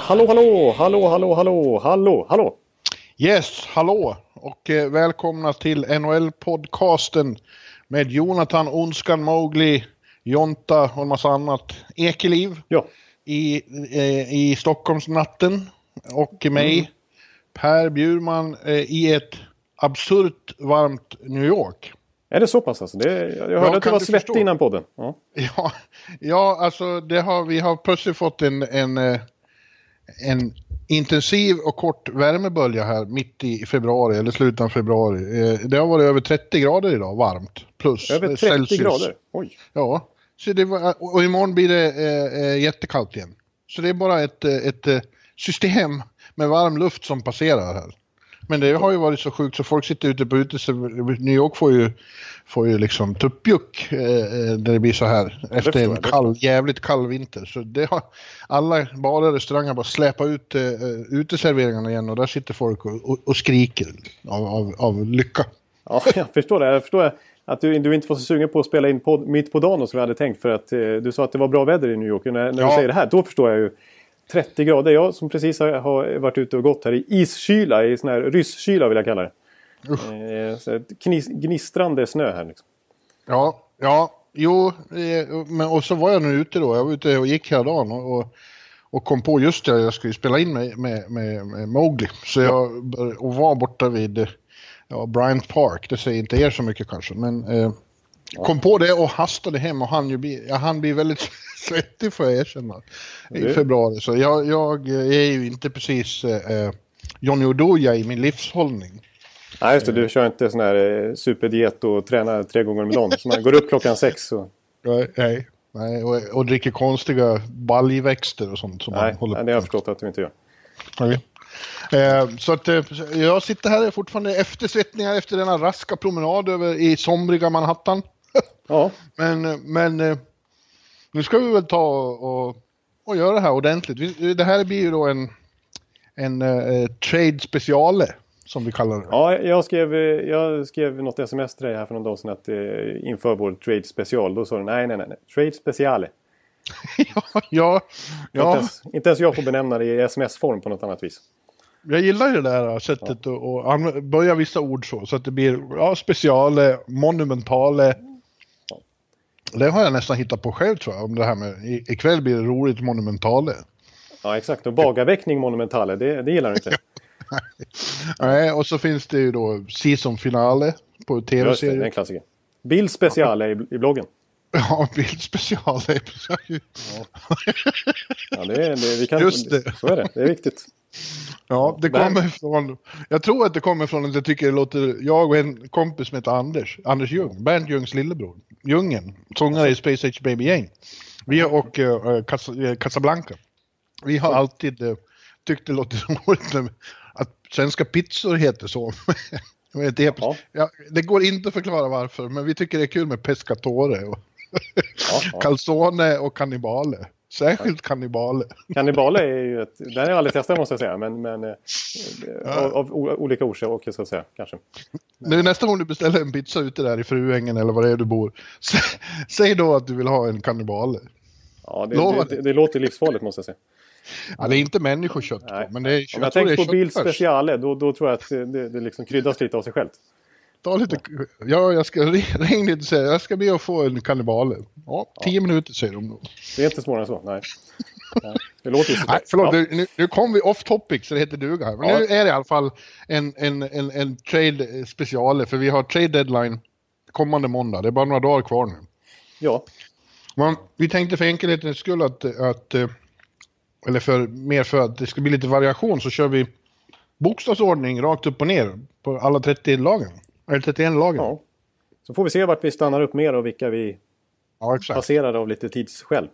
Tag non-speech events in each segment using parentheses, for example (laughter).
Hallå, hallå, hallå, hallå, hallå, hallå, hallå. Yes, hallå och eh, välkomna till NHL-podcasten med Jonathan Onskan Mowgli, Jonta och en massa annat. Ekeliv Ja, i, eh, i Stockholmsnatten och mig, Mm. Per Bjurman eh, i ett absurt varmt New York. Är det så pass alltså? Det, jag hörde att du var svettig innan podden. Ja. Ja, ja alltså det har, vi har plötsligt fått en, en, eh, en intensiv och kort värmebölja här mitt i februari eller slutet av februari. Eh, Det har varit över 30 grader idag, varmt. Plus Över eh, 30 Celsius. grader. Oj. Ja, så det var, och imorgon blir det eh, eh, jättekallt igen. Så det är bara ett, eh, ett eh, system med varm luft som passerar här. Men det har ju varit så sjukt så folk sitter ute på uteserveringar. New York får ju, får ju liksom tuppjuck eh, eh, när det blir så här efter en kall, jävligt kall vinter. Så det har alla barer och restauranger bara släpat ut eh, eh, uteserveringarna igen och där sitter folk och, och, och skriker av, av, av lycka. Ja, (laughs) jag förstår det. Jag förstår att du, du inte var så sugen på att spela in podd, mitt på dagen som jag hade tänkt. För att eh, du sa att det var bra väder i New York. När, när du Ja. säger det här, då förstår jag ju. 30 grader. Jag som precis har, varit ute och gått här i iskyla, i sån här rysskyla vill jag kalla det. Eh, ett knis, gnistrande snö här. Liksom. Ja, ja, jo, eh, men och så var jag nu ute då. Jag var ute och gick hela dagen och, och, och kom på just det, jag skulle spela in med, med, med, med Mowgli. Så jag och var borta vid eh, ja, Bryant Park, det säger inte er så mycket kanske, men eh, kom på det och hastade hem och han ju bli, ja, han blir väldigt (laughs) svettig får jag erkänna i Det- februari. Så jag, jag är ju inte precis eh, eh, Johnny Oduya i min livshållning. Nej, just det. Du kör inte sån här eh, superdiet och tränar tre gånger om dagen. Så man går upp klockan sex. Och... Nej, nej, och, och dricker konstiga baljväxter och sånt som Nej, man håller nej, det har jag förstått att du inte gör. Okej. Eh, så att eh, jag sitter här fortfarande efter svettningar efter denna raska promenad över i somriga Manhattan. (laughs) Ja, men eh, men nu ska vi väl ta och, och göra det här ordentligt. Det här blir ju då en, en eh, trade speciale som vi kallar det. Ja, jag skrev, jag skrev något sms till dig här för någon dag sedan att eh, inför vår trade special. Då sa du nej, nej, nej. Trade speciale. (laughs) ja, ja, Inte, ja, ens, inte ens jag får benämna det i sms-form på något annat vis. Jag gillar ju det där sättet och anv- börja vissa ord så. Så att det blir ja, speciale, monumentale. Det har jag nästan hittat på själv tror jag. Om det här med i- ikväll blir det roligt monumentale. Ja, exakt. Och bagaväckning monumentale, det, det gillar du inte. (laughs) Nej, och så finns det ju då season finale på Just det, det en klassiker. Bild speciale i, i bloggen. (laughs) Ja, bildspeciale. (laughs) Ja, det, är- det, vi kan, Just det. Så är det. Det är viktigt. Ja, det Men- kommer från... Jag tror att det kommer från att jag tycker det låter... Jag och en kompis som heter Anders, Anders Ljung, Bernt Ljungs lillebror, Ljungen, sångare i Space Age Baby Gang. Vi och uh, Casablanca. Vi har alltid uh, tyckt det låter (laughs) roligt att svenska pizzor heter så. (laughs) Det, Ja. det går inte att förklara varför, men vi tycker det är kul med pescatore, och Ja, ja. (laughs) calzone och cannibale. Särskilt cannibale. Kannibale är ju ett... Den har jag aldrig testat måste jag säga. Men, men eh, av, av o- olika orsaker så att säga. Kanske. Nu nästa gång du beställer en pizza ute där i Fruängen eller var det är du bor. Sä, säg då att du vill ha en kannibale. Ja, det, det, det, det låter livsfarligt måste jag säga. Ja, det är inte människokött Nej. men det är, Om jag, jag tänker på Bild speciale, då, då tror jag att det, det liksom kryddas lite av sig självt. Ta lite, ja, jag ska ring lite och säga, jag ska be att få en kannibale. Ja, tio minuter säger de då. Det är inte svårare än så. Nej. Nej. Det låter ju så. Nej, förlåt, Ja. nu, nu, kom vi off topic så det heter duga här. Men Ja. nu är det i alla fall en, en, en, en trade speciale, för vi har trade deadline kommande måndag. Det är bara några dagar kvar nu. Ja, Men vi tänkte för enkelhetens skull att, att eh, eller för, mer för att det ska bli lite variation så kör vi bokstavsordning rakt upp och ner på alla 30 lagen. Eller 31 lagen. Ja, ja. Så får vi se vart vi stannar upp mer och vilka vi exakt. passerar av lite tidsskäl.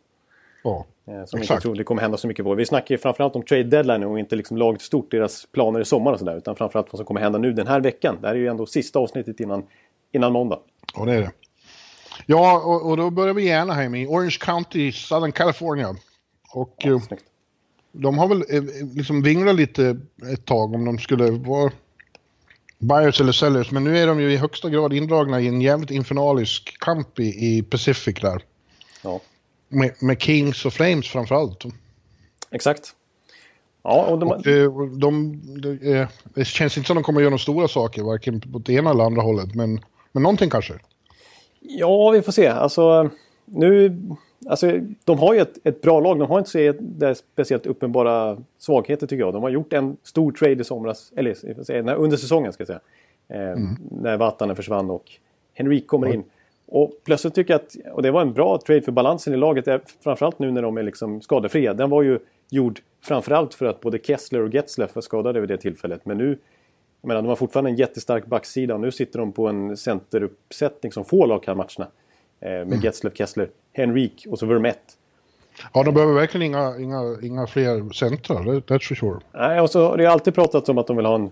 Ja, eh, som inte tror det kommer hända så mycket på. Vi snackar ju framförallt om trade deadline och inte liksom laget stort, deras planer i sommar och sådär. Utan framförallt vad som kommer hända nu den här veckan. Det här är ju ändå sista avsnittet innan, innan måndag. Ja, det är det. Ja, och, och då börjar vi i Anaheim i Orange County, Southern California. Och ja, eh, de har väl eh, liksom vinglat lite ett tag om de skulle vara buyers eller sellers. Men nu är de ju i högsta grad indragna i en jävligt infernalisk kamp i, i Pacific där. Ja. Med, med Kings och Flames framförallt. Exakt. Ja, och de... Och de, de, de, det känns inte som de kommer göra några stora saker, varken på det ena eller andra hållet. Men, men någonting kanske. Ja, vi får se. Alltså, nu... Alltså, de har ju ett, ett bra lag. De har inte så det speciellt uppenbara svagheter tycker jag. De har gjort en stor trade i somras, eller säga, under säsongen ska jag säga. Eh, mm. När Vatanen försvann och Henrik kommer mm. in. Och plötsligt tycker jag att, och det var en bra trade för balansen i laget, framförallt nu när de är liksom skadefria. Den var ju gjord framförallt för att både Kessler och Getzleff var skadade vid det tillfället. Men nu, jag menar, de har fortfarande en jättestark backsida och nu sitter de på en centeruppsättning som få lag kan matcherna. Eh, med mm. Getzleff, Kessler, Henrik och så Vermette. Ja, de behöver verkligen inga, inga, inga fler centrar, that's for sure. Nej, och så har det alltid pratats om att de vill ha en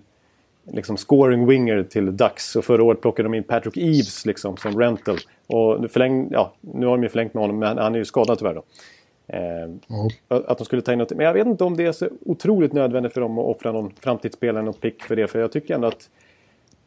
liksom scoring winger till Ducks. Och förra året plockade de in Patrick Eves liksom, som rental. Och förläng, ja, nu har de ju förlängt med honom, men han är ju skadad tyvärr. Då. Eh, mm. Att de skulle ta in något. Men jag vet inte om det är så otroligt nödvändigt för dem att offra någon framtidsspelare, någon pick för det. För jag tycker ändå att...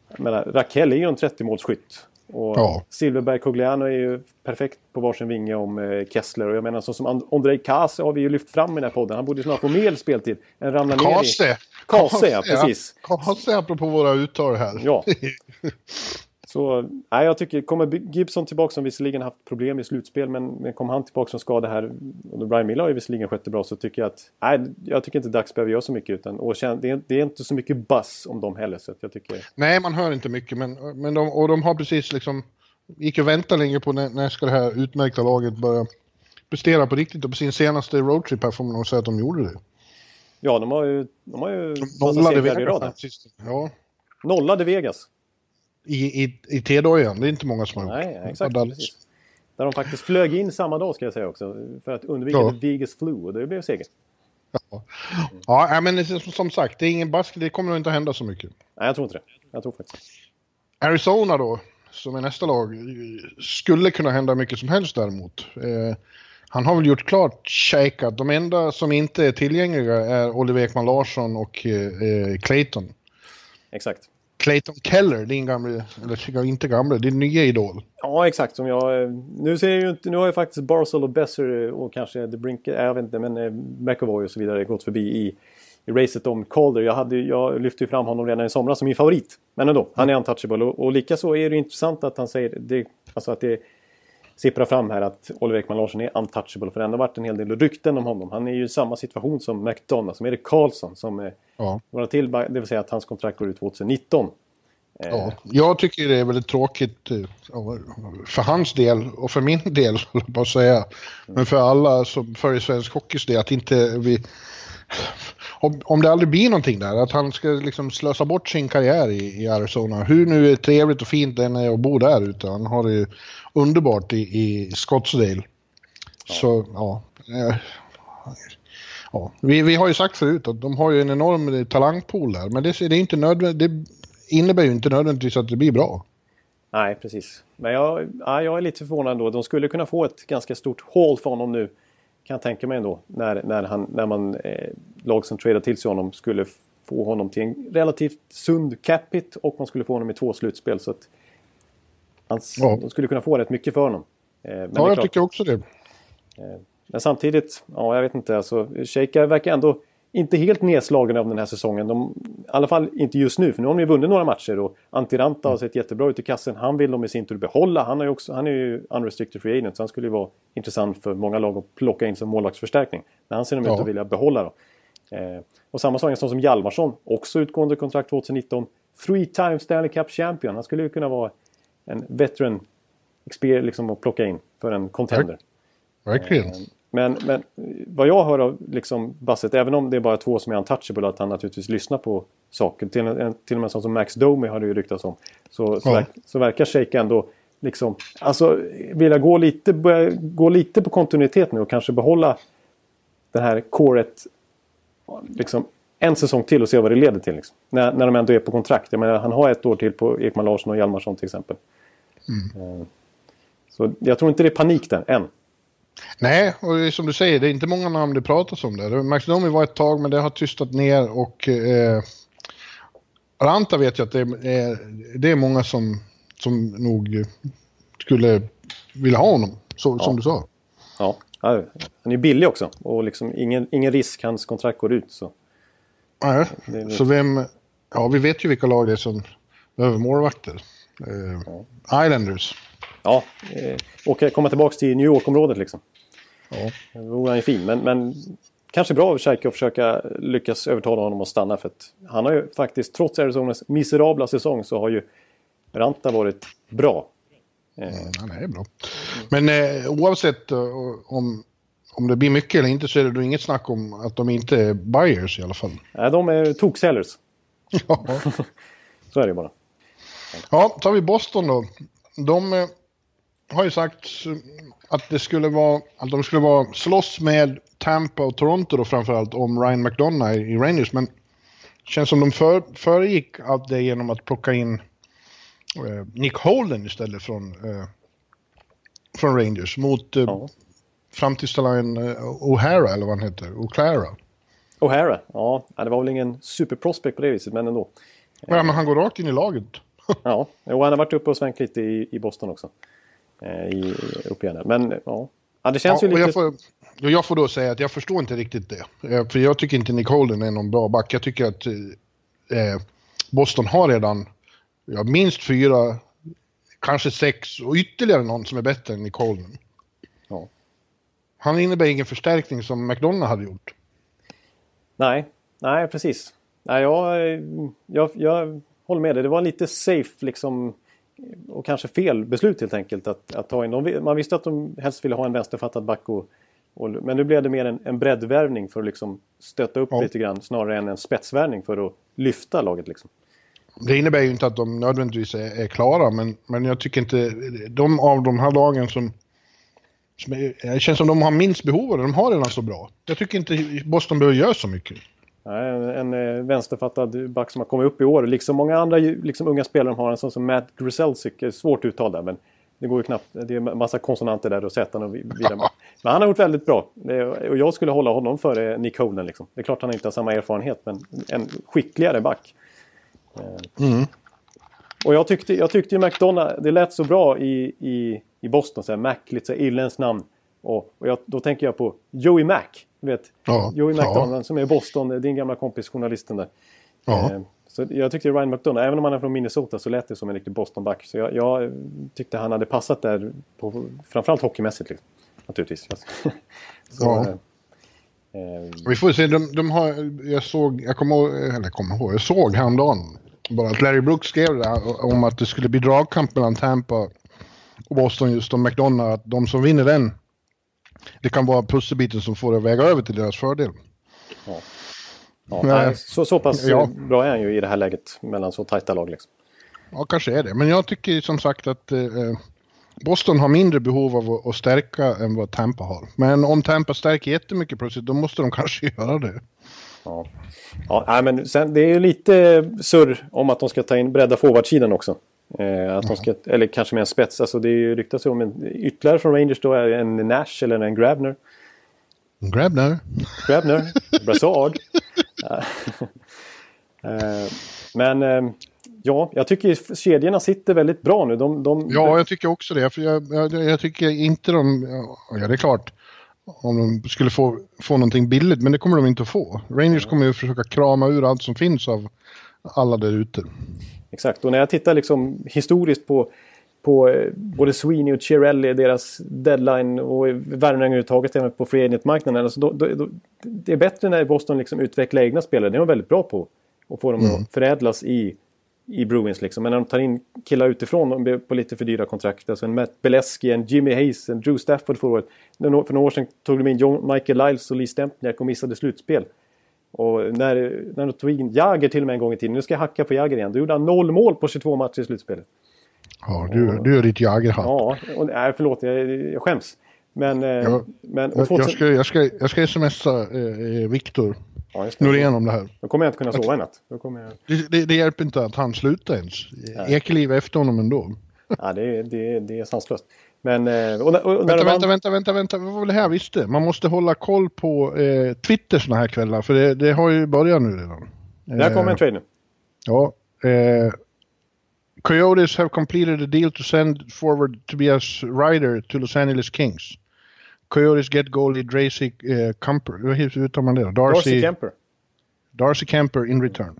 Jag menar, Rakell är ju en 30-målsskytt. Och ja. Silverberg Cogliano är ju perfekt på varsin vinge om eh, Kessler. Och jag menar så som Andrei Kase har vi ju lyft fram i den här podden. Han borde snart få mer speltid än ramla ner i... Kase! Kase, ja, precis. Kase apropå våra uttal här. Ja. (laughs) Så nej, jag tycker, kommer Gibson tillbaka som visserligen haft problem i slutspel men, men kommer han tillbaka som skada här och Brian Miller har ju visserligen skött det bra så tycker jag att nej, jag tycker inte Dags behöver göra så mycket utan och det, är, det är inte så mycket buzz om dem heller så jag tycker... Nej, man hör inte mycket men, men de, och de har precis liksom gick och väntade länge på när, när ska det här utmärkta laget börja prestera på riktigt och på sin senaste roadtrip här får man nog säga att de gjorde det. Ja, de har ju... De har ju... Nollade Vegas. Ja. Nollade Vegas i, i, i T-dojan. Det är inte många som har gjort. Nej, exakt. Där de faktiskt flög in samma dag ska jag säga också. För att undvika ja. Vegas flu och det blev seger. Ja. ja, men som sagt, det är ingen basket. Det kommer nog inte att hända så mycket. Nej, jag tror inte det. Jag tror faktiskt. Arizona då, som är nästa lag, skulle kunna hända mycket som helst däremot. Eh, han har väl gjort klart shakat. De enda som inte är tillgängliga är Oliver Ekman Larsson och eh, eh Clayton. Exakt. Clayton Keller, din gamla, eller inte gamla, din nya idol. Ja, exakt. Som jag, eh, nu, ser jag ju inte, nu har ju faktiskt Barzell och Besser eh, och kanske The Brink, eh, jag vet inte, men McAvoy och så vidare gått förbi i, i racet om Calder. Jag, hade, jag lyfte ju fram honom redan i somras som min favorit. Men ändå, han är untouchable. Och, och likaså är det intressant att han säger det, alltså att det sipprar fram här att Oliver Ekman Larsson är untouchable. För det har varit en hel del rykten om honom. Han är ju i samma situation som McDonough, som Erik Karlsson. Som ja. var till, det vill säga att hans kontrakt går ut 2019. Ja, eh. jag tycker det är väldigt tråkigt eh, för hans del och för min del, (laughs) på att säga. Men för alla som följer svensk hockeys del, att inte vi... Om, om det aldrig blir någonting där, att han ska liksom slösa bort sin karriär i, i Arizona. Hur nu är trevligt och fint det är att bo där ute. Han har det ju underbart i, i Scottsdale. Ja. Så, ja. Ja. Vi, vi har ju sagt förut att de har ju en enorm talangpool där, men det, det är inte nödvändigt innebär ju inte nödvändigtvis att det blir bra. Nej, precis. Men jag, ja, jag är lite förvånad ändå. De skulle kunna få ett ganska stort hål för honom nu. Kan jag tänka mig ändå. När, när, han, när man, eh, lag som tradar till sig honom skulle få honom till en relativt sund capita och man skulle få honom i två slutspel. Så att hans, ja. De skulle kunna få rätt mycket för honom. Eh, ja, jag klart, tycker också det. Eh, men samtidigt, ja jag vet inte. Alltså, Shaker verkar ändå inte helt nedslagen av den här säsongen. De, I alla fall inte just nu, för nu har de ju vunnit några matcher och Antiranta har sett jättebra ut i kassen. Han vill de i sin tur behålla. Han, är ju också, han är ju unrestricted free agent, så han skulle ju vara intressant för många lag att plocka in som målvaktsförstärkning. Men han ser de ja. ut att vilja behålla då. Eh, och samma sak en sån som Hjalmarsson, också utgående kontrakt 2019. Three times Stanley Cup champion. Han skulle ju kunna vara en veteran liksom att plocka in för en contender. Verkligen. Eh, men, men vad jag hör av liksom Bassett, även om det är bara två som är untouchable, att han naturligtvis lyssnar på saker. Till, till och med sån som Max Domi har det ju ryktats om. Så, så, ja. verk, så verkar Shake ändå liksom, alltså vilja gå lite, börja gå lite på kontinuitet nu och kanske behålla det här coret liksom en säsong till och se vad det leder till. Liksom. När, när de ändå är på kontrakt. Jag menar, han har ett år till på Ekman Larsson och Hjalmarsson till exempel. Mm. Så jag tror inte det är panik där, än. Nej, och som du säger, det är inte många namn det pratas om där. Max Domi var ett tag, men det har tystat ner och eh, Ranta vet jag att det är, det är många som, som nog skulle vilja ha honom, så, ja. som du sa. Ja, han är billig också och liksom ingen, ingen risk, hans kontrakt går ut. Så. Nej, så vem... Ja, vi vet ju vilka lag det är som behöver målvakter. Eh, ja. Islanders. Ja, eh, och komma tillbaka till New York-området liksom. Ja. Vore han ju fin, men, men kanske bra av Scheike att försöka lyckas övertala honom att stanna. För att han har ju faktiskt, trots Arizonas miserabla säsong, så har ju Ranta varit bra. Mm, han är bra. Men eh, oavsett uh, om, om det blir mycket eller inte så är det då inget snack om att de inte är buyers i alla fall. Nej, de är toksellers. Ja. (laughs) så är det bara. Ja, tar vi Boston då. De eh, har ju sagt att det skulle vara, att de skulle vara slåss med Tampa och Toronto då framförallt om Ryan McDonough i Rangers. Men det känns som de för, föregick allt det genom att plocka in eh, Nick Holden istället från, eh, från Rangers mot eh, ja. framtidstalagen eh, O'Hara eller vad han heter, O'Clara. O'Hara, ja det var väl ingen superprospect på det viset men ändå. Ja men han går rakt in i laget. ja, och han har varit uppe och svängt lite i, i Boston också. Eh, I, upp igen. Men ja, ja det känns ja, ju lite... Jag får, jag får då säga att jag förstår inte riktigt det. Eh, för jag tycker inte Nick Holden är någon bra back. Jag tycker att eh, Boston har redan ja, minst fyra, kanske sex och ytterligare någon som är bättre än Nick Holden. Ja. Han innebär ingen förstärkning som McDonough hade gjort. Nej, nej precis. Nej, jag, jag, jag håller med dig. Det var lite safe liksom och kanske fel beslut helt enkelt att, att ta in dem. Man visste att de helst ville ha en vänsterfattad back och, och, men nu blev det mer en, en breddvärvning för att liksom stötta upp ja. lite grann snarare än en spetsvärvning för att lyfta laget. Liksom. Det innebär ju inte att de nödvändigtvis är, är, klara men, men jag tycker inte de av de här lagen som, som är, det känns som de har minst behov av det, de har redan så bra. Jag tycker inte Boston behöver göra så mycket. En, en eh, vänsterfattad back som har kommit upp i år. Liksom många andra liksom unga spelare har en sån som Matt Griselsic. Svårt uttal där men det går ju knappt. Det är massa konsonanter där och Z och vidare. (laughs) Men han har gjort väldigt bra. Och jag skulle hålla honom före Nick Holden. Liksom. Det är klart han inte har samma erfarenhet men en skickligare back. Eh, mm. Och jag tyckte, jag tyckte ju McDonough, det lät så bra i, i, i Boston. Så här, Mac, lite så irländskt namn. Och, och jag, då tänker jag på Joey Mac. vet, ja, Joey McDonald ja. som är i Boston, din gamla kompis journalisten där. Ja. Eh, så jag tyckte Ryan McDonough, även om han är från Minnesota så lät det som en riktig Boston-back. Så jag, jag, tyckte han hade passat där, på, framförallt hockeymässigt. Liksom. Naturligtvis. (laughs) så, ja. Eh, eh, Vi får se, de, de, har, jag såg, jag kommer eller kommer ihåg, jag såg häromdagen bara att Larry Brooks skrev det om att det skulle bli dragkamp mellan Tampa och Boston just om McDonough, att de som vinner den det kan vara pusselbiten som får det att väga över till deras fördel. Ja. Ja, nej, så, så pass ja. bra är han ju i det här läget mellan så tajta lag. Liksom. Ja, kanske är det. Men jag tycker som sagt att eh, Boston har mindre behov av att, stärka än vad Tampa har. Men om Tampa stärker jättemycket plötsligt, då måste de (laughs) kanske göra det. Ja, ja nej, men sen, det är ju lite surr om att de ska ta in bredda forwardsidan också. Eh, att de ska, eller kanske med en spets. Alltså det ryktas ju om en, ytterligare från Rangers då är en Nash eller en Grabner. Grabner. Grabner. (laughs) Brassard. Eh, men eh, ja, jag tycker kedjorna sitter väldigt bra nu. De, de... Ja, jag tycker också det. För jag, jag, jag, tycker inte de... Ja, det är klart. Om de skulle få, få någonting billigt, men det kommer de inte att få. Rangers kommer ju försöka krama ur allt som finns av alla där ute. Exakt, och när jag tittar liksom historiskt på, på eh, både Sweeney och Chiarelli, deras deadline och värvningar överhuvudtaget även på free agent-marknaden. Alltså då, då, då, det är bättre när Boston liksom utvecklar egna spelare, det är de väldigt bra på. Och får dem mm. att förädlas i, i Bruins liksom. Men när de tar in killar utifrån på lite för dyra kontrakt. Alltså en Matt Beleski, en Jimmy Hayes, en Drew Stafford förra året. För några år sedan tog de in John, Michael Lyles och Lee Stempniak och missade slutspel. Och när, när de tog in Jagger till och med en gång i tiden, nu ska jag hacka på Jagger igen, då gjorde han noll mål på 22 matcher i slutspelet. Ja, du, du är ditt jagerhatt. Ja, och, nej, förlåt, jag, jag skäms. Men... Eh, Ja, men och Jag, 2000, jag, ska, jag, ska, jag ska smsa eh, eh, Viktor ja. Norén om det här. Då kommer jag inte kunna sova i natt. Jag... Det, det, det hjälper inte att han slutar ens. Ekeliv efter honom ändå. Ja, det, är- det, det är sanslöst. Men... eh, Och, och, när Vänta, vänta, vann- vänta, vänta, vänta. Vad var det här jag visste? Man måste hålla koll på eh, Twitter såna här kvällar, för det, det har ju börjat nu redan. Där kommer en trade nu. Ja. Eh, Coyotes have completed a deal to send forward Tobias Ryder to Los Angeles Kings. Coyotes get goalie Dracy eh, Camper. Hur uttalar man det då? Darcy Darcy, Kemper. Darcy Camper in return.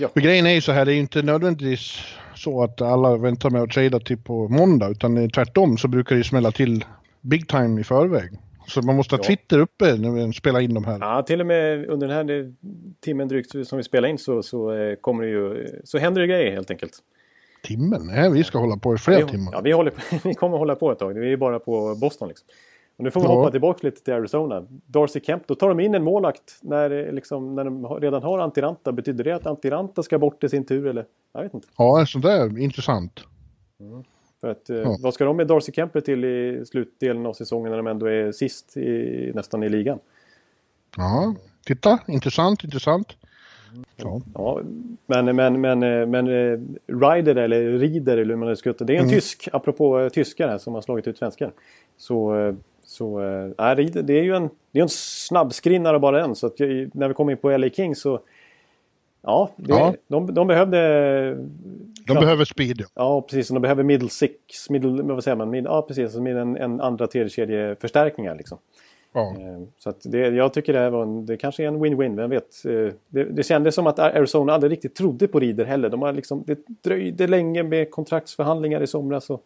Ja. För grejen är ju så här, det är ju inte nödvändigtvis så att alla väntar med att trada till på måndag, utan tvärtom så brukar det ju smälla till big time i förväg. Så man måste ha Ja. Twitter uppe när vi spelar in de här. Ja, till och med under den här timmen drygt som vi spelar in så, så, eh, kommer det ju, så händer det grejer helt enkelt. Timmen? Nej, vi ska hålla på i flera vi, timmar. Ja, vi, håller, på- (laughs) vi kommer hålla på ett tag. Vi är bara på Boston liksom. Och nu får vi Ja. hoppa tillbaka lite till Arizona. Darcy Kemp, då tar de in en målvakt när, liksom, när de redan har Antiranta. Betyder det att Antiranta ska bort i sin tur eller? Jag vet inte. Ja, sånt där intressant. För att, eh, Ja. Vad ska de med Darcy Kemper till i slutdelen av säsongen när de ändå är sist i, nästan i ligan? Ja, titta, intressant, intressant. Ja, Ja, men, men, men, eh, men eh, Ryder eller Rider eller hur man nu ska det. Är en Mm. tysk, apropå tyskar här som har slagit ut svenskar. Så, så nej, Rieder, det är ju en, det är en snabbskrinnare bara den. Så att när vi kommer in på LA Kings så Ja, det, Ja. De, de behövde... de behöver speed. Ja, precis. De behöver middle six, middle, vad säger man? Mid, ja, precis. Med en, en andra tredjekedjeförstärkningar liksom. Ja. Eh, Så att det, jag tycker det här var en, det kanske är en win-win, vem vet. Eh, Det, det kändes som att Arizona aldrig riktigt trodde på Rieder heller. De har liksom, det dröjde länge med kontraktsförhandlingar i somras. Och,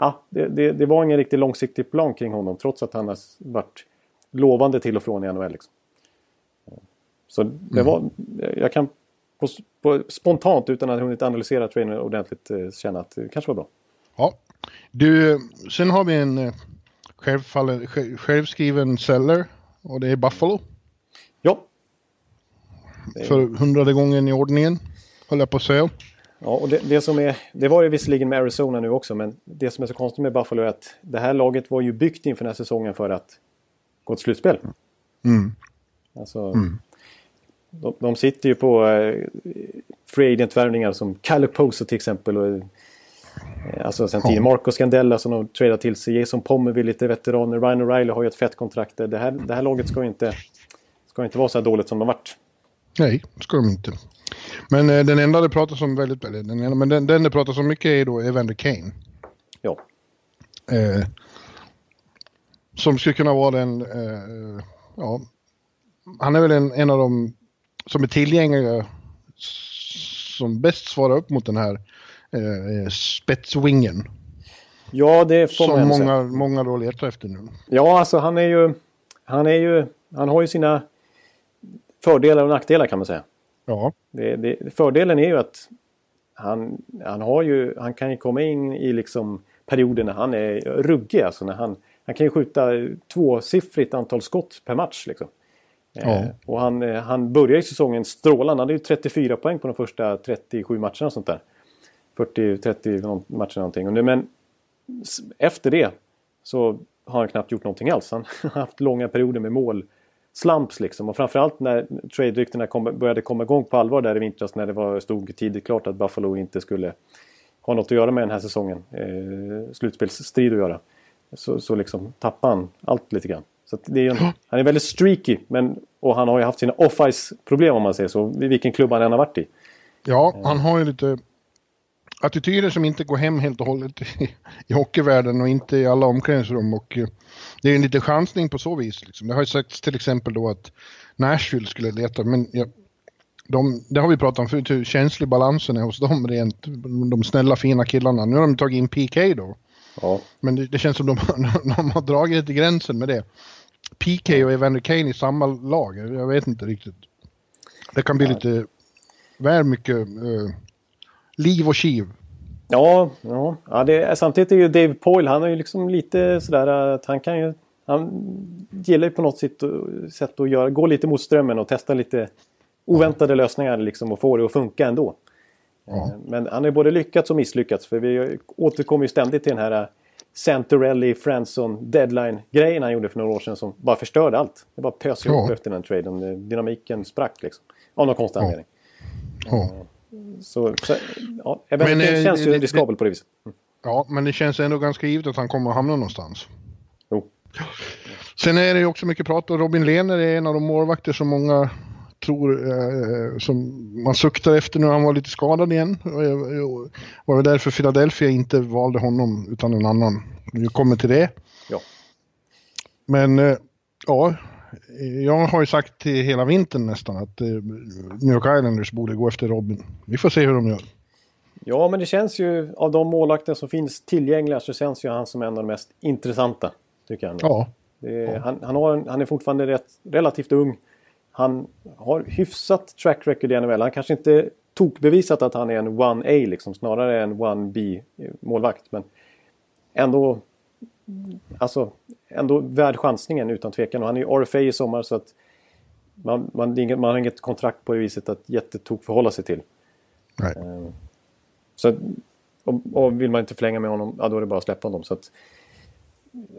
ja, det, det, det var ingen riktigt långsiktig plan kring honom trots att han har varit lovande till och från i NHL. Liksom. Så det var, jag kan på, på, spontant utan att ha hunnit analysera trainen ordentligt eh, känna att det kanske var bra. ja. Du, sen har vi en eh, självfallen, självskriven seller och det är Buffalo. Ja, För hundrade gången i ordningen, höll jag på att säga. Ja, och det, det, som är, det var det visserligen med Arizona nu också, men det som är så konstigt med Buffalo är att det här laget var ju byggt inför den här säsongen för att gå till slutspel. Mm. Alltså, de, de sitter ju på eh, free agent-värvningar som Poso till exempel. Och, eh, alltså sen tidigare Marco Scandella som de tradar till sig. Jason Pommer vill lite veteraner. Ryan O'Reilly har ju ett fett kontrakt. Det här, det här laget ska ju inte, ska inte vara så här dåligt som de varit. Nej, ska de inte. Men eh, den enda det pratas om väldigt, väldigt den enda, men den, den det pratas om mycket är då Evander Kane. Ja, Eh, som skulle kunna vara den, eh, ja, han är väl en, en av de som är tillgängliga som bäst svarar upp mot den här eh, spetswingen. ja det får man Som ändå säga. många, många då letar efter nu. Ja, alltså han är ju... Han är ju... Han har ju sina fördelar och nackdelar kan man säga. Ja, Det, det, fördelen är ju att han, han, har ju, han kan ju komma in i liksom perioder när han är ruggig. Alltså när han, han kan ju skjuta tvåsiffrigt antal skott per match. Liksom. Ja. Eh, och han, eh, han börjar ju säsongen strålande. Han hade ju 34 poäng på de första 37 matcherna och sånt där. 40-30 någon- matcher någonting. Och nu, men efter det så har han knappt gjort någonting alls. Han (laughs) har haft långa perioder med mål. Slumps liksom. Och framförallt när trade-ryktena kom, började komma igång på allvar där i vintras när det var, stod tidigt klart att Buffalo inte skulle ha något att göra med den här säsongen. Eh, slutspelsstrid att göra. Så, så liksom tappade han allt lite grann. Så det är en, han är väldigt streaky. Men, och han har ju haft sina off-ice problem om man säger så. Vilken klubb han än har varit i. ja han har ju lite attityder som inte går hem helt och hållet i, i hockeyvärlden och inte i alla omklädningsrum. Och, eh, det är en liten chansning på så vis. Liksom. Det har ju sagts till exempel då att Nashville skulle leta, men ja, de, det har vi pratat om förut, hur känslig balansen är hos dem rent, de snälla fina killarna. Nu har de tagit in PK då. Ja, Men det, det känns som de, (laughs) de har dragit lite gränsen med det. PK och Evander Kane i samma lag, jag vet inte riktigt. Det kan bli lite väl mycket eh, liv och kiv. Ja, ja. ja det är, samtidigt är ju Dave Poyle, han är ju liksom lite sådär att han kan ju... Han gillar ju på något sätt, sätt att göra, gå lite mot strömmen och testa lite oväntade lösningar liksom och få det att funka ändå. Ja. Men han har både lyckats och misslyckats. För vi återkommer ju ständigt till den här Santorelli, Franson, deadline-grejen han gjorde för några år sedan som bara förstörde allt. Det bara pös ihop ja. efter den traden. Dynamiken sprack liksom. Av någon konstig anledning. Ja. Så, så ja, men, det känns ju riskabelt på det viset. Mm. Ja, men det känns ändå ganska givet att han kommer att hamna någonstans. Jo. Sen är det ju också mycket prat och Robin Lehner är en av de målvakter som många tror eh, som man suktar efter nu. Han var lite skadad igen. Det var väl därför Philadelphia inte valde honom utan en annan. Vi kommer till det. Ja. Men eh, ja, jag har ju sagt till hela vintern nästan att eh, New York Islanders borde gå efter Robin. Vi får se hur de gör. Ja, men det känns ju av de målvakter som finns tillgängliga så känns ju han som en av de mest intressanta. Tycker jag. Ja. Är, ja. Han, han, har, han är fortfarande rätt, relativt ung. Han har hyfsat track record i NHL. Han kanske inte tokbevisat att han är en 1A liksom, snarare en 1B målvakt. Men ändå, alltså, ändå värd chansningen utan tvekan. Och han är ju RFA i sommar så att man, man, man har inget kontrakt på det viset att jättetok förhålla sig till. Nej. Uh, så, och, och, vill man inte förlänga med honom, ja då är det bara att släppa honom. Så att,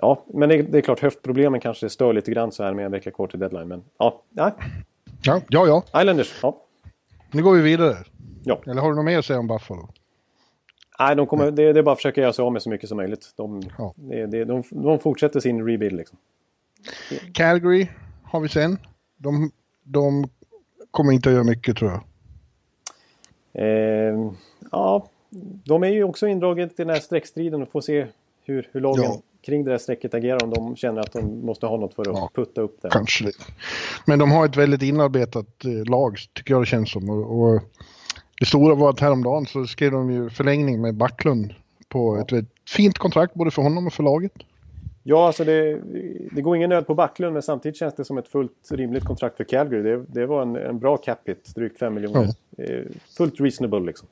ja, men det, det, är klart höftproblemen kanske stör lite grann så här med en vecka kvar till deadline. Men ja, ja. Ja, ja. ja. Islanders, ja. Nu går vi vidare. Ja. Eller har du något mer att säga om Buffalo? Nej, de kommer, det, det, är bara att försöka göra sig av med så mycket som möjligt. De, ja. det, det, de, de fortsätter sin rebuild liksom. Calgary har vi sen. De, de kommer inte att göra mycket tror jag. Eh, ja, de är ju också indraget i den här streckstriden och får se hur, hur lagen ja. kring det där strecket agerar om de känner att de måste ha något för att ja, putta upp det. Kanske det. Men de har ett väldigt inarbetat eh, lag tycker jag det känns som. Och, och det stora var att häromdagen så skrev de ju förlängning med Backlund på ett, ett fint kontrakt både för honom och för laget. Ja, alltså det, det går ingen nöd på Backlund men samtidigt känns det som ett fullt rimligt kontrakt för Calgary. Det, det var en, en bra capita, drygt 5 miljoner. Ja. Fullt reasonable liksom.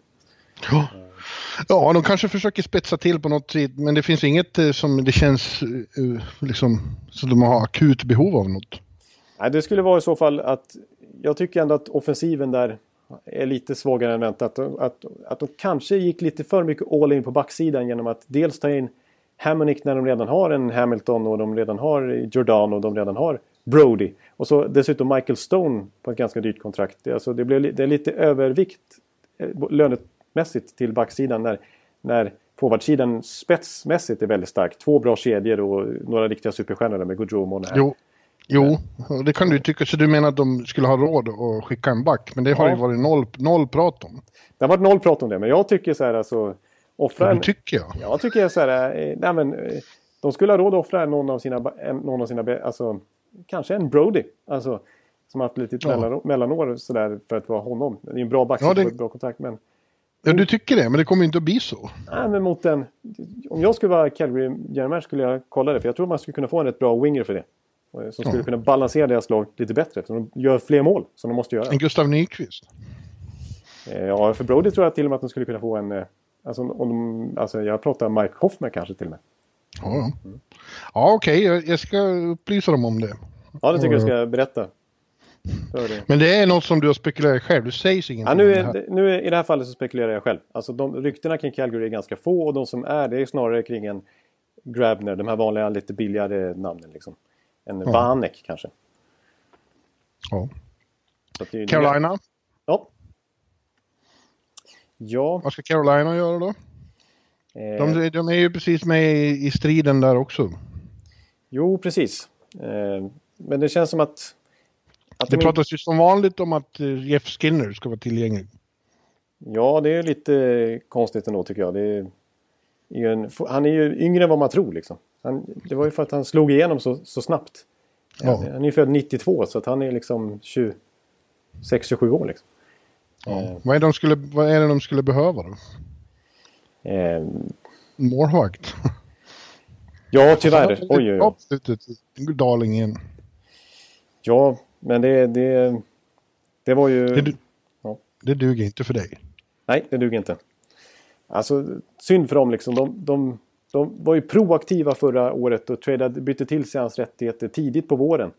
Ja. ja, de kanske försöker spetsa till på något sätt men det finns inget eh, som det känns uh, liksom så de har akut behov av något. Nej, det skulle vara i så fall att jag tycker ändå att offensiven där är lite svagare än väntat. Att, att, att de kanske gick lite för mycket all in på backsidan genom att dels ta in Hammonick när de redan har en Hamilton och de redan har Jordan och de redan har Brody. Och så dessutom Michael Stone på ett ganska dyrt kontrakt. Alltså det, blev, det är lite övervikt eh, lönemässigt till backsidan när, när forwardsidan spetsmässigt är väldigt stark. Två bra kedjor och några riktiga superstjärnor med Gaudreau och Monahan. Jo. Jo, det kan du tycka. Så du menar att de skulle ha råd att skicka en back? Men det har ja. ju varit noll, noll prat om. Det har varit noll prat om det, men jag tycker så här alltså offra en... tycker jag. Jag tycker så här, eh, nej men, eh, de skulle ha råd att offra någon av sina, någon av sina alltså, kanske en Brody. Alltså, som har haft lite ja. mellanår sådär för att vara honom. Det är en bra back ja, det... bra kontrakt. Men... Ja, du tycker det, men det kommer inte att bli så. Nej, men mot en... Om jag skulle vara Calgary General skulle jag kolla det. För jag tror man skulle kunna få en rätt bra winger för det. Som skulle ja. kunna balansera deras lag lite bättre. För de gör fler mål som de måste göra. En Gustav Nyqvist? Eh, ja, för Brody tror jag till och med att de skulle kunna få en Alltså, om de, alltså jag pratar Mike Hoffman kanske till och med. Ja, mm. ja okej. Okay. Jag, ska upplysa dem om det. Ja, det tycker jag ska berätta. Men det är något som du har spekulerat själv? Du säger ingenting ja, nu, är, det nu är, I det här fallet så spekulerar jag själv. Alltså de, ryktena kring Calgary är ganska få och de som är det är snarare kring en Grabner, de här vanliga lite billigare namnen liksom. En ja. Vanek kanske. Ja. Carolina? Ja. Ja. Vad ska Carolina göra då? Eh. De, de, är ju precis med i, i striden där också. Jo, precis. Eh, men det känns som att... att det de... pratas ju som vanligt om att eh, Jeff Skinner ska vara tillgänglig. Ja, det är lite konstigt ändå tycker jag. Är en, han är ju yngre än vad man tror liksom. Han, det var ju för att han slog igenom så, så snabbt. Ja. Han är ju född 92 så att han är liksom 26-27 år liksom. Ja. Eh, vad, är de skulle, vad är det de skulle behöva då? Eh, Målvakt? (laughs) ja, tyvärr. Oj, oj, oj. Dalingen. Ja, men det, det, det var ju... Det, ja. det duger inte för dig. Nej, det duger inte. Alltså, synd för dem liksom. De, de, de var ju proaktiva förra året och tradade, bytte till sig hans rättigheter tidigt på våren.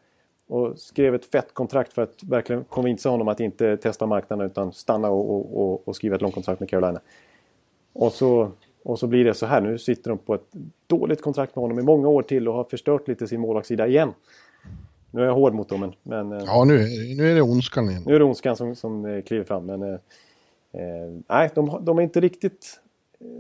och skrev ett fett kontrakt för att verkligen konvinsa honom att inte testa marknaden utan stanna och, och, och, och skriva ett långt kontrakt med Carolina. Och så, och så blir det så här. Nu sitter de på ett dåligt kontrakt med honom i många år till och har förstört lite sin målvaktssida igen. Nu är jag hård mot dem, men... men eh, ja, nu, nu är det ondskan igen. Nu är det ondskan som, som eh, kliver fram, men... Eh, eh, nej, de, de är inte riktigt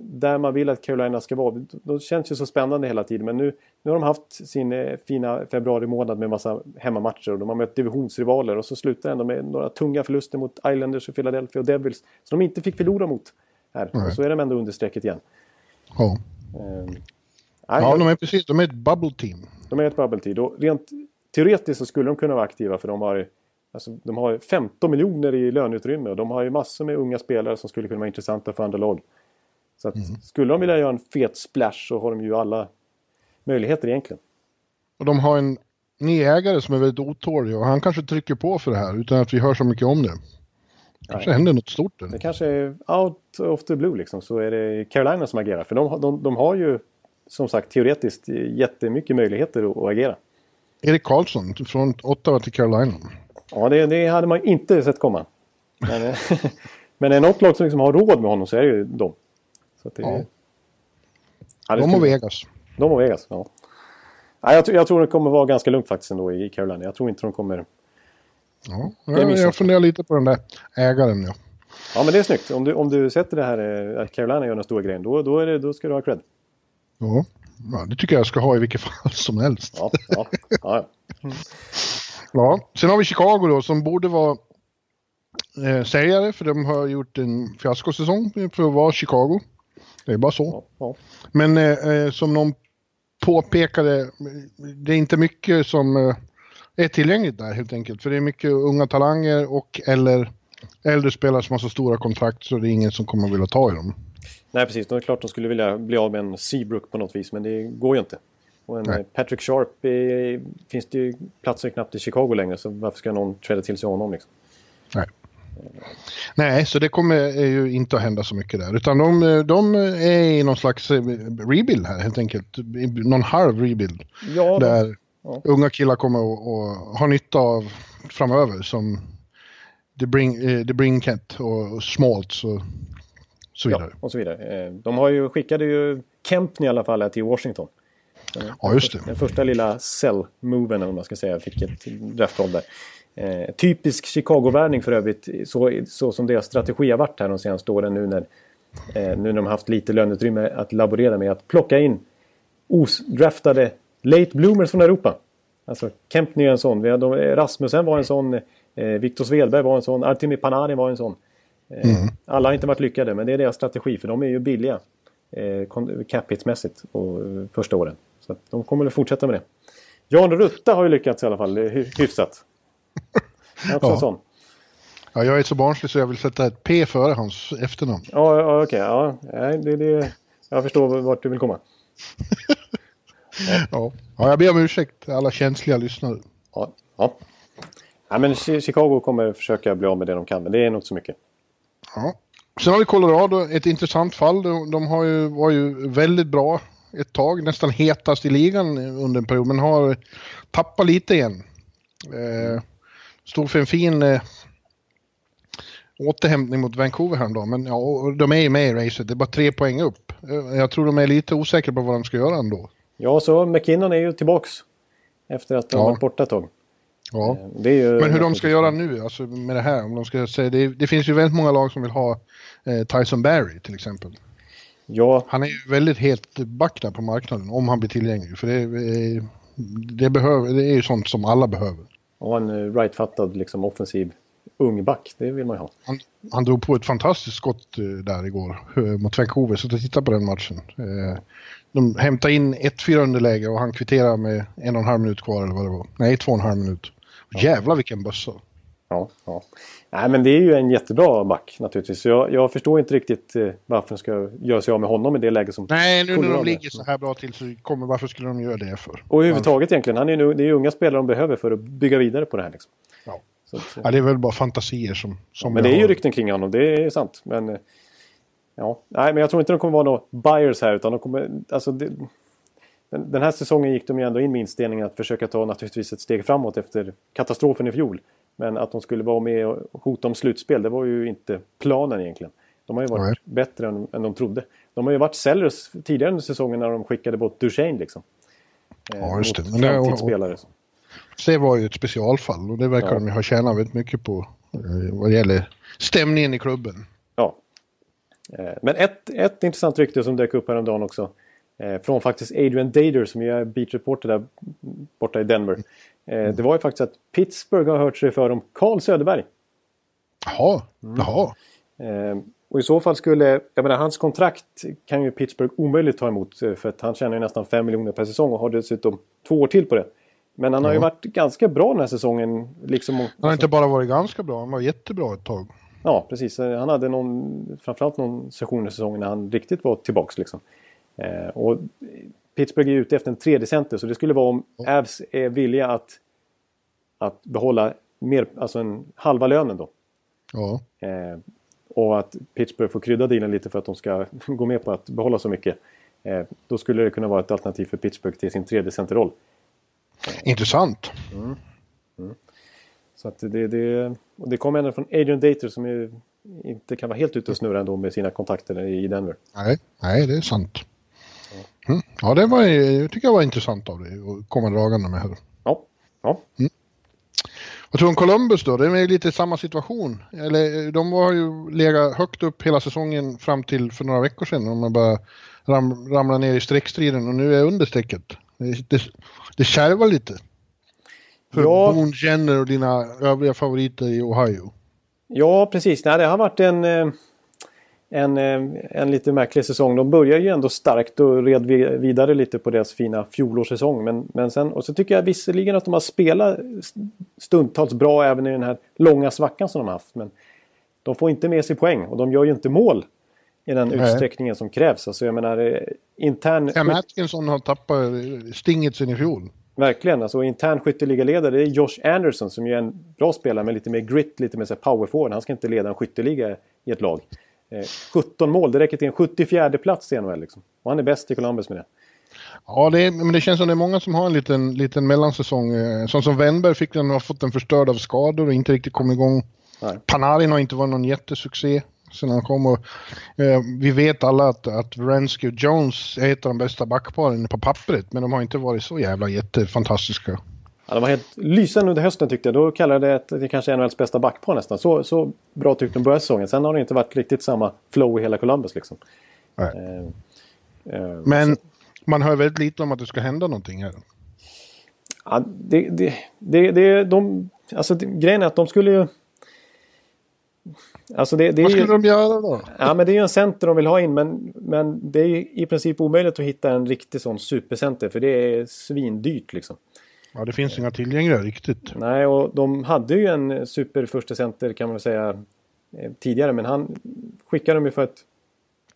där man vill att Carolina ska vara. De känns ju så spännande hela tiden, men nu, nu har de haft sin eh, fina februari månad med massa hemmamatcher och de har mött divisionsrivaler och så slutar det ändå med några tunga förluster mot Islanders och Philadelphia och Devils som de inte fick förlora mot här. Och så är de ändå under strecket igen. Ja. Um, ja, de är precis. De är ett bubble team. De är ett bubble team. Och rent teoretiskt så skulle de kunna vara aktiva för de har, alltså, de har 15 miljoner i löneutrymme och de har ju massor med unga spelare som skulle kunna vara intressanta för andra lag. Så att, mm. skulle de vilja göra en fet splash så har de ju alla möjligheter egentligen. Och de har en ny ägare som är väldigt otålig och han kanske trycker på för det här utan att vi hör så mycket om det. kanske Nej. händer något stort. Där. Det kanske är out of the blue liksom så är det Carolina som agerar. För de, de, de har ju som sagt teoretiskt jättemycket möjligheter att, att agera. Erik Karlsson från Ottawa till Carolina. Ja, det, det hade man inte sett komma. Men, (laughs) men är det något lag som liksom har råd med honom så är det ju de. Så det, ja. Ja, de och Vegas. De och Vegas, ja. ja jag, jag, tror det kommer vara ganska lugnt faktiskt ändå i Carolina. Jag tror inte de kommer... Ja, jag, jag funderar lite på den där ägaren. Ja, ja men det är snyggt. Om du, om du sätter det här att eh, Carolina gör den stora grejen, då, då, är det, då ska du ha cred. Ja. ja, det tycker jag ska ha i vilket fall som helst. Ja, ja, ja. ja. (laughs) Sen har vi Chicago då som borde vara eh, säljare för de har gjort en fiaskosäsong för att vara Chicago. Det är bara så. Ja. Men eh, eh, som någon påpekade, det är inte mycket som eh, är tillgängligt där helt enkelt. För det är mycket unga talanger och eller äldre spelare som har så stora kontrakt så det är ingen som kommer att vilja ta i dem. Nej precis, det är klart de skulle vilja bli av med en Seabrook på något vis men det går ju inte. Och en Nej. Patrick Sharp är, finns det ju platser knappt i Chicago längre så varför ska någon träda till sig honom liksom? Nej. Nej, så det kommer ju inte att hända så mycket där. Utan de, de är i någon slags eh, rebuild här helt enkelt. Någon halv rebuild. Ja, där ja. unga killar kommer att ha nytta av framöver som The, Bring, uh, The Brinket och Smaltz och så vidare. Ja, och så vidare. Eh, de har ju, skickade ju Kempney i alla fall till Washington. Ja, just det. Den första lilla cell-moven, om man ska säga, fick ett draftval där. Eh, typisk Chicago-värvning för övrigt, så, så som deras strategi har varit här de senaste åren nu när, eh, nu när de haft lite löneutrymme att laborera med. Att plocka in osdraftade late bloomers från Europa. Alltså Kempny är en sån, hade, Rasmussen var en sån, eh, Viktor Svedberg var en sån, Artemi Panari var en sån. Eh, mm. Alla har inte varit lyckade, men det är deras strategi för de är ju billiga eh, capitsmässigt och, eh, första åren. Så de kommer att fortsätta med det. Jan Rutta har ju lyckats i alla fall hyfsat. Jag är också ja. en sån. Ja, jag är så barnslig så jag vill sätta ett P före hans efternamn. Ja, ja okej. Ja, det, det, jag förstår vart du vill komma. ja. ja. ja, jag ber om ursäkt alla känsliga lyssnare. Ja, ja. ja men Chicago kommer försöka bli av med det de kan, men det är nog inte så mycket. Ja. Sen har vi Colorado, ett intressant fall. De, de har ju, var ju väldigt bra ett tag, nästan hetast i ligan under en period, men har tappat lite igen. Eh, stod för en fin eh, återhämtning mot Vancouver häromdagen. Men ja, de är ju med i racet. Det är bara tre poäng upp. Eh, jag tror de är lite osäkra på vad de ska göra ändå. Ja, så McKinnon är ju tillbaks. Efter att de ja. varit borta ett tag. Ja. Eh, men hur de ska göra nu, alltså med det här. Om de ska säga, det, det finns ju väldigt många lag som vill ha eh, Tyson Barry till exempel. Ja. Han är ju väldigt helt back där på marknaden om han blir tillgänglig. För det, eh, det, behöver, det är ju sånt som alla behöver. Och en eh, rightfattad liksom, offensiv ung back, det vill man ju ha. Han, han drog på ett fantastiskt skott eh, där igår mot Vancouver, så titta på den matchen. De hämtade in 1-4 underläge och han kvitterade med en och en halv minut kvar eller vad det var. Nej, två och en halv minut. Ja. Jävlar vilken bössa. Ja, ja. Nej, men det är ju en jättebra back naturligtvis. Jag, jag förstår inte riktigt eh, varför de ska göra sig av med honom i det läge som... Nej, nu när de ligger så här bra till så kommer, varför skulle de göra det för? Och överhuvudtaget egentligen. Han är nu, det är ju unga spelare de behöver för att bygga vidare på det här. Liksom. Ja. Så, så. ja, det är väl bara fantasier som... som ja, men det är har. ju rykten kring honom, det är sant. Men, eh, ja. Nej, men jag tror inte de kommer vara några buyers här utan de kommer... Alltså, det, den, den här säsongen gick de ju ändå in med inställningen att försöka ta naturligtvis ett steg framåt efter katastrofen i fjol. Men att de skulle vara med och hota om slutspel, det var ju inte planen egentligen. De har ju varit Nej. bättre än, än de trodde. De har ju varit sellers tidigare under säsongen när de skickade bort Duchene liksom. Eh, Ja, just det. Men det- framtidsspelare. Så det var ju ett specialfall och det verkar Ja. de ha tjänat väldigt mycket på eh, vad gäller stämningen i klubben. Ja. Eh, Men ett, ett intressant rykte som dök upp häromdagen också. eh, Från faktiskt Adrian Dader som är beat reporter där borta i Denver. Eh, Det var ju faktiskt att Pittsburgh har hört sig för om Carl Söderberg. Jaha, Mm. jaha. Eh, Och i så fall skulle, jag menar hans kontrakt kan ju Pittsburgh omöjligt ta emot. eh, För att han tjänar ju nästan 5 miljoner per säsong och har dessutom två år till på det. Men han har ju Ja. varit ganska bra den här säsongen. Liksom, Han har inte bara varit ganska bra, han var jättebra ett tag. Ja, precis. Han hade någon, framförallt någon session i säsongen när han riktigt var tillbaks. Liksom. Eh, och Pittsburgh är ute efter en tredje center så det skulle vara om Avs är villiga att, att behålla mer, alltså en halva lönen då. Ja. Eh, och att Pittsburgh får krydda dealen lite för att de ska (laughs) gå med på att behålla så mycket. Eh, då skulle det kunna vara ett alternativ för Pittsburgh till sin tredje centerroll. Intressant. Så att det, det, och det kommer ändå från Adrian Dater som ju inte kan vara helt ute och snurra ändå med sina kontakter i Denver. Nej, nej det är sant. Mm. Ja, det var, jag tycker jag var intressant av dig att komma dragande med här. Ja, ja. Vad tror du om Columbus då? Det är lite samma situation. Eller de har ju legat högt upp hela säsongen fram till för några veckor sedan. De bara ram, ramlat ner i streckstriden och nu är under strecket. Det, det, det kärvar lite. För Ja. Boone Jenner och dina övriga favoriter i Ohio. Ja, precis. Nej, det har varit en, eh, en, eh, en lite märklig säsong. De börjar ju ändå starkt och red vi- vidare lite på deras fina fjolårssäsong. Men, men sen, och så tycker jag visserligen att de har spelat stundtals bra även i den här långa svackan som de har haft. Men de får inte med sig poäng och de gör ju inte mål i den Nej. utsträckningen som krävs. Alltså jag menar eh, intern... Sam Atkinson har tappat stinget sen i fjol. Verkligen. Alltså intern skytteligaledare det är Josh Anderson som ju är en bra spelare med lite mer grit, lite mer power forward. Han ska inte leda en skytteliga i ett lag. Eh, 17 mål, det räcker till en 74 plats i NHL. Liksom. Och han är bäst i Columbus med det. Ja, det är, men det känns som det är många som har en liten, liten mellansäsong. Eh, Sån som Wennberg fick den har fått den förstörd av skador och inte riktigt kommit igång. Nej. Panarin har inte varit någon jättesuccé sen han kom. Och, eh, vi vet alla att, att Wrensky och Jones är ett av de bästa backparen på pappret, men de har inte varit så jävla jättefantastiska. Ja, de var helt lysande under hösten tyckte jag. Då kallade jag det det kanske NHLs bästa backpar nästan. Så, så bra tyckte de började säsongen. Sen har det inte varit riktigt samma flow i hela Columbus. Liksom. Eh, eh, Men man hör väldigt lite om att det ska hända någonting här. Ja, det, det, det, det, de, alltså, det, grejen är att de skulle ju... Alltså det, det är Vad ju, skulle de göra då? ja, men det är ju en center de vill ha in men, men det är ju i princip omöjligt att hitta en riktig sån supercenter för det är svindyrt liksom. Ja, det finns inga tillgängliga riktigt. Nej, och de hade ju en super första center kan man väl säga eh, tidigare men han skickade dem ju för att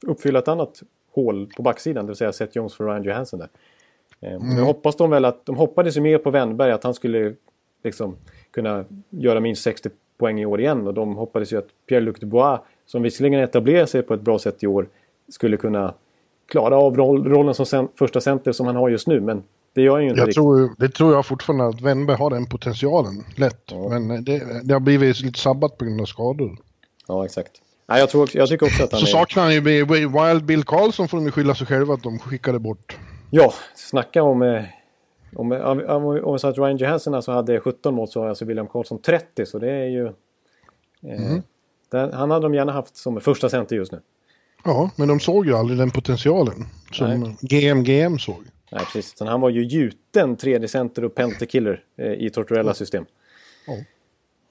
uppfylla ett annat hål på backsidan, det vill säga Seth Jones för Ryan Johansson där. Eh, Nu hoppas de väl att, de hoppades ju mer på Wennberg att han skulle liksom kunna göra minst 60 poäng i år igen och de hoppades ju att Pierre-Luc Dubois som visserligen etablerar sig på ett bra sätt i år skulle kunna klara av roll, rollen som cen- första center som han har just nu men det gör ju inte Jag riktigt. tror, det tror jag fortfarande att Wennberg har den potentialen, lätt. Ja. Men det, det har blivit lite sabbat på grund av skador. Ja, exakt. Nej, jag, tror jag tycker också att han Så är... saknar han ju Wild Bill Karlsson får de skylla sig själva att de skickade bort. Ja, snacka om... eh, Om, om, om, om så att Ryan Johansson alltså hade 17 mål så har alltså William Karlsson 30 så det är ju... Eh, där, han hade de gärna haft som första center just nu. Ja, men de såg ju aldrig den potentialen som Nej. GMGM såg. Nej, precis. Han var ju gjuten tredje center och pentakiller eh, i Tortorellas system. Ja.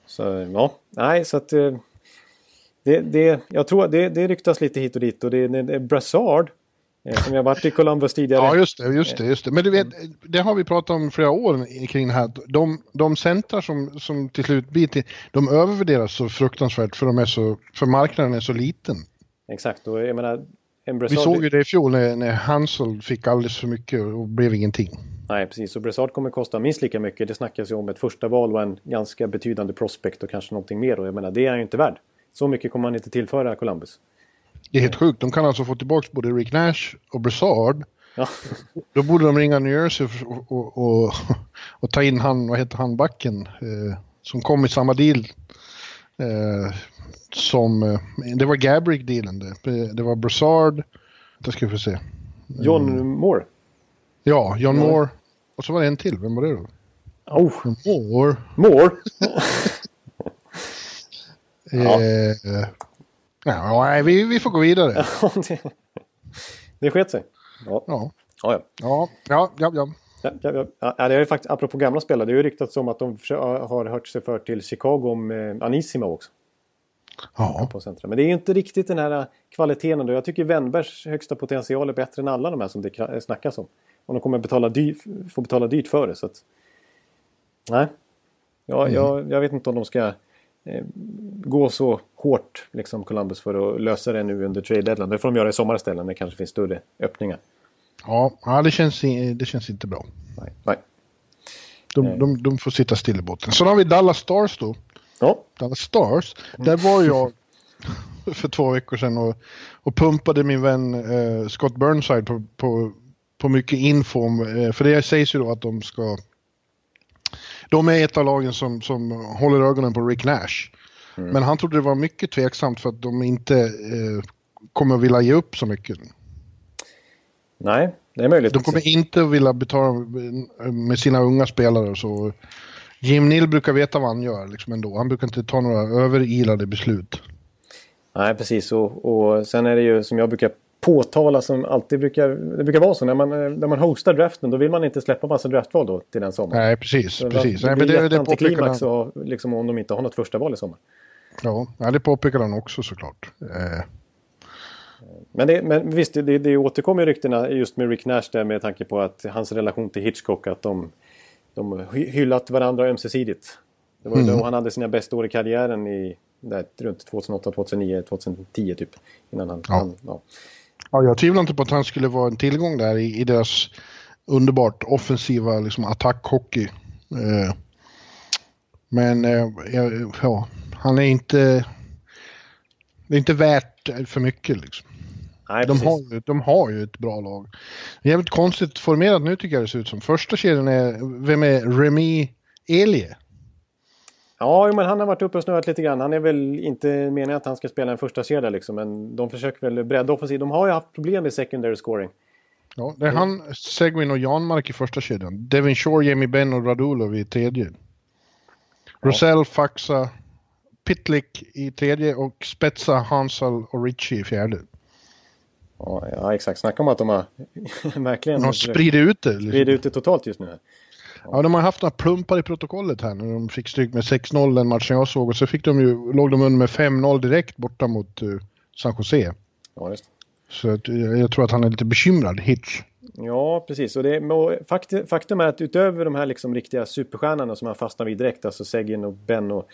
Så ja, nej så att... Eh, det, det, jag tror det, det ryktas lite hit och dit och det, det, det är Brassard eh, som jag varit i Columbus tidigare. Ja, just det, just det, just det. Men du vet, det har vi pratat om flera år kring det här. De, de centrar som, som till slut blir till, de övervärderas så fruktansvärt för, de är så, för marknaden är så liten. Exakt, och jag menar... En Vi Brassard, såg ju det i fjol när, när Hansel fick alldeles för mycket och blev ingenting. Nej, precis. Så Brassard kommer kosta minst lika mycket. Det snackas ju om ett första val och en ganska betydande prospect och kanske någonting mer. Och jag menar, det är han ju inte värd. Så mycket kommer han inte tillföra Columbus. Det är helt sjukt. De kan alltså få tillbaka både Rick Nash och Brassard Ja. Då borde de ringa New Jersey och, och, och, och ta in han, vad heter han, backen, eh, som kom i samma deal. Eh, som, eh, det var Gabrick-dealen det. Det var Brassard, det ska vi se. John Moore. Ja, John Ja. Moore. Och så var det en till, vem var det då? Oh, Moore. Moore? Ja. (laughs) Eh, ja, nej, vi, vi får gå vidare. (laughs) Det, det sket sig. Ja, Ja, ja. ja. ja, ja, ja. ja. Ja, ja, det är ju faktiskt, apropå gamla spelare, det har ju ryktats om att de har hört sig för till Chicago om eh, också. Ja. Men det är ju inte riktigt den här eh, kvaliteten ändå. Jag tycker Wennbergs högsta potential är bättre än alla de här som det kra- snackas om. Och de kommer betala dy- få betala dyrt för det. Så att... Nej, ja, jag, jag vet inte om de ska eh, gå så hårt, liksom Columbus, för att lösa det nu under trade deadline. Det får de göra i sommar istället när det kanske finns större öppningar. ja, det, känns, det känns inte bra. Nej. Nej. De, de, de får sitta still i båten. Så har vi Dallas Stars då. Ja, Dallas Stars. Där var jag (laughs) för två veckor sedan och, och pumpade min vän eh, Scott Burnside på, på, på mycket info. Om, eh, för det sägs ju då att de ska... De är ett av lagen som, som håller ögonen på Rick Nash. Men han trodde det var mycket tveksamt för att de inte eh, kommer vilja ge upp så mycket. nej, det är möjligt. De kommer inte att vilja betala med sina unga spelare så. Jim Neal brukar veta vad han gör liksom ändå. Han brukar inte ta några överilade beslut. Nej, precis. Och, och sen är det ju som jag brukar påtala som alltid brukar... Det brukar vara så när man, när man hostar draften då vill man inte släppa massa draftval då till den sommaren. Nej, precis. Så precis. Det Nej, blir men det, liksom, om de inte har något första val i sommar. ja, det påpekar han också såklart. Eh, Men, det, men visst, det, det återkommer ju ryktena just med Rick Nash där med tanke på att hans relation till Hitchcock, att de, de hy- hyllat varandra ömsesidigt. Det var Mm. då han hade sina bästa år i karriären i där, runt 2008, 2009, 2010 typ. Innan han, Ja. han ja. ja, jag tvivlar inte på att han skulle vara en tillgång där i, i deras underbart offensiva liksom, attackhockey. Eh, men eh, ja, han är inte... Det är inte värt för mycket liksom. Nej, De precis. har, ju, de har ju ett bra lag. Jävligt konstigt formerat nu tycker jag det ser ut som. Första kedjan är, vem är Remy Elie? Ja, men han har varit uppe och snurrat lite grann. Han är väl inte meningen att han ska spela en första kedja liksom, men de försöker väl bredda offensiv. De har ju haft problem med secondary scoring. Ja, det är han, Seguin och Janmark i första kedjan. Devin Shore, Jamie Benn och Radulov i tredje. Rosell, Faxa, Pitlick i tredje och Spetsa, Hansal och Ritchie i fjärde. Ja, ja exakt. Snacka om att de har (laughs) verkligen De har spridit ut det. Liksom. ut det totalt just nu. här. Ja, de har haft några plumpar i protokollet här när de fick stryk med 6-0 den matchen jag såg och så fick de ju, låg de under med 5-0 direkt borta mot uh, San Jose. Ja, just. Så att, eh, jag tror att han är lite bekymrad, Hitch. Ja, precis. Och det, och fakt, faktum är att utöver de här liksom riktiga superstjärnorna som han fastnar vid direkt, alltså Seguin och Ben och,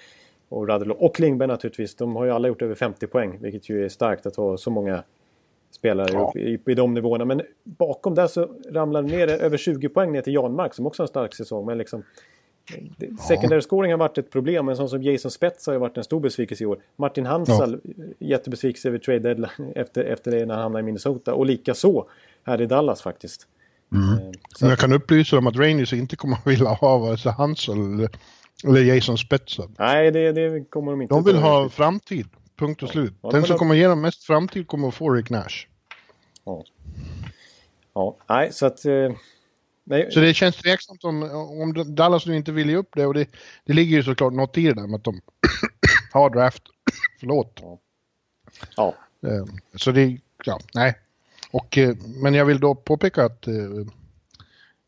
och Radulov och Klingberg naturligtvis. De har ju alla gjort över 50 poäng, vilket ju är starkt att ha så många spelare Ja. i, i de nivåerna. Men bakom där så ramlar det ner över 20 poäng ner till Janmark som också har en stark säsong. Men liksom, det- Secondary scoring har varit ett problem, men sån som Jason Spets har ju varit en stor besvikelse i år. Martin Hansal, jättebesvikelse över trade deadline (laughs) efter, efter det när han hamnade i Minnesota. Och lika så här i Dallas faktiskt. Eh, Så, Men jag kan upplysa om att Rangers inte kommer att vilja ha vare sig Hansel eller, Jason Spetsa. nej, det, det kommer de inte De vill ha riktigt. framtid. Punkt och slut. Ja, de Den som kommer ge dem mest framtid kommer att få Rick Nash. Ja. ja, nej, så att... eh, Nej, Så det känns tveksamt om, om Dallas nu inte vill ge upp det och det, det ligger ju såklart något i det där med att de (clears throat) har draft. (clears throat) Förlåt. ja, Eh, Så det, ja, nej. Och, eh, men jag vill då påpeka att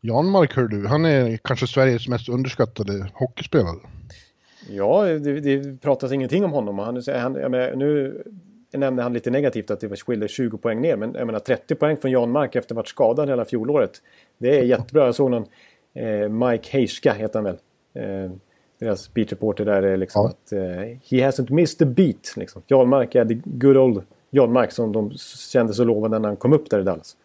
Janmark, hör du, han är kanske Sveriges mest underskattade hockeyspelare. Ja det, det pratas ingenting om honom. Han, han, menar, nu nämnde han lite negativt att det var skilde 20 poäng ner. Men jag menar 30 poäng från Jan Mark efter att ha varit skadad hela fjolåret. Det är jättebra. Jag såg någon eh, Mike Heiska heter han väl. Eh, deras beat reporter där är liksom Ja. att eh, he hasn't missed a beat. Liksom. Jan Mark är the good old Jan Mark som de kände så lovande när han kom upp där i Dallas.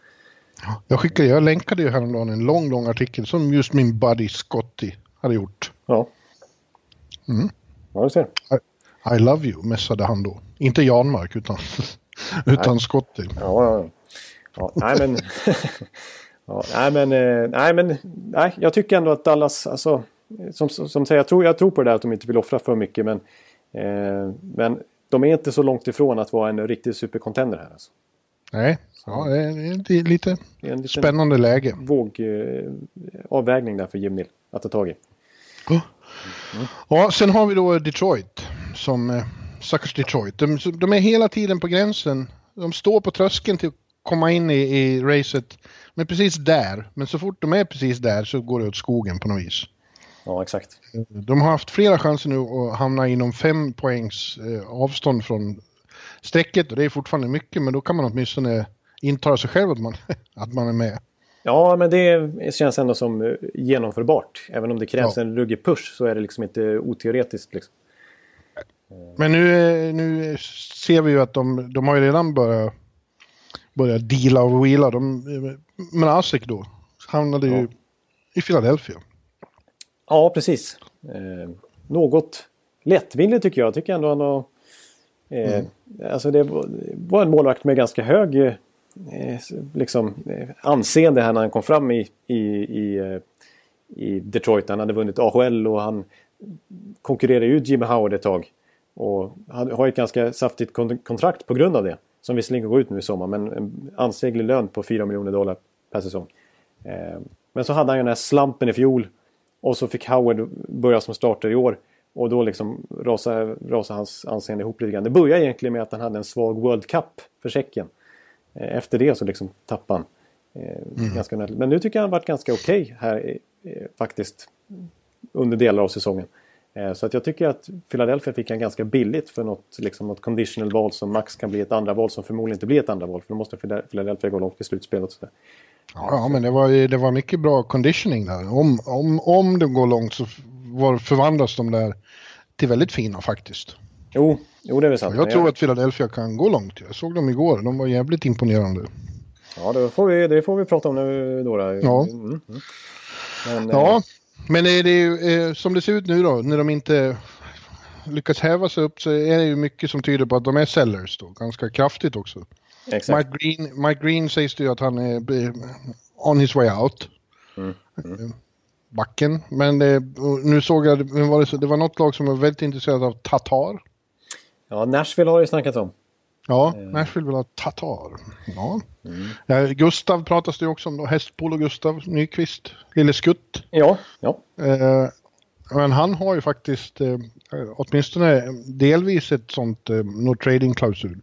Jag skickade, jag länkade ju häromdagen en lång, lång artikel som just min buddy Scotty hade gjort. Ja. Mm. Ja, du ser. I, I love you, messade han då. Inte Janmark utan, (laughs) utan Scotty. Ja, ja, ja. Nej men... (laughs) ja, nej men... eh, Nej men... Nej, jag tycker ändå att Dallas, alltså... Som, som säger, jag tror, jag tror på det där att de inte vill offra för mycket men... Eh, men de är inte så långt ifrån att vara en riktig supercontender här alltså. Nej, ja, det är lite Det är en spännande läge. våg, eh, avvägning där för Jim Neal att ta tag i. Ja, sen har vi då Detroit. Som eh, stackars Detroit. De, de är hela tiden på gränsen. De står på tröskeln till att komma in i, i racet. Men precis där. Men så fort de är precis där så går det åt skogen på något vis. Ja, exakt. De har haft flera chanser nu att hamna inom fem poängs eh, avstånd från strecket och det är fortfarande mycket men då kan man åtminstone intala sig själv att man, (laughs) att man är med. Ja, men det känns ändå som eh, genomförbart. Även om det krävs Ja. en ruggig push så är det liksom inte oteoretiskt. Liksom. Men nu, eh, nu ser vi ju att de, de har ju redan börjat, börjat deala och wheela. De, eh, men Asik då hamnade ju Ja. i Philadelphia. Ja, precis. Eh, något lättvindigt tycker jag. Tycker ändå han har... Eh, Alltså det var- en målvakt med ganska hög Eh, liksom, eh, anseende här när han kom fram i, i, i, eh, i Detroit. Han hade vunnit AHL och han konkurrerade ut Jimmy Howard ett tag. Och han har ett ganska saftigt kontrakt på grund av det. Som visserligen går ut nu i sommar men en ansenlig lön på 4 miljoner dollar per säsong. Men så hade han ju den här slampen i fjol. Och så fick Howard börja som starter i år. Och då liksom rasade, rasade hans anseende ihop lite grann. Det började egentligen med att han hade en svag World Cup för Tjeckien. Eh, Efter det så liksom tappade han. Eh, ganska nära. Men nu tycker jag han varit ganska okej här eh, faktiskt. Under delar av säsongen. Så att jag tycker att Philadelphia fick han ganska billigt för något, liksom något conditional val som max kan bli ett andra val som förmodligen inte blir ett andra val. För då måste Philadelphia gå långt i slutspelet. Ja, ja men det var, det var mycket bra conditioning där. Om, om, om de går långt så var, förvandlas de där till väldigt fina faktiskt. Jo, jo, det är väl sant. Jag Men tror att Philadelphia kan gå långt. Jag såg dem igår. De var jävligt imponerande. Ja, det får vi, det får vi prata om nu då. då. Ja. Mm, mm. Men, Ja, eh, men är det ju, eh, som det ser ut nu då, när de inte lyckas häva sig upp så är det ju mycket som tyder på att de är sellers då, ganska kraftigt också. exakt. Mike Green, Mike Green sägs det ju att han är eh, on his way out. Mm, Eh, Backen. Men det, nu såg jag, var det var något lag som var väldigt intresserat av Tatar. Ja, Nashville har det snackat om. Ja, Eh. Nashville vill ha Tatar. Ja. Mm. Gustav pratas det ju också om då, Hästpolo Gustav Nyqvist, Lille Skutt. Ja, ja. Eh, men han har ju faktiskt eh, åtminstone delvis ett sånt eh, no trading-klausul.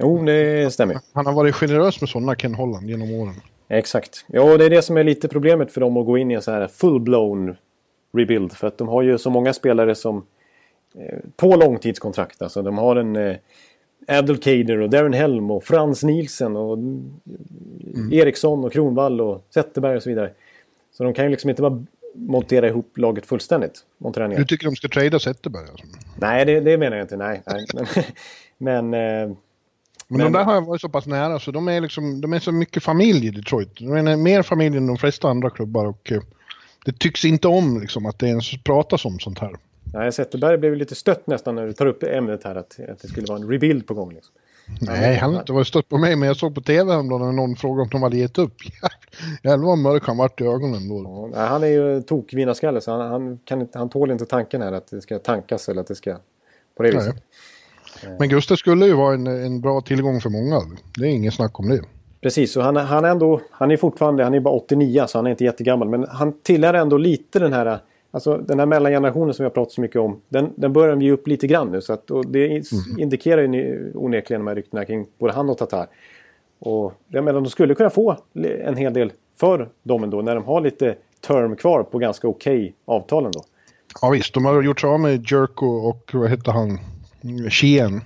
Jo, det stämmer. Han har varit generös med sådana Ken Holland genom åren. Exakt. Ja, det är det som är lite problemet för dem att gå in i en så här full-blown rebuild. För att de har ju så många spelare som på långtidskontrakt. Alltså de har en eh, Abdelkader och Darren Helm och Frans Nielsen och Eriksson och Kronvall och Zetterberg och så vidare. Så de kan ju liksom inte bara montera ihop laget fullständigt. Montera ner. Du tycker de ska trada Zetterberg alltså. Nej, det, det menar jag inte. Nej, nej. (laughs) Men, men eh, Men, Men- de där har varit så pass nära så de är liksom, de är så mycket familj i Detroit. De är mer familj än de flesta andra klubbar och eh, det tycks inte om liksom att det ens pratas om sånt här. Nej, Zetterberg blev lite stött nästan när du tar upp ämnet här. Att, att det skulle vara en rebuild på gång. Liksom. Nej, han har inte varit stött på mig men jag såg på tv häromdagen när någon frågade om de hade gett upp. (laughs) Jävlar vad mörk han vart i ögonen då. Ja, nej, han är ju tokvinarskalle så han, han, kan inte, han tål inte tanken här att det ska tankas eller att det ska på det viset. Men Gustav skulle ju vara en, en bra tillgång för många. Det är ingen snack om det. Precis, så han, han är ändå, han är fortfarande, han är bara 89 så han är inte jättegammal. Men han tillhör ändå lite den här, alltså den här mellangenerationen som vi har pratat så mycket om. Den, den börjar de ge upp lite grann nu. Så att, och det is- indikerar ju onekligen de här ryktena kring både han och Tatar. Och jag menar, de skulle kunna få en hel del för dem ändå när de har lite term kvar på ganska okej avtal ändå. Ja visst, de har gjort sig av med Jerko och vad hette han? Sheehan.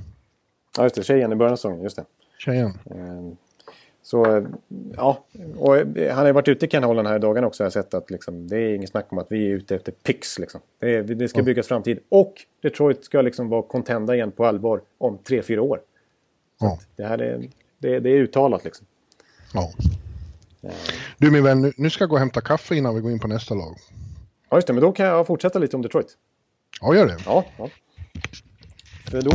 Ja, just det. Tjejen i början av säsongen. Just det. Tjejen. Eh, Så eh, ja, och eh, han har ju varit ute i Ken Holland här i dagarna också. Jag har sett att liksom, det är inget snack om att vi är ute efter picks. Liksom. Det, är, det ska byggas framtid. Och Detroit ska liksom vara contenda igen på allvar om tre fyra år. Ja. Det här är, det, det är uttalat liksom. ja. Du min vän, nu- nu ska jag gå och hämta kaffe innan vi går in på nästa lag. Ja, just det. Men då kan jag fortsätta lite om Detroit. Ja, gör det. Ja, ja. För då,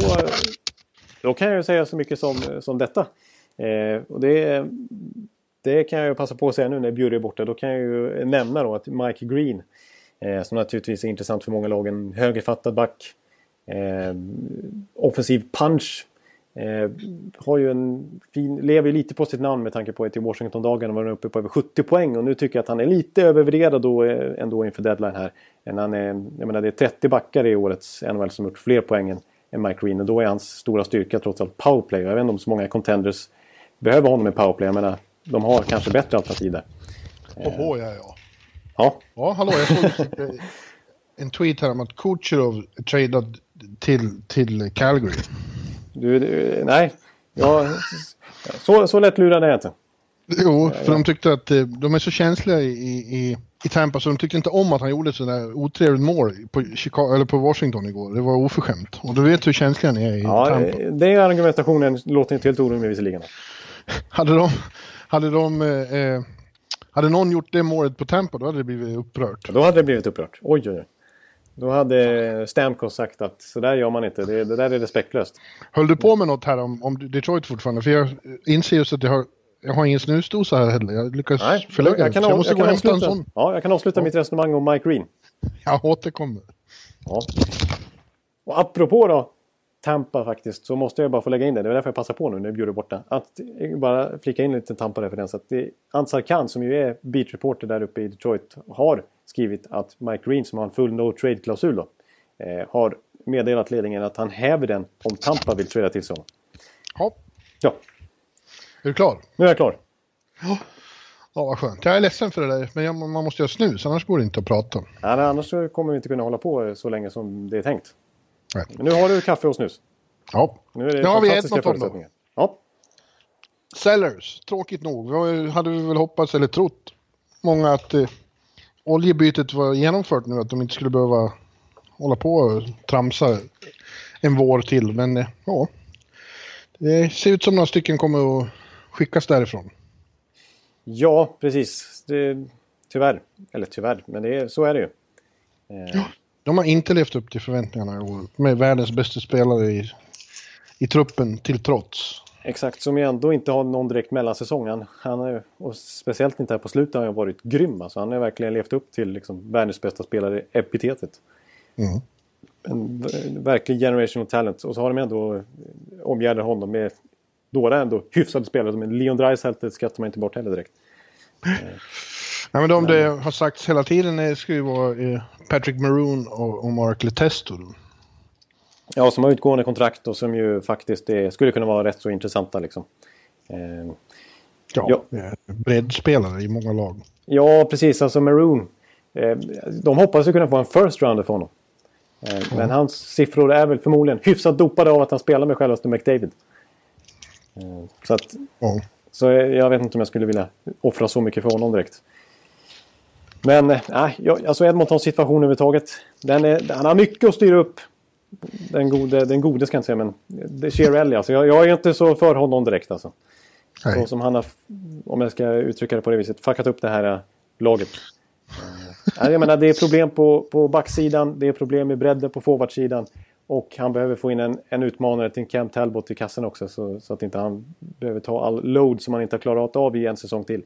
då kan jag ju säga så mycket som, som detta. Eh, och det, det kan jag passa på att säga nu när Bjurre är borta. Då kan jag ju nämna då att Mike Green, eh, som naturligtvis är intressant för många lag, en högerfattad back. Eh, offensiv punch. Eh, har ju en fin, lever ju lite på sitt namn med tanke på att i Washington-dagarna var han uppe på över 70 poäng och nu tycker jag att han är lite övervärderad då eh, ändå inför deadline här. Än han är, jag menar det är 30 backar i årets NHL som gjort fler poäng än, än Mike Green och då är hans stora styrka trots allt powerplay. Jag vet inte om så många contenders behöver honom i powerplay. Jag menar, de har kanske bättre alternativ där. Oho, ja, ja. Ja, Ja, hallå, jag såg (laughs) en tweet här om att Kucherov tradad till, till Calgary. du, du nej. Ja, så, så lätt lurad är jag inte. Jo, för de tyckte att eh, de är så känsliga i, i, i Tampa så de tyckte inte om att han gjorde sådär otrevligt mål på, Chicago, eller på Washington igår. Det var oförskämt. Och du vet hur känsliga ni är i Ja, Tampa. den argumentationen låter inte helt orimlig visserligen. Hade de, hade de, eh, eh, hade någon gjort det målet på Tampa då hade det blivit upprört. Då hade det blivit upprört. Oj, oj, oj. Då hade Stamkos sagt att så där gör man inte. Det, det där är respektlöst. Höll du på med något här om, om Detroit fortfarande? För jag inser just att jag har, jag har ingen snusdosa här heller. Jag lyckas Nej, förlägga jag kan, den. Jag måste jag gå kan hämta en avsluta, sån. ja, jag kan avsluta mitt resonemang om Mike Green. Jag återkommer. Ja. Och apropå då Tampa faktiskt så måste jag bara få lägga in det. Det är därför jag passar på nu när Bjurre är borta. Att bara flika in en liten Tampa-referens. Att Ansar Khan som ju är beat reporter där uppe i Detroit har skrivit att Mike Green som har en full no trade-klausul då. Eh, har meddelat ledningen att han häver den om Tampa vill trada till sig honom. Ja, Ja, är du klar? nu är jag klar. Ja, vad skönt. Jag är ledsen för det där, men jag, man måste göra snus, annars går det inte att prata. Ja, men annars kommer vi inte kunna hålla på så länge som det är tänkt. Men nu har du kaffe och snus. Ja, Nu är det Nu har vi Edmonton då. förutsättningar. Ja. Sellers, tråkigt nog. Vi hade vi väl hoppats eller trott många att eh, oljebytet var genomfört nu, att de inte skulle behöva hålla på och tramsa en vår till. Men eh, ja, det ser ut som några stycken kommer att skickas därifrån. Ja, precis. Det, tyvärr. Eller tyvärr, men det är, så är det ju. Eh, De har inte levt upp till förväntningarna i år, med världens bästa spelare i, i truppen till trots. Exakt, som ju ändå inte har någon direkt mellansäsong. Han, han är, och speciellt inte här på slutet har han varit grym. Alltså, han har verkligen levt upp till liksom, världens bästa spelare-epitetet. Mm. En verklig generational talent. Och så har de ändå eh, omgärdat honom med några ändå hyfsade spelare. Som Leon Draisaitl skrattar man inte bort heller direkt. (laughs) Ja, men de det har sagts hela tiden är, ska ju vara eh, Patrick Maroon och, och Mark Letesto. Ja, som har utgående kontrakt och som ju faktiskt är, skulle kunna vara rätt så intressanta. Liksom. Eh, Ja, Ja. breddspelare i många lag. Ja, precis. Alltså Maroon. Eh, de hoppas ju kunna få en first rounder för honom. Eh, Men hans siffror är väl förmodligen hyfsat dopade av att han spelar med självaste McDavid. Eh, så att, Ja. så jag jag vet inte om jag skulle vilja offra så mycket för honom direkt. Men eh, nej, jag- alltså Edmontons situation överhuvudtaget. Den är, han har mycket att styra upp. Den gode, den gode ska jag inte säga, men det är Chiarelli. Alltså, jag, jag är inte så för honom direkt. Alltså. Så som han har, om jag ska uttrycka det på det viset, fuckat upp det här äh, laget. Eh, jag menar, det är problem på, på backsidan, det är problem med bredden på forwardsidan. Och han behöver få in en, en utmanare till Cam Talbot i kassen också. Så, så att inte han behöver ta all load som han inte har klarat av i en säsong till.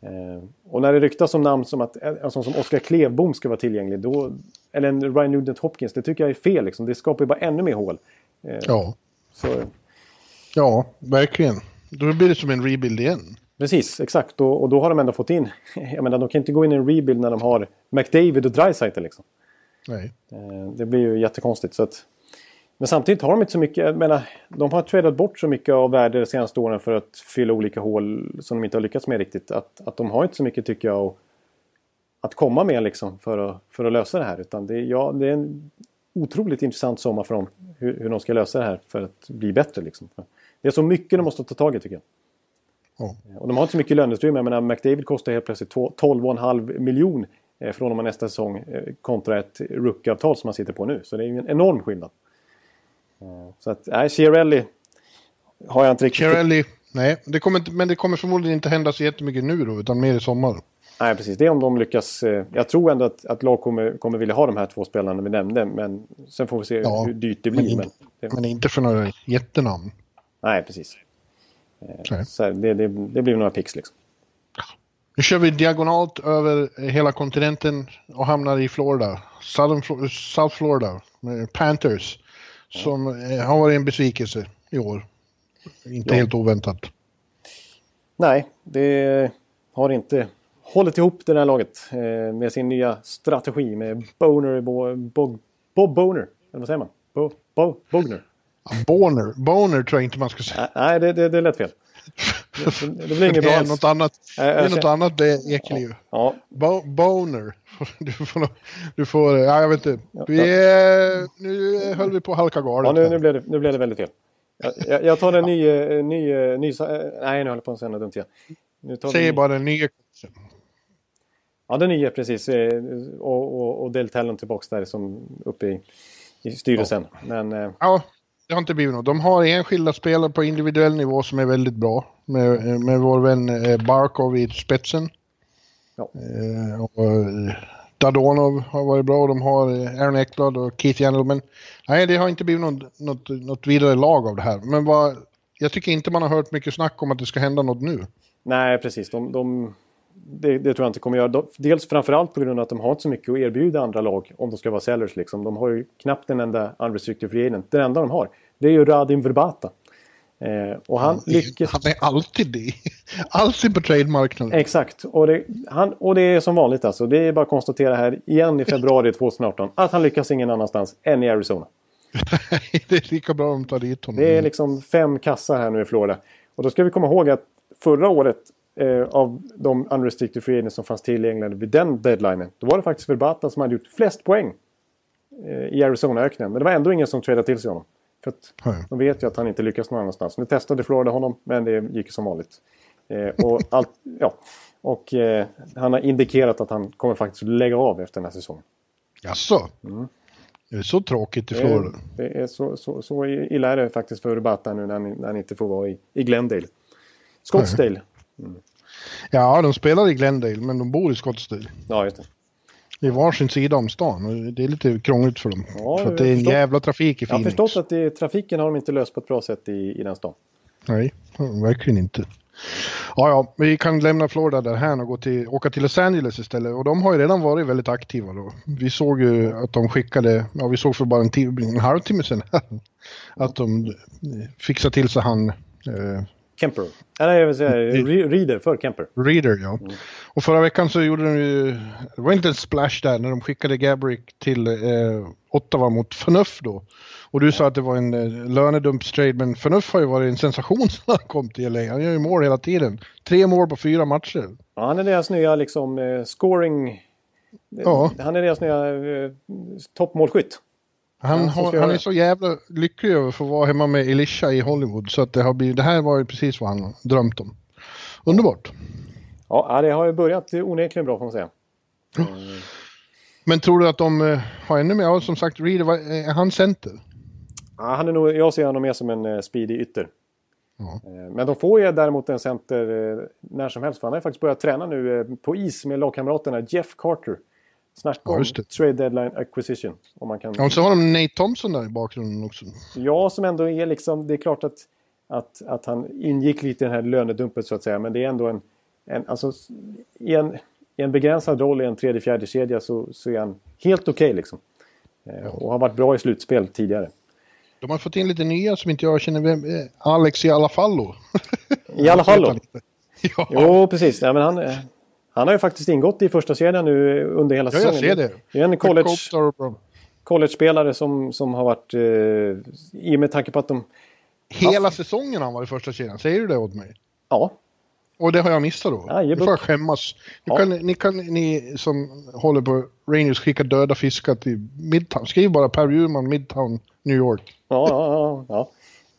Eh, och när det ryktas om namn som att sån som Oskar Klevbom ska vara tillgänglig. Då, eller en Ryan Nugent Hopkins. Det tycker jag är fel. Liksom. Det skapar ju bara ännu mer hål. Eh, Ja. Så, ja, verkligen. Då blir det som en rebuild igen. Precis, exakt. Och, och då har de ändå fått in... (laughs) Jag menar, de kan inte gå in i en rebuild när de har McDavid och Dreisaitl liksom. Nej. Eh, Det blir ju jättekonstigt. Så att, men samtidigt har de inte så mycket... Jag menar, de har tradat bort så mycket av värde de senaste åren för att fylla olika hål som de inte har lyckats med riktigt. Att, att de har inte så mycket, tycker jag, att, att komma med liksom för, att, för att lösa det här. Utan det, ja, det är en otroligt intressant sommar för dem. Hur, hur de ska lösa det här för att bli bättre. Liksom. Det är så mycket de måste ta tag i, tycker jag. Ja. Och de har inte så mycket löneutrymme. Jag menar, McDavid kostar helt plötsligt två- 12,5 miljon eh, från och med nästa säsong eh, kontra ett rookieavtal som han sitter på nu. Så det är ju en enorm skillnad. Eh, Så att, nej, Chiarelli har jag inte riktigt... Chiarelli, nej, det kommer inte, men det kommer förmodligen inte hända så jättemycket nu då, utan mer i sommar. Nej, precis. Det är om de lyckas. eh, Jag tror ändå att, att lag kommer, kommer vilja ha de här två spelarna vi nämnde. Men sen får vi se Ja, hur dyrt det men blir. in- Men, det, Men inte för några jättenamn. nej, precis. Eh, så det, det, det blir några pix liksom. Nu kör vi diagonalt över hela kontinenten och hamnar i Florida. Southern, South Florida Panthers. Som eh, har varit en besvikelse i år. Inte ja. helt oväntat. Nej, det har inte hållit ihop det här laget eh, med sin nya strategi med Boner, Bo, Bo, Bob Boner. Eller vad säger man? Bo, Bo, Bogner. Boner. Boner tror jag inte man ska säga. Nej, det, det, det lät fel. Det, det blir inget (laughs) bra alls. Något annat, det är något annat det är Ekeliv. Ja. Bo, boner. (laughs) Du får, du får, ja jag vet inte. Vi, nu höll vi på att halka galet. Ja, nu, nu, blev det, nu blev det väldigt fel. Jag, jag tar en ny, ny, ny, nej nu håller jag på att säga något dumt igen. Nu tar Säg bara den nya Ja, den nya precis. Eh, och, och, och Del Talon tillbaka där som uppe i, i styrelsen. Ja. Men, eh, ja, det har inte blivit något. De har enskilda spelare på individuell nivå som är väldigt bra. Med, med vår vän eh, Barkov i spetsen. Ja. Eh, och Dadonov har varit bra och de har Aaron Ekblad och Keith Janelman. Nej, det har inte blivit något, något, något vidare lag av det här. Men vad, jag tycker inte man har hört mycket snack om att det ska hända något nu. Nej, precis. De, de det, det, tror jag inte kommer göra. Dels framförallt på grund av att de har inte så mycket att erbjuda andra lag om de ska vara sellers. Liksom. De har ju knappt en enda unrestricted free agent. Det enda de har det är ju Radim Verbata. Eh, och han, han lyckas... Han är alltid det. (laughs) alltid på trademarknaden. Exakt. Och det, han, och det är som vanligt alltså. Det är bara att konstatera här igen i februari 2018 att han lyckas ingen annanstans än i Arizona. (laughs) det är lika bra att de tar dit honom. Det är liksom fem kassar här nu i Florida. Och då ska vi komma ihåg att förra året eh, av de unrestricted free agents som fanns tillgängliga vid den deadlinen. Då var det faktiskt Verbata som hade gjort flest poäng eh, i Arizona-öknen. Men det var ändå ingen som tradade till sig honom. För att de vet ju att han inte lyckas någon annanstans. Nu testade Florida honom, men det gick som vanligt. Eh, och (laughs) allt, ja. och eh, han har indikerat att han kommer faktiskt lägga av efter den här säsongen. Jaså? Mm. Det är så tråkigt i Florida. Det, det är så, så, så illa är det faktiskt för Rabata nu när han, när han inte får vara i, i Glendale. Scottsdale Mm. Ja, de spelar i Glendale, men de bor i Scottsdale. Ja, just det. I varsin sida om stan. Det är lite krångligt för dem. Ja, för att det är en förstått, jävla trafik i Phoenix. Jag har förstått att det, trafiken har de inte löst på ett bra sätt i, i den stan. Nej, verkligen inte. Ja, ja, vi kan lämna Florida där här och gå till, åka till Los Angeles istället. Och de har ju redan varit väldigt aktiva då. Vi såg ju att de skickade, ja vi såg för bara en, en halvtimme sedan, (laughs) att de fixade till sig han, eh, Kemper. Nej, jag vill säga Reader för Kemper. Reader, ja. Mm. Och förra veckan så gjorde de ju... Det var inte en splash där när de skickade Gabrick till eh, Ottawa mot Förnuff då. Och du sa att det var en eh, lönedumpstrade, men Förnuff har ju varit en sensation sedan han kom till LA. Han gör ju mål hela tiden. Tre mål på fyra matcher. Ja, han är deras nya liksom eh, scoring... Ja. Han är deras nya eh, toppmålskytt. Han, har, han är så jävla lycklig över att få vara hemma med Elisha i Hollywood. Så att det, har blivit, det här var ju precis vad han drömt om. Underbart. Ja, det har ju börjat onekligen bra får man säga. Mm. Men tror du att de uh, har ännu mer? Ja, som sagt, Reed, är han center? Ja, han är nog, jag ser honom mer som en uh, speedy ytter. Ja. Uh, men de får ju däremot en center när som helst. För han har faktiskt börjat träna nu på is med lagkamraterna Jeff Carter. Snacka ja, om trade deadline acquisition. Om man kan... Ja, och så har de Nate Thompson där i bakgrunden också. Ja, som ändå är liksom, det är klart att, att, att han ingick lite i den här lönedumpet så att säga. Men det är ändå en, en alltså i en, i en begränsad roll i en tredje fjärde kedja så, så är han helt okej okay, liksom. Eh, ja. Och har varit bra i slutspel tidigare. De har fått in lite nya som inte jag känner vem. Eh, Alex i alla fall I alla fall (laughs) ja. Jo, precis. Ja, men han, eh, han har ju faktiskt ingått i första serien nu under hela säsongen. Ja, jag ser det. Det är en college, college-spelare som, som har varit... Eh, I och med tanke på att de... Hela haft... säsongen har han varit i första serien, säger du det åt mig? Ja. Och det har jag missat då? Ja, nu får jag skämmas. Ja. Kan, ni, kan, ni som håller på Rangers skicka döda fiskar till Midtown. Skriv bara Per Bjurman, Midtown, New York. Ja, ja, ja. ja.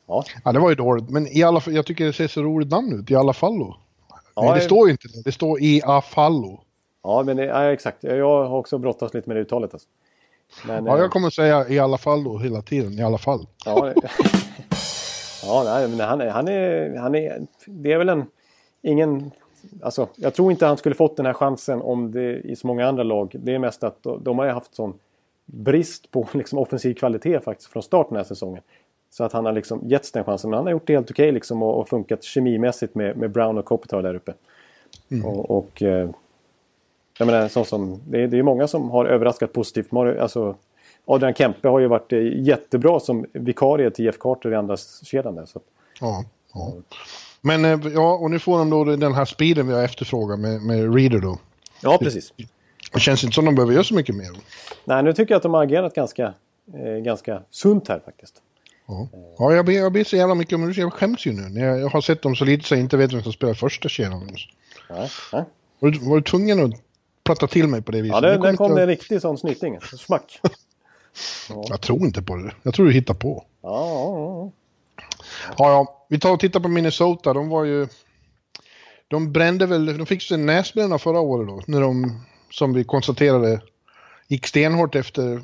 Ja. ja, det var ju dåligt. Men i alla fall, jag tycker det ser så roligt namn ut, i alla fall då. Ja, Nej, det står ju inte det. Det står i Afallo. Ja, men det, ja, exakt. Jag har också brottats lite med det uttalet. Alltså. Men, ja, jag eh, kommer säga i alla fall då hela tiden. I alla fall. Ja, (laughs) ja nej, men han, han, är, han är... Det är väl en... Ingen... Alltså, jag tror inte han skulle fått den här chansen om det i så många andra lag. Det är mest att de har haft sån brist på (laughs) liksom, offensiv kvalitet faktiskt från start den här säsongen. Så att han har liksom getts den chansen. Men han har gjort det helt okej liksom och, och funkat kemimässigt med, med Brown och Kopitar där uppe. Mm. Och, och eh, jag menar, sånt som, det, är, det är många som har överraskat positivt. Alltså, Adrian Kempe har ju varit eh, jättebra som vikarie till Jeff Carter i andra kedjan där. Så. Ja, ja. Men eh, ja, och nu får de då den här speeden vi har efterfrågat med, med Reader då. Ja, precis. Det känns inte som de behöver göra så mycket mer. Nej, nu tycker jag att de har agerat ganska, eh, ganska sunt här faktiskt. Ja, ja jag, ber, jag ber så jävla mycket om ursäkt. Jag skäms ju nu. Jag, jag har sett dem så lite så jag inte vet vem som spelar första kedjan. Nej, nej. Var, du, var du tvungen att platta till mig på det viset? Ja, det, det kom det en riktig sån snyting. Smack. Ja. (laughs) Jag tror inte på det. Jag tror du hittar på. Ja, ja, ja. ja, Vi tar och tittar på Minnesota. De var ju... De brände väl... De fick sig en näsbränna förra året då. När de, som vi konstaterade, gick stenhårt efter eh,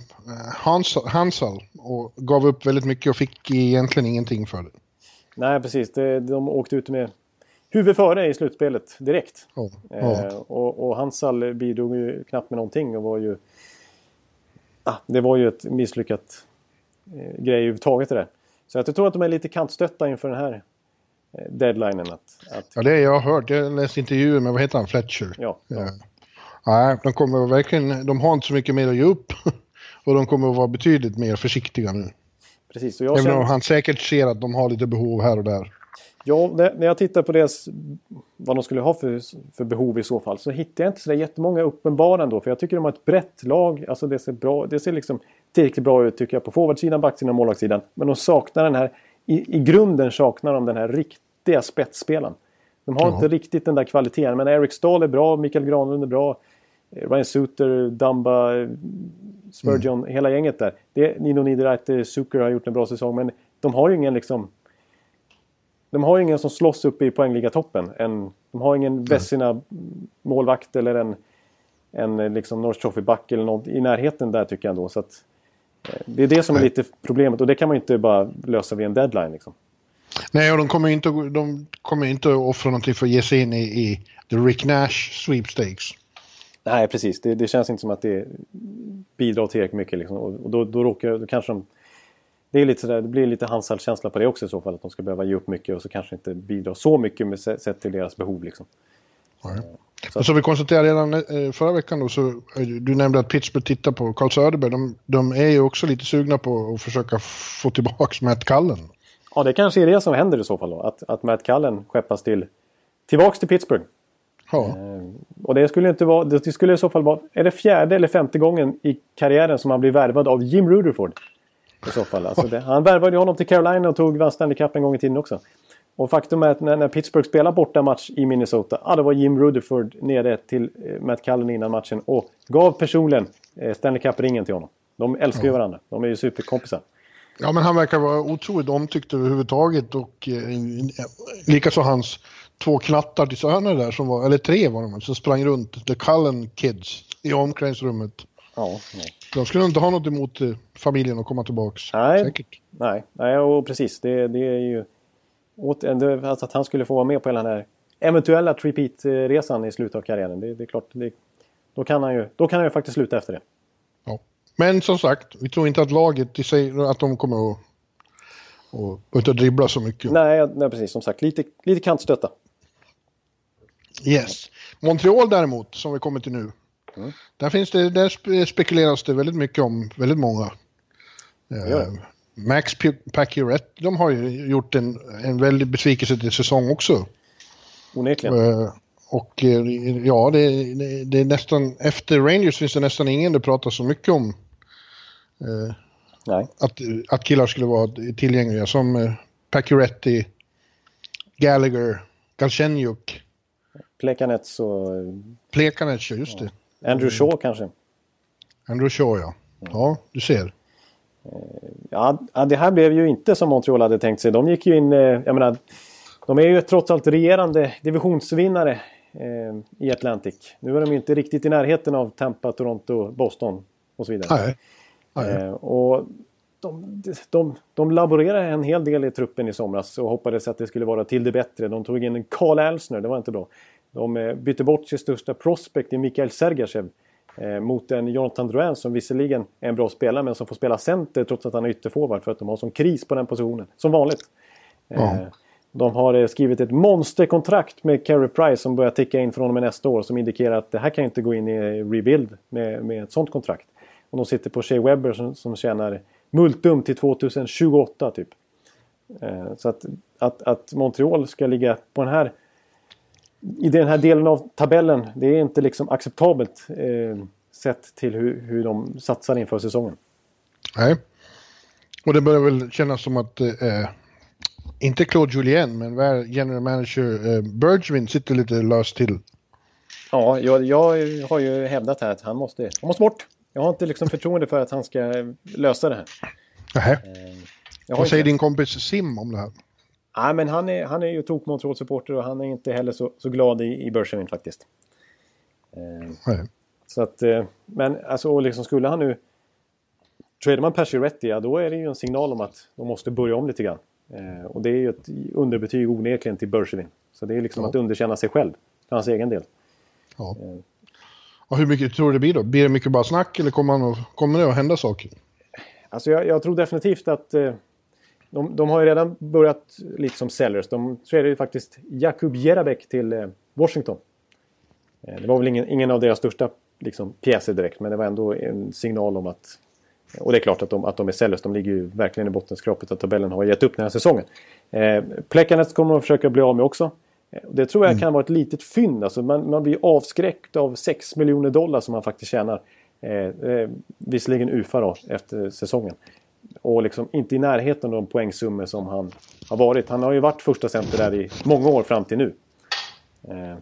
Hans, Hansal och gav upp väldigt mycket och fick egentligen ingenting för det. Nej, precis. De, åkte ut med huvud före i slutspelet direkt. Ja, ja. Eh, och, och Hansal bidrog ju knappt med någonting och var ju ah, det var ju ett misslyckat eh, grej överhuvudtaget det där. Så jag tror att de är lite kantstötta inför den här eh, deadlinen. Att, att... Ja, det jag har hört. Jag läste intervjuer med, vad heter han, Fletcher? Ja. ja. Nej, de kommer verkligen, de har inte så mycket mer att ge upp. (laughs) och de kommer att vara betydligt mer försiktiga nu. Precis. Och jag Även känner... om han säkert ser att de har lite behov här och där. Ja, när jag tittar på deras, vad de skulle ha för, för behov i så fall så hittar jag inte så jättemånga uppenbara ändå. För jag tycker de har ett brett lag. Alltså det ser, bra, det ser liksom tillräckligt bra ut tycker jag på forwardsidan, backsidan och målvaktssidan. Men de saknar den här, i, i grunden saknar de den här riktiga spetsspelaren. De har ja. inte riktigt den där kvaliteten. Men Eric Stahl är bra, Mikael Granlund är bra. Eh, Ryan Suter, Dumba, Spurgeon, mm. hela gänget där. Det, Nino Niederreiter, Zucker har gjort en bra säsong men de har ju ingen liksom de har ju ingen som slåss uppe i poängligatoppen. En, de har ingen Vessina målvakt eller en, en liksom North Trophy-back eller något i närheten där tycker jag ändå. Så att, eh, det är det som är lite problemet och det kan man ju inte bara lösa vid en deadline. Liksom. Nej, och de kommer inte, de kommer inte att offra någonting för att ge sig in i, i the Rick Nash sweepstakes. Nej, precis. Det, det, känns inte som att det bidrar tillräckligt mycket. Liksom. Och då, då, råkar, då kanske de det, är lite sådär, det blir lite Hansal-känsla på det också i så fall. Att de ska behöva ge upp mycket och så kanske inte bidra så mycket med sett till deras behov. Liksom. Nej. Så. så vi konstaterade redan eh, förra veckan då, så eh, du nämnde att Pittsburgh tittar på Carl Söderberg. De, de, är ju också lite sugna på att försöka få tillbaka Matt Cullen. Ja, det kanske är det som händer i så fall då. Att, att Matt Cullen skeppas till, tillbaks till Pittsburgh. Ja. Eh, och det skulle inte vara, det skulle i så fall vara, är det fjärde eller femte gången i karriären som han blir värvad av Jim Rutherford? I så fall. Alltså det, han värvade ju honom till Carolina och tog vann Stanley Cup en gång i tiden också. Och faktum är att när, när Pittsburgh spelade borta match i Minnesota, ja, då var Jim Rutherford nere till eh, Matt Cullen innan matchen och gav personligen eh, Stanley Cup-ringen till honom. De älskar ju ja. varandra. De är ju superkompisar. Ja, men han verkar vara otroligt omtyckt överhuvudtaget och eh, likaså hans två knattar till söner där, som var, eller tre var de, som sprang runt, The Cullen Kids, i omklädningsrummet. Ja, nej. De skulle inte ha något emot eh, familjen att komma tillbaks. Nej, Säkert. nej, nej och precis. Det, det är ju... Alltså att han skulle få vara med på hela den här eventuella repeat-resan i slutet av karriären. Det, det är klart, det, då, kan han ju, då kan han ju faktiskt sluta efter det. Ja. Men som sagt, vi tror inte att laget i sig, att de kommer att och inte dribbla så mycket. Nej, nej precis. Som sagt, lite, lite kantstötta. Yes. Montreal däremot, som vi kommer till nu. Mm. Där, finns det, där spekuleras det väldigt mycket om väldigt många. Eh, Max Pacioretty, de har ju gjort en, en väldig besvikelse till säsong också. Onekligen. Eh, och eh, ja, det, det, det, är nästan, efter Rangers finns det nästan ingen det pratar så mycket om. Nej. Att, att killar skulle vara tillgängliga som eh, Pacioretty, Gallagher, Galchenyuk. Plekanets och... Plekanets, just det. Andrew Shaw kanske? Andrew Shaw, ja. Ja, du ser. Ja, det här blev ju inte som Montreal hade tänkt sig. De gick ju in, eh, jag menar, de är ju trots allt regerande divisionsvinnare eh, i Atlantic. Nu är de ju inte riktigt i närheten av Tampa, Toronto, Boston och så vidare. Nej. Nej. Eh, och de, de, de laborerade en hel del i truppen i somras och hoppades att det skulle vara till det bättre. De tog in en Karl Alsner, det var inte bra. De bytte bort sin största prospect i Mikael Sergachev. Eh, mot en Jonathan Drouin som visserligen är en bra spelare men som får spela center trots att han är ytterforward för att de har sån kris på den positionen. Som vanligt. Eh, De har eh, skrivit ett monsterkontrakt med Carey Price som börjar ticka in från och med nästa år som indikerar att det här kan inte gå in i rebuild med, med ett sånt kontrakt. Och de sitter på Shea Webber som, som tjänar multum till 2028 typ. Eh, så att, att, att Montreal ska ligga på den här i den här delen av tabellen, det är inte liksom acceptabelt eh, sett till hur, hur de satsar inför säsongen. Nej. Och det börjar väl kännas som att eh, inte Claude Julien, men väl general manager eh, Bergevin sitter lite löst till. Ja, jag, jag har ju hävdat här att han måste, han måste bort. Jag har inte liksom förtroende för att han ska lösa det här. Nähä. Eh, Vad säger inte- din kompis Sim om det här? Nej, men han är, han är ju tok Montreal-supporter och han är inte heller så, så glad i, i Bergevin faktiskt. Eh. Så att, eh, men alltså, och liksom skulle han nu... Tradar man Pacioretty, ja då är det ju en signal om att de måste börja om lite grann. Eh, och det är ju ett underbetyg onekligen till Bergevin. Så det är liksom Ja. att underkänna sig själv, för hans egen del. Ja. Och hur mycket tror du det blir då? Blir det mycket bara snack eller kommer, han att, kommer det att hända saker? Alltså jag, jag tror definitivt att eh, de, de har ju redan börjat lite som sellers. De tradade ju faktiskt Jakub Jerabek till eh, Washington. Eh, det var väl ingen, ingen av deras största liksom, pjäser direkt, men det var ändå en signal om att... Och det är klart att de, att de är sellers. De ligger ju verkligen i bottenskrapet av tabellen och har gett upp den här säsongen. Eh, Plekanec kommer de försöka bli av med också. Eh, Det tror jag kan vara ett litet fynd. Alltså man, man blir avskräckt av 6 miljoner dollar som man faktiskt tjänar. Eh, eh, visserligen UFA då, efter säsongen. Och liksom inte i närheten av de poängsummor som han har varit. Han har ju varit första center där i många år fram till nu. Eh,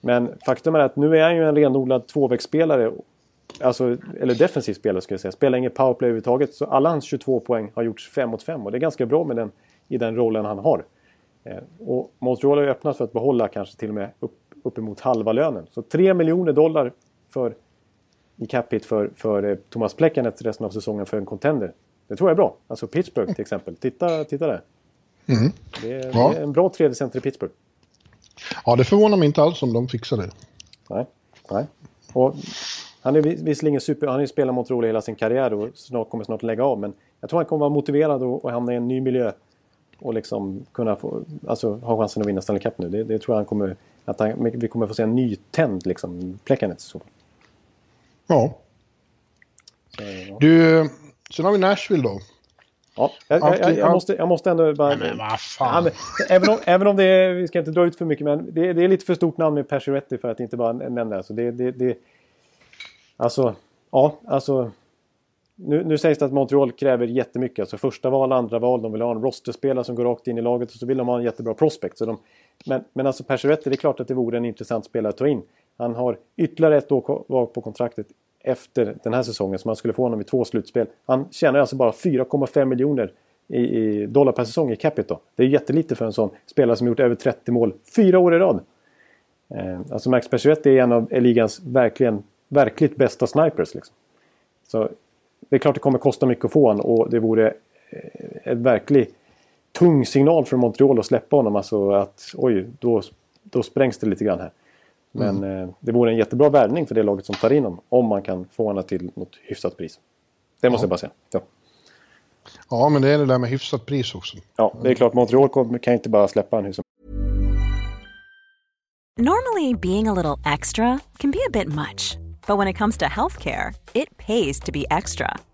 men faktum är att nu är han ju en renodlad tvåvägsspelare. Alltså, eller defensiv spelare skulle jag säga. Spelar ingen powerplay överhuvudtaget. Så alla hans 22 poäng har gjorts 5 mot 5. Och det är ganska bra med den, i den rollen han har. Eh, och Montreal har ju öppnat för att behålla kanske till och med upp, uppemot halva lönen. Så 3 miljoner dollar för, i cap hit för, för eh, Thomas Plekanec resten av säsongen för en contender. Det tror jag är bra. Alltså Pittsburgh till exempel. Titta, titta där. Mm. Det är, Ja. det är en bra tredje center i Pittsburgh. Ja, det förvånar mig inte alls om de fixar det. Nej. Nej. Och han är vis- visserligen super... Han har ju spelat Montreal hela sin karriär och snart, kommer snart lägga av. Men jag tror han kommer vara motiverad och, och hamna i en ny miljö. Och liksom kunna få... Alltså ha chansen att vinna Stanley Cup nu. Det, det tror jag han kommer... Att han, vi kommer få se en nytänd liksom Plekanec. Så. Ja. Så, ja. Du, sen har vi Nashville då. Ja, jag, jag, jag, jag, måste, jag måste ändå bara... Men vad fan. även, om, även om det är, vi ska inte dra ut för mycket, men det, det är lite för stort namn med Pacioretty för att inte bara nämna det. Så det, det, det alltså, ja, alltså. Nu, nu sägs det att Montreal kräver jättemycket. Alltså första val, andra val. De vill ha en rosterspelare som går rakt in i laget och så vill de ha en jättebra prospect. Så de, men, men alltså Pacioretty, det är klart att det vore en intressant spelare att ta in. Han har ytterligare ett år kvar på kontraktet efter den här säsongen som man skulle få honom i två slutspel. Han tjänar alltså bara 4,5 miljoner i, i dollar per säsong i capita. Det är jättelite för en sån spelare som gjort över 30 mål fyra år i rad. Eh, alltså Max Pacioretty är en av ligans verkligen, verkligt bästa snipers. Liksom. Så det är klart det kommer kosta mycket att få honom och det vore eh, en verkligt tung signal från Montreal att släppa honom. Alltså att oj, då, då sprängs det lite grann här. Men eh, det vore en jättebra värvning för det laget som tar in honom. Om man kan få honom till något hyfsat pris. Det måste jag bara säga. Ja. Ja, men det är det där med hyfsat pris också. ja, det är klart Montreal kan inte bara släppa honom hur som Normally, being a little extra can be a bit much, but when it comes to healthcare, it pays to be extra.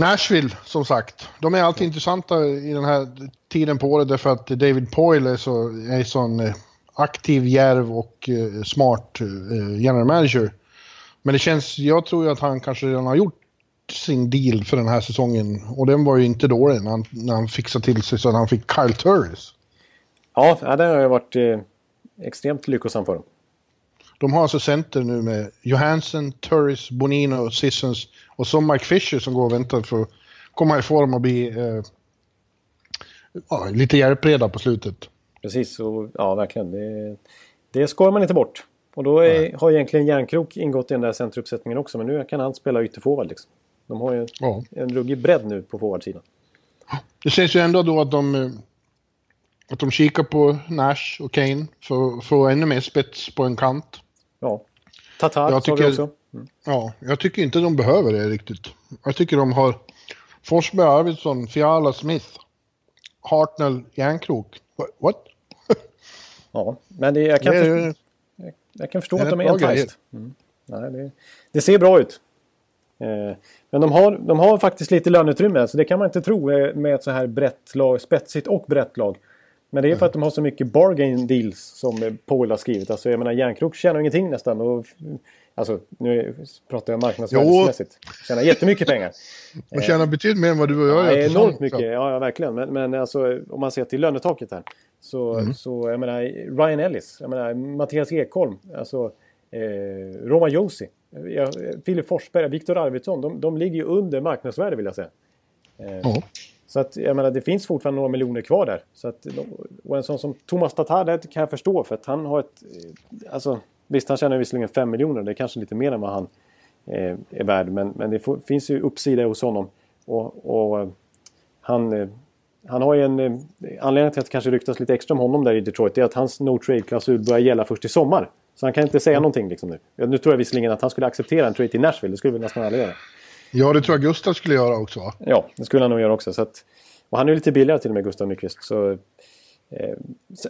Nashville, som sagt. De är alltid intressanta i den här tiden på året därför att David Poyle är så är sån eh, aktiv, järv och eh, smart eh, general manager. Men det känns, jag tror ju att han kanske redan har gjort sin deal för den här säsongen. Och den var ju inte dålig när han, när han fixade till sig så att han fick Kyle Turris. ja, ja, det har ju varit eh, extremt lyckosam för dem. De har alltså center nu med Johansson, Turris, Bonino, Sissons och så Mike Fisher som går och väntar för att komma i form och bli eh, ja, lite hjälpreda på slutet. Precis, och ja verkligen. Det, det skår man inte bort. Och då är, har egentligen Järnkrok ingått i den där centeruppsättningen också. Men nu kan han spela ytterforward liksom. De har ju Ja. en ruggig bredd nu på forwardsidan. Det sägs ju ändå då att de, att de kikar på Nash och Kane för att få ännu mer spets på en kant. Ja. Tatar Jag tycker- också. Ja, jag tycker inte de behöver det riktigt. Jag tycker de har Forsberg, Arvidsson, Fiala, Smith, Hartnell, Järnkrok. What? (laughs) Ja, men det, jag, kan Det förstå, ju- jag kan förstå att de är enticed. Mm. Nej, det, det ser bra ut. Eh, men de har, de har faktiskt lite löneutrymme, så det kan man inte tro eh, med ett så här brett lag, spetsigt och brett lag. Men det är för att de har så mycket bargain deals som Paul har skrivit. Alltså jag menar Järnkrok tjänar ingenting nästan. Och, alltså nu pratar jag marknadsvärdemässigt. Tjänar jättemycket pengar. (laughs) De tjänar betydligt mer än vad du och jag Ja, gör enormt tillsammans. mycket, ja, ja verkligen. Men, men alltså, om man ser till lönetaket här. Så, Mm. så jag menar Ryan Ellis, jag menar Mattias Ekholm, alltså eh, Roma Josi, ja, Filip Forsberg, Viktor Arvidsson. De, de ligger ju under marknadsvärde vill jag säga. Eh, Ja. Så att jag menar det finns fortfarande några miljoner kvar där. Så att, och en sån som Thomas Tatar, det kan jag förstå för att han har ett... eh, Alltså, visst han tjänar visserligen 5 miljoner, det är kanske lite mer än vad han eh, är värd. Men, men det får, finns ju uppsida hos honom. Och, och han, eh, han har ju en... Eh, anledningen till att det kanske ryktas lite extra om honom där i Detroit är att hans no trade-klausul börjar gälla först i sommar. Så han kan inte säga någonting liksom nu. Nu tror jag visserligen att han skulle acceptera en trade till Nashville, det skulle vi nästan aldrig göra ja, det tror jag Gustav skulle göra också. va? Ja, det skulle han nog göra också. Så att, och han är ju lite billigare till och med, Gustav Nyqvist. Så, eh,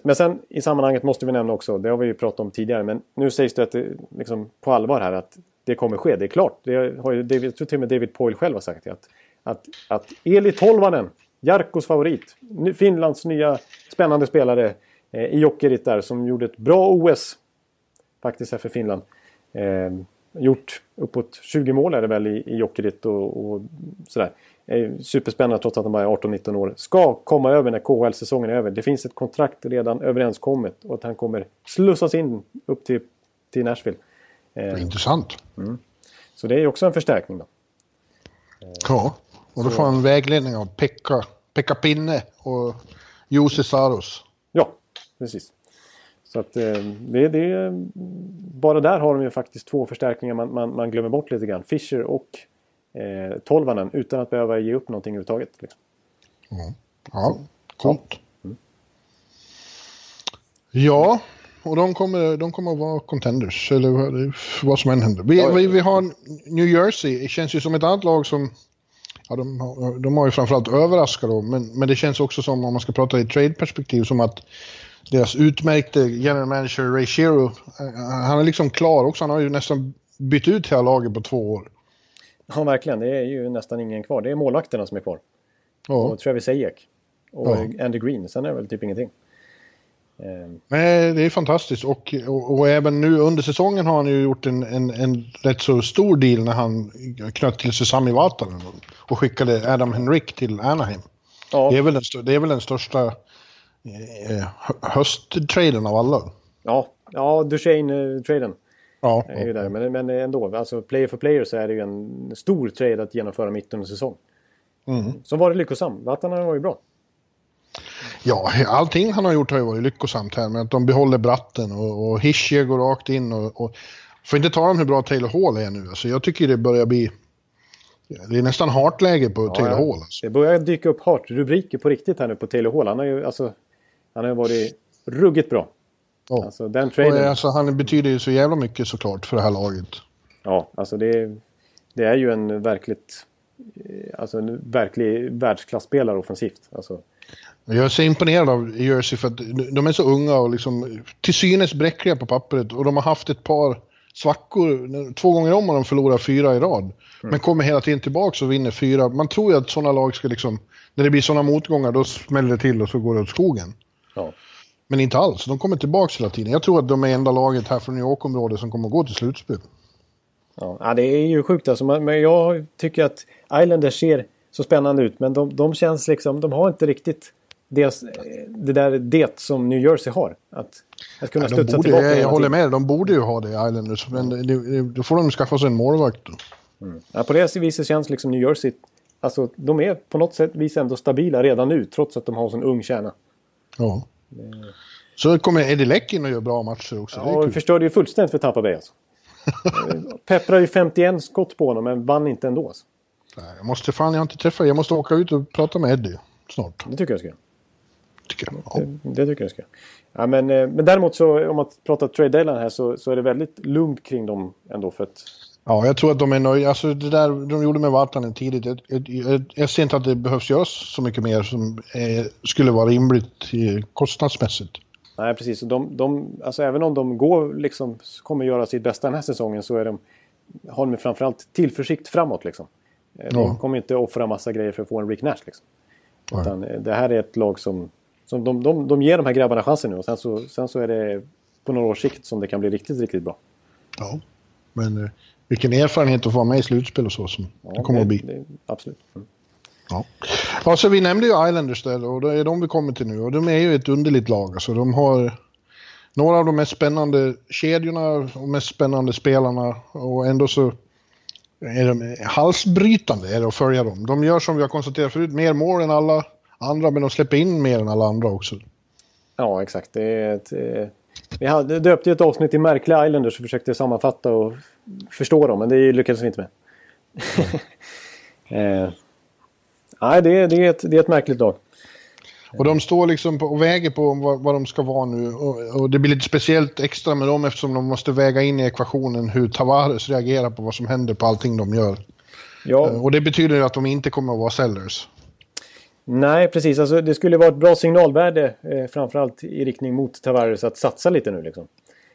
men sen i sammanhanget måste vi nämna också, det har vi ju pratat om tidigare, men nu sägs det att det, liksom, på allvar här att det kommer ske. Det är klart. Det har ju David, jag tror till och med David Poyle själv har sagt det. Att, att, att Eli Tolvanen, Jarkos favorit, Finlands nya spännande spelare eh, i Jokerit där, som gjorde ett bra OS faktiskt här för Finland. Eh, gjort uppåt 20 mål är det väl i, i Jokerit och, och sådär. Eh, superspännande trots att han bara är 18-19 år. Ska komma över när KHL-säsongen är över. Det finns ett kontrakt redan överenskommet och att han kommer slussas in upp till, till Nashville. Eh, Intressant. så det är också en förstärkning då. Ja, och då får han vägledning av Pekka, Pekka Pinne och Jussi Saros. Ja, precis. Så att eh, det, det, bara där har de ju faktiskt två förstärkningar man, man, man glömmer bort lite grann. Fischer och eh, Tolvanen utan att behöva ge upp någonting överhuvudtaget. Liksom. Ja, coolt. Ja, och de kommer, de kommer att vara contenders, eller vad- som än händer. Vi, vi, vi har New Jersey, det känns ju som ett annat lag som... Ja, de, har- de har ju framförallt överraskat då, men, men det känns också som, om man ska prata i trade-perspektiv, som att deras utmärkte general manager Ray Shero, eh, han är liksom klar också. Han har ju nästan bytt ut hela laget på två år. Ja, verkligen. Det är ju nästan ingen kvar. Det är målvakterna som är kvar. Ja. Och Travis Sajek. Och Ja. Andy Green. Sen är det väl typ ingenting. Eh, Nej, det är fantastiskt och, och, och även nu under säsongen har han ju gjort en, en, en rätt så stor deal när han knöt till sig Sami Vatanen och skickade Adam Henrik till Anaheim. ja, Det, är väl den, det är väl den största eh, hösttraden av alla. ja, ja Duchene-traden Ja, är ju där. Men, men ändå, alltså player for player så är det ju en stor trade att genomföra mitt under säsong. Mm. Som var det lyckosam. Vatanen var ju bra. ja, allting han har gjort har ju varit lyckosamt här med att de behåller Bratten och, och Hischier går rakt in och, och får inte tala om hur bra Taylor Hall är nu. Alltså, jag tycker det börjar bli det är nästan hartläge på Taylor ja. Hall. Alltså. Det börjar dyka upp hart-rubriker på riktigt här nu på Taylor Hall. Han har ju alltså, han har varit ruggigt bra. Ja. Alltså den traden. eh, alltså, han betyder ju så jävla mycket såklart för det här laget. Ja, alltså det, det är ju en verkligt... eh, Alltså en verklig världsklasspelare offensivt. Alltså, Jag är så imponerad av Jersey för att de är så unga och liksom till synes bräckliga på pappret och de har haft ett par svackor. Två gånger om har de förlorat fyra i rad. Men kommer hela tiden tillbaka och vinner fyra. Man tror ju att sådana lag ska liksom, när det blir sådana motgångar då smäller det till och så går det åt skogen. Ja. Men inte alls, de kommer tillbaka hela tiden. Jag tror att de är enda laget här från New York-området som kommer att gå till slutspel. Ja, det är ju sjukt alltså. Men jag tycker att Islanders ser så spännande ut. Men de, de känns liksom... De har inte riktigt deras, det där det som New Jersey har. Att, att kunna Ja, studsa borde, tillbaka jag, jag håller med, de borde ju ha det Islanders. Men det- det- då får de skaffa sig en målvakt. då. Ja, på det viset känns liksom New Jersey... Alltså, de är på något sätt vis ändå stabila redan nu, trots att de har en ung kärna. Ja. Så kommer Eddie Leck in och gör bra matcher också. det Ja, kul. förstörde ju fullständigt för Tampa Bay alltså. (laughs) Pepprar ju 51 skott på honom, men vann inte ändå. Alltså. Nej, Jag måste fan, jag har inte träffat Jag måste åka ut och prata med Eddie snart. Det tycker jag ska. Tycker jag. Ja. Det, det tycker jag ska. Ja, men, eh, men däremot så om man pratar trade deadline här så, så är det väldigt lugnt kring dem ändå för att Ja, jag tror att de är nöjda. Alltså det där de gjorde med Vatanen tidigt. Jag, jag, jag, ser inte att det behövs göras så mycket mer som eh, skulle vara rimligt eh, kostnadsmässigt. Nej, precis. De, de, alltså, även om de går, liksom, kommer göra sitt bästa den här säsongen så är de, har de framförallt tillförsikt framåt. Liksom. Eh, De Ja. kommer inte offra massa grejer för att få en Rick Nash. Liksom. Utan, eh, det här är ett lag som, som de, de, de ger de här grabbarna chansen nu och sen så, sen så är det på några års sikt som det kan bli riktigt, riktigt bra. Ja. Men vilken erfarenhet att få vara med i slutspel och så som det kommer att bli. Det, absolut. Ja. ja, så vi nämnde ju Islanders där och det är de vi kommer till nu och de är ju ett underligt lag. Alltså, de har några av de mest spännande kedjorna och mest spännande spelarna och ändå så är de halsbrytande är det att följa dem. De gör som vi har konstaterat förut, mer mål än alla andra men de släpper in mer än alla andra också. Ja, exakt. Det är ett, eh, vi hade, döpte ju ett avsnitt i Märkliga Islanders och försökte sammanfatta och förstå dem, men det lyckades vi inte med. (laughs) eh, nej, det, är- det, är ett, det är ett märkligt lag. Och de står liksom på, och väger på vad, vad de ska vara nu. Och, och det blir lite speciellt extra med dem eftersom de måste väga in i ekvationen hur Tavares reagerar på vad som händer på allting de gör. Ja, Eh, Och det betyder ju att de inte kommer att vara sellers. nej, precis. Alltså, det skulle vara ett bra signalvärde, eh, framförallt i riktning mot Tavares, att satsa lite nu. Liksom.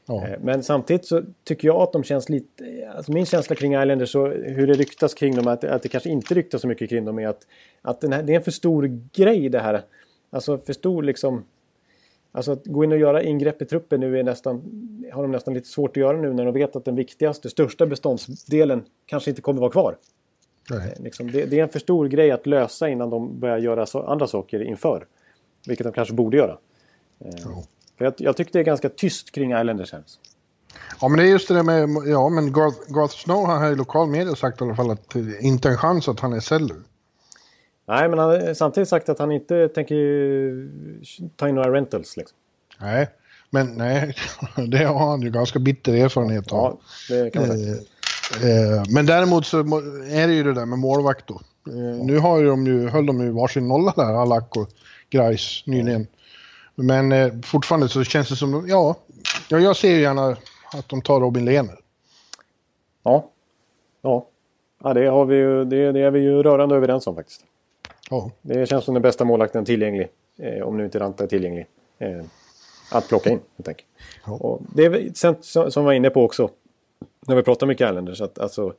Ja. Eh, Men samtidigt så tycker jag att de känns lite... Alltså min känsla kring Islanders så hur det ryktas kring dem, att, att det kanske inte ryktas så mycket kring dem, är att, att här, det är en för stor grej det här. Alltså för stor liksom... Alltså att gå in och göra ingrepp i truppen nu är nästan, har de nästan lite svårt att göra nu när de vet att den viktigaste, största beståndsdelen kanske inte kommer vara kvar. Nej. Liksom, det, det är en för stor grej att lösa innan de börjar göra så, andra saker inför. Vilket de kanske borde göra. Eh, Ja. För jag, jag tycker det är ganska tyst kring Islanders här. Ja, men det är just det där med, ja men Garth, Garth Snow har här i lokal media sagt i alla fall att det inte är en chans att han är seller. Nej, men han har samtidigt sagt att han inte tänker ta in några rentals. Liksom. Nej, men nej, (laughs) det har han ju ganska bitter erfarenhet av. Ja, det kan man säga. Eh, eh, men däremot så är det ju det där med målvakt då. Eh, nu har ju de ju, höll de ju varsin nolla där, Alak och Grais nyligen. Men eh, fortfarande så känns det som, ja, ja, jag ser ju gärna att de tar Robin Lehner. Ja. Ja. ja det, har vi ju, det, det är vi ju rörande överens om faktiskt. Ja, Det känns som den bästa målvakten tillgänglig. Eh, om nu inte Ranta är tillgänglig. Eh, att plocka in, helt enkelt. Ja. Och det är sen, som som vi var inne på också. När vi pratar mycket Islanders. Att, alltså,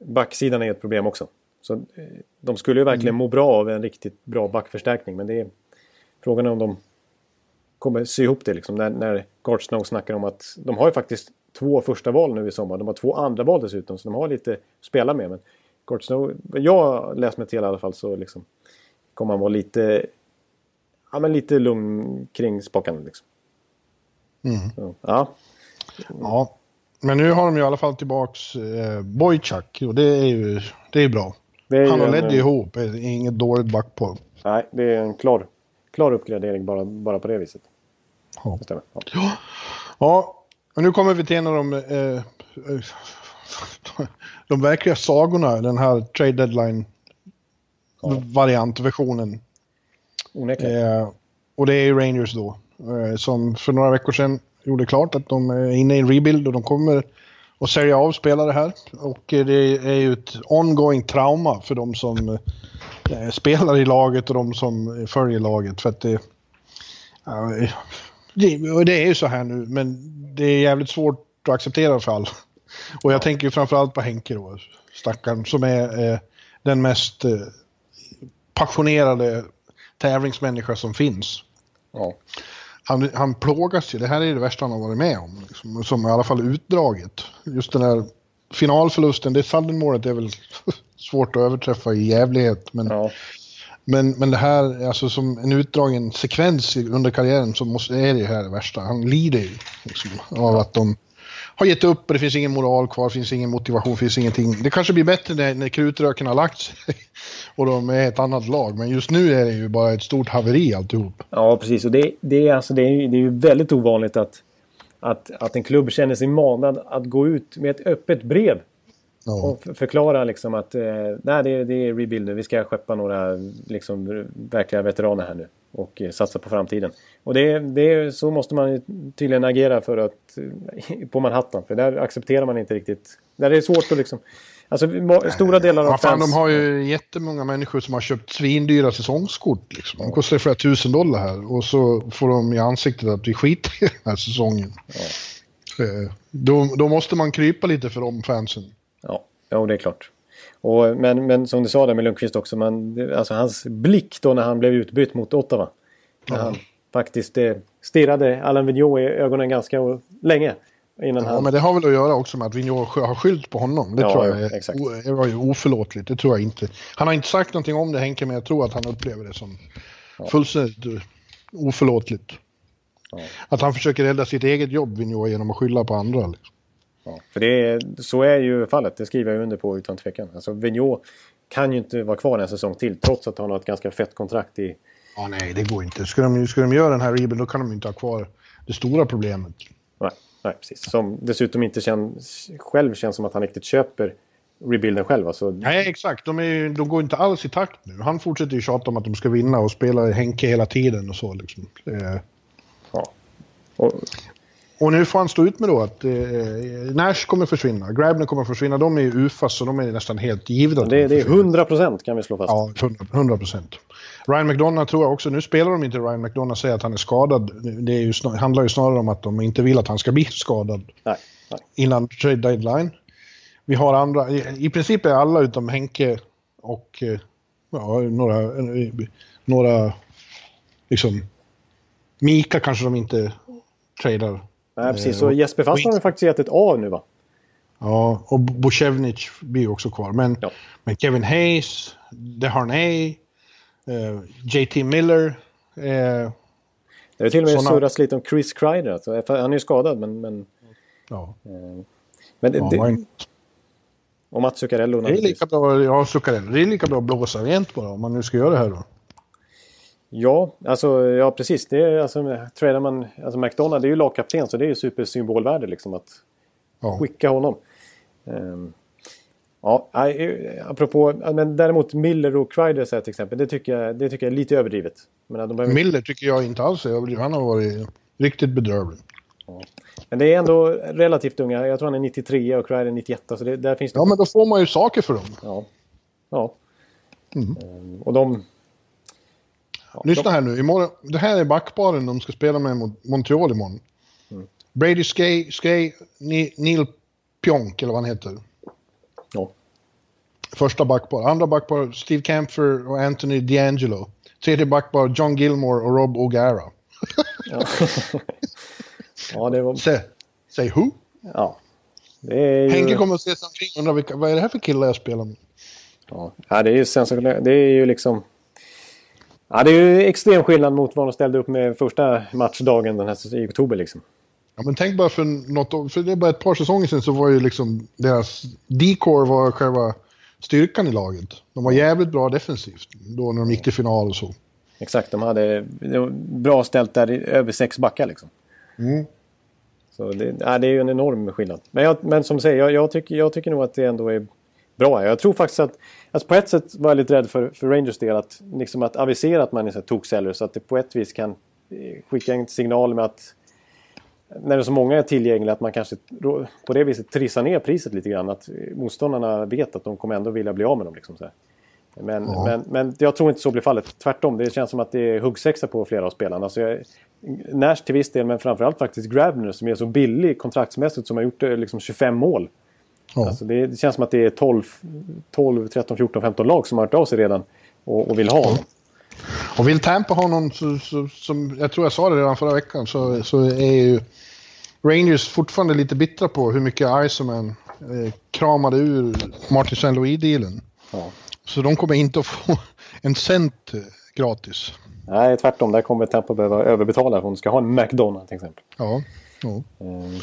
backsidan är ett problem också. Så, eh, de skulle ju verkligen må bra av en riktigt bra backförstärkning. Men det är frågan är om de kommer sy ihop det. Liksom, när, när Gart Snow snackar om att de har ju faktiskt två första val nu i sommar. De har två andra val dessutom. Så de har lite att spela med. Men vad jag har läst mig till i alla fall så liksom, kommer han vara lite, ja, men lite lugn kring spakarna. Liksom. Mm. Så, ja, ja. Men nu har de ju i alla fall tillbaks eh, Boychuk och det är ju det är bra. det är Han och en, Leddy ihop, det är inget dåligt backpar. Nej, det är en klar, klar uppgradering bara, bara på det viset. Ja. Stämmer. Ja. Ja, och nu kommer vi till en av de, eh, eh, (laughs) de verkliga sagorna, den här trade deadline variantversionen. Onekligen. Eh, och det är Rangers då, eh, som för några veckor sedan gjorde klart att de är inne i en rebuild och de kommer att sälja av spelare här. Och eh, det är ju ett ongoing trauma för de som eh, spelar i laget och de som följer laget. För att det, ja, det, det är ju så här nu, men det är jävligt svårt att acceptera för alla. Och jag tänker ju framförallt på Henke då, stackaren, som är eh, den mest eh, passionerade tävlingsmänniska som finns. Ja. Han, han plågas ju, det här är det värsta han har varit med om, liksom, som i alla fall utdraget. Just den här finalförlusten, det sudden-målet är väl (laughs) svårt att överträffa i jävlighet, men Ja. Men, men det här, alltså som en utdragen sekvens under karriären så måste, är det här det värsta. Han lider ju liksom, av att de har gett upp och det finns ingen moral kvar, finns ingen motivation, finns ingenting. Det kanske blir bättre när, när krutröken har lagt sig (laughs) och de är ett annat lag. Men just nu är det ju bara ett stort haveri alltihop. Ja, precis. Och det, det, är, alltså, det, är, det är ju väldigt ovanligt att, att, att en klubb känner sig manad att gå ut med ett öppet brev och förklara liksom att eh, nej, det, det är rebuild nu. Vi ska skeppa några liksom, verkliga veteraner här nu. Och eh, satsa på framtiden. Och det, det, så måste man tydligen agera för att, eh, (laughs) på Manhattan. För där accepterar man inte riktigt. Där är det svårt att liksom... Alltså stora delar av ja, fan, fans... De har ju jättemånga människor som har köpt svindyra säsongskort. Liksom. De kostar flera tusen dollar här. Och så får de i ansiktet att vi skiter i den här säsongen. Ja. Eh, då, då måste man krypa lite för de fansen. Ja, ja det är klart. Och, men, men som du sa där med Lundqvist också, man, alltså hans blick då när han blev utbytt mot Ottawa. När han faktiskt eh, stirrade Alain Vigneault i ögonen ganska länge. Innan ja, han... men det har väl att göra också med att Vigneault har skyllt på honom. Det ja, tror jag är, exakt. det var ju oförlåtligt. Det tror jag inte. Han har inte sagt någonting om det Henke, men jag tror att han upplever det som ja. fullständigt eh, oförlåtligt. Ja. Att han försöker rädda sitt eget jobb, Vigneault, genom att skylla på andra. Liksom. Ja, för det är, så är ju fallet, det skriver jag under på utan tvekan. Alltså Vigneault kan ju inte vara kvar en säsong till trots att han har ett ganska fett kontrakt i... Ja, nej, det går inte. Ska de, ska de göra den här rebuild då kan de inte ha kvar det stora problemet. Nej, nej precis. Som dessutom inte känns, själv känns som att han riktigt köper rebuilden själv. Alltså... Nej, exakt. De, är, de går inte alls i takt nu. Han fortsätter ju tjata om att de ska vinna och spela Henke hela tiden och så. Liksom. Ja. Och, och nu får han stå ut med då att eh, Nash kommer försvinna, Grabner kommer försvinna. De är ju UFA så de är nästan helt givna. Det, det är 100 procent kan vi slå fast. Ja, 100 procent. Ryan McDonough tror jag också, nu spelar de inte Ryan McDonough säger att han är skadad. Det är ju snar, handlar ju snarare om att de inte vill att han ska bli skadad. Nej, nej. Innan trade deadline. Vi har andra, i, i princip är alla utom Henke och eh, ja, några, några liksom Mika kanske de inte tradar Nej, precis. Så Jesper Fast har faktiskt gett ett A nu va? Ja, och Bocevnic blir också kvar. Men, ja. men Kevin Hayes, DeHarnay, uh, JT Miller. Uh, det är till och med såna... surras lite om Chris Kreider. Alltså, han är ju skadad men... men ja. Uh, men det, ja, det, och Mats Zuccarello Det är lika bra, ja, Zuccarello. Det är lika bra att blåsa rent bara om man nu ska göra det här då. Ja, alltså, ja precis. Det är, alltså, tradar man, alltså McDonald det är ju lagkapten så det är ju supersymbolvärde liksom att ja. skicka honom. Um, ja, apropå, men däremot Miller och Kreider till exempel, det tycker jag, det tycker jag är lite överdrivet. Men de behöver... Miller tycker jag inte alls är överdrivet. Han har varit riktigt bedrövlig. Ja. Men det är ändå relativt unga. Jag tror han är 93 och Kreider 91. Så det, där finns det... Ja, men då får man ju saker för dem. Ja. ja. Mm. Um, och de, Ja, Lyssna här nu, imorgon, det här är backparen de ska spela med mot Montreal imorgon. Mm. Brady Skay, Skay Neil Pionk eller vad han heter. Ja. Första backpar. Andra backpar Steve Camphor och Anthony D'Angelo. Tredje backpar John Gilmore och Rob O'Gara. ja. (laughs) ja, det var... Säg, säg who? Ja. Ju... Henke kommer att se sig omkring och undra vad är det här för killar jag spelar med? Ja, ja det är ju sensationellt. Det är ju liksom... Ja, det är ju extrem skillnad mot vad de ställde upp med första matchdagen den här i oktober liksom. Ja, men tänk bara för något för det är bara ett par säsonger sedan så var ju liksom deras decor var själva styrkan i laget. De var jävligt bra defensivt då när de gick till final och så. Exakt, de hade bra ställt där över sex backar liksom. Mm. Så det, ja, det är ju en enorm skillnad. Men, jag, men som säger, jag, jag, tycker, jag tycker nog att det ändå är bra. Jag tror faktiskt att Alltså på ett sätt var jag lite rädd för, för Rangers del att, liksom att avisera att man är toksäljare så att det på ett vis kan eh, skicka en signal med att när det är så många är tillgängliga att man kanske på det viset trissar ner priset lite grann. Att motståndarna vet att de kommer ändå vilja bli av med dem. Liksom så men, ja. men, men jag tror inte så blir fallet. Tvärtom, det känns som att det är huggsexa på flera av spelarna. Alltså jag, Nash till viss del, men framförallt faktiskt Grabner som är så billig kontraktsmässigt som har gjort liksom 25 mål. Ja. Alltså det, det, känns som att det är 12, 12, 13, 14, 15 lag som har hört av sig redan och, och vill ha honom. Och vill Tampa ha någon, så, så, som jag tror jag sa det redan förra veckan, så, så är ju Rangers fortfarande lite bittra på hur mycket Iceman eh, kramade ur Martin St. Louis-dealen. Ja. Så de kommer inte att få (laughs) en cent gratis. Nej, tvärtom. Där kommer Tampa behöva överbetala hon ska ha en McDonald's till exempel. Ja. ja. Mm.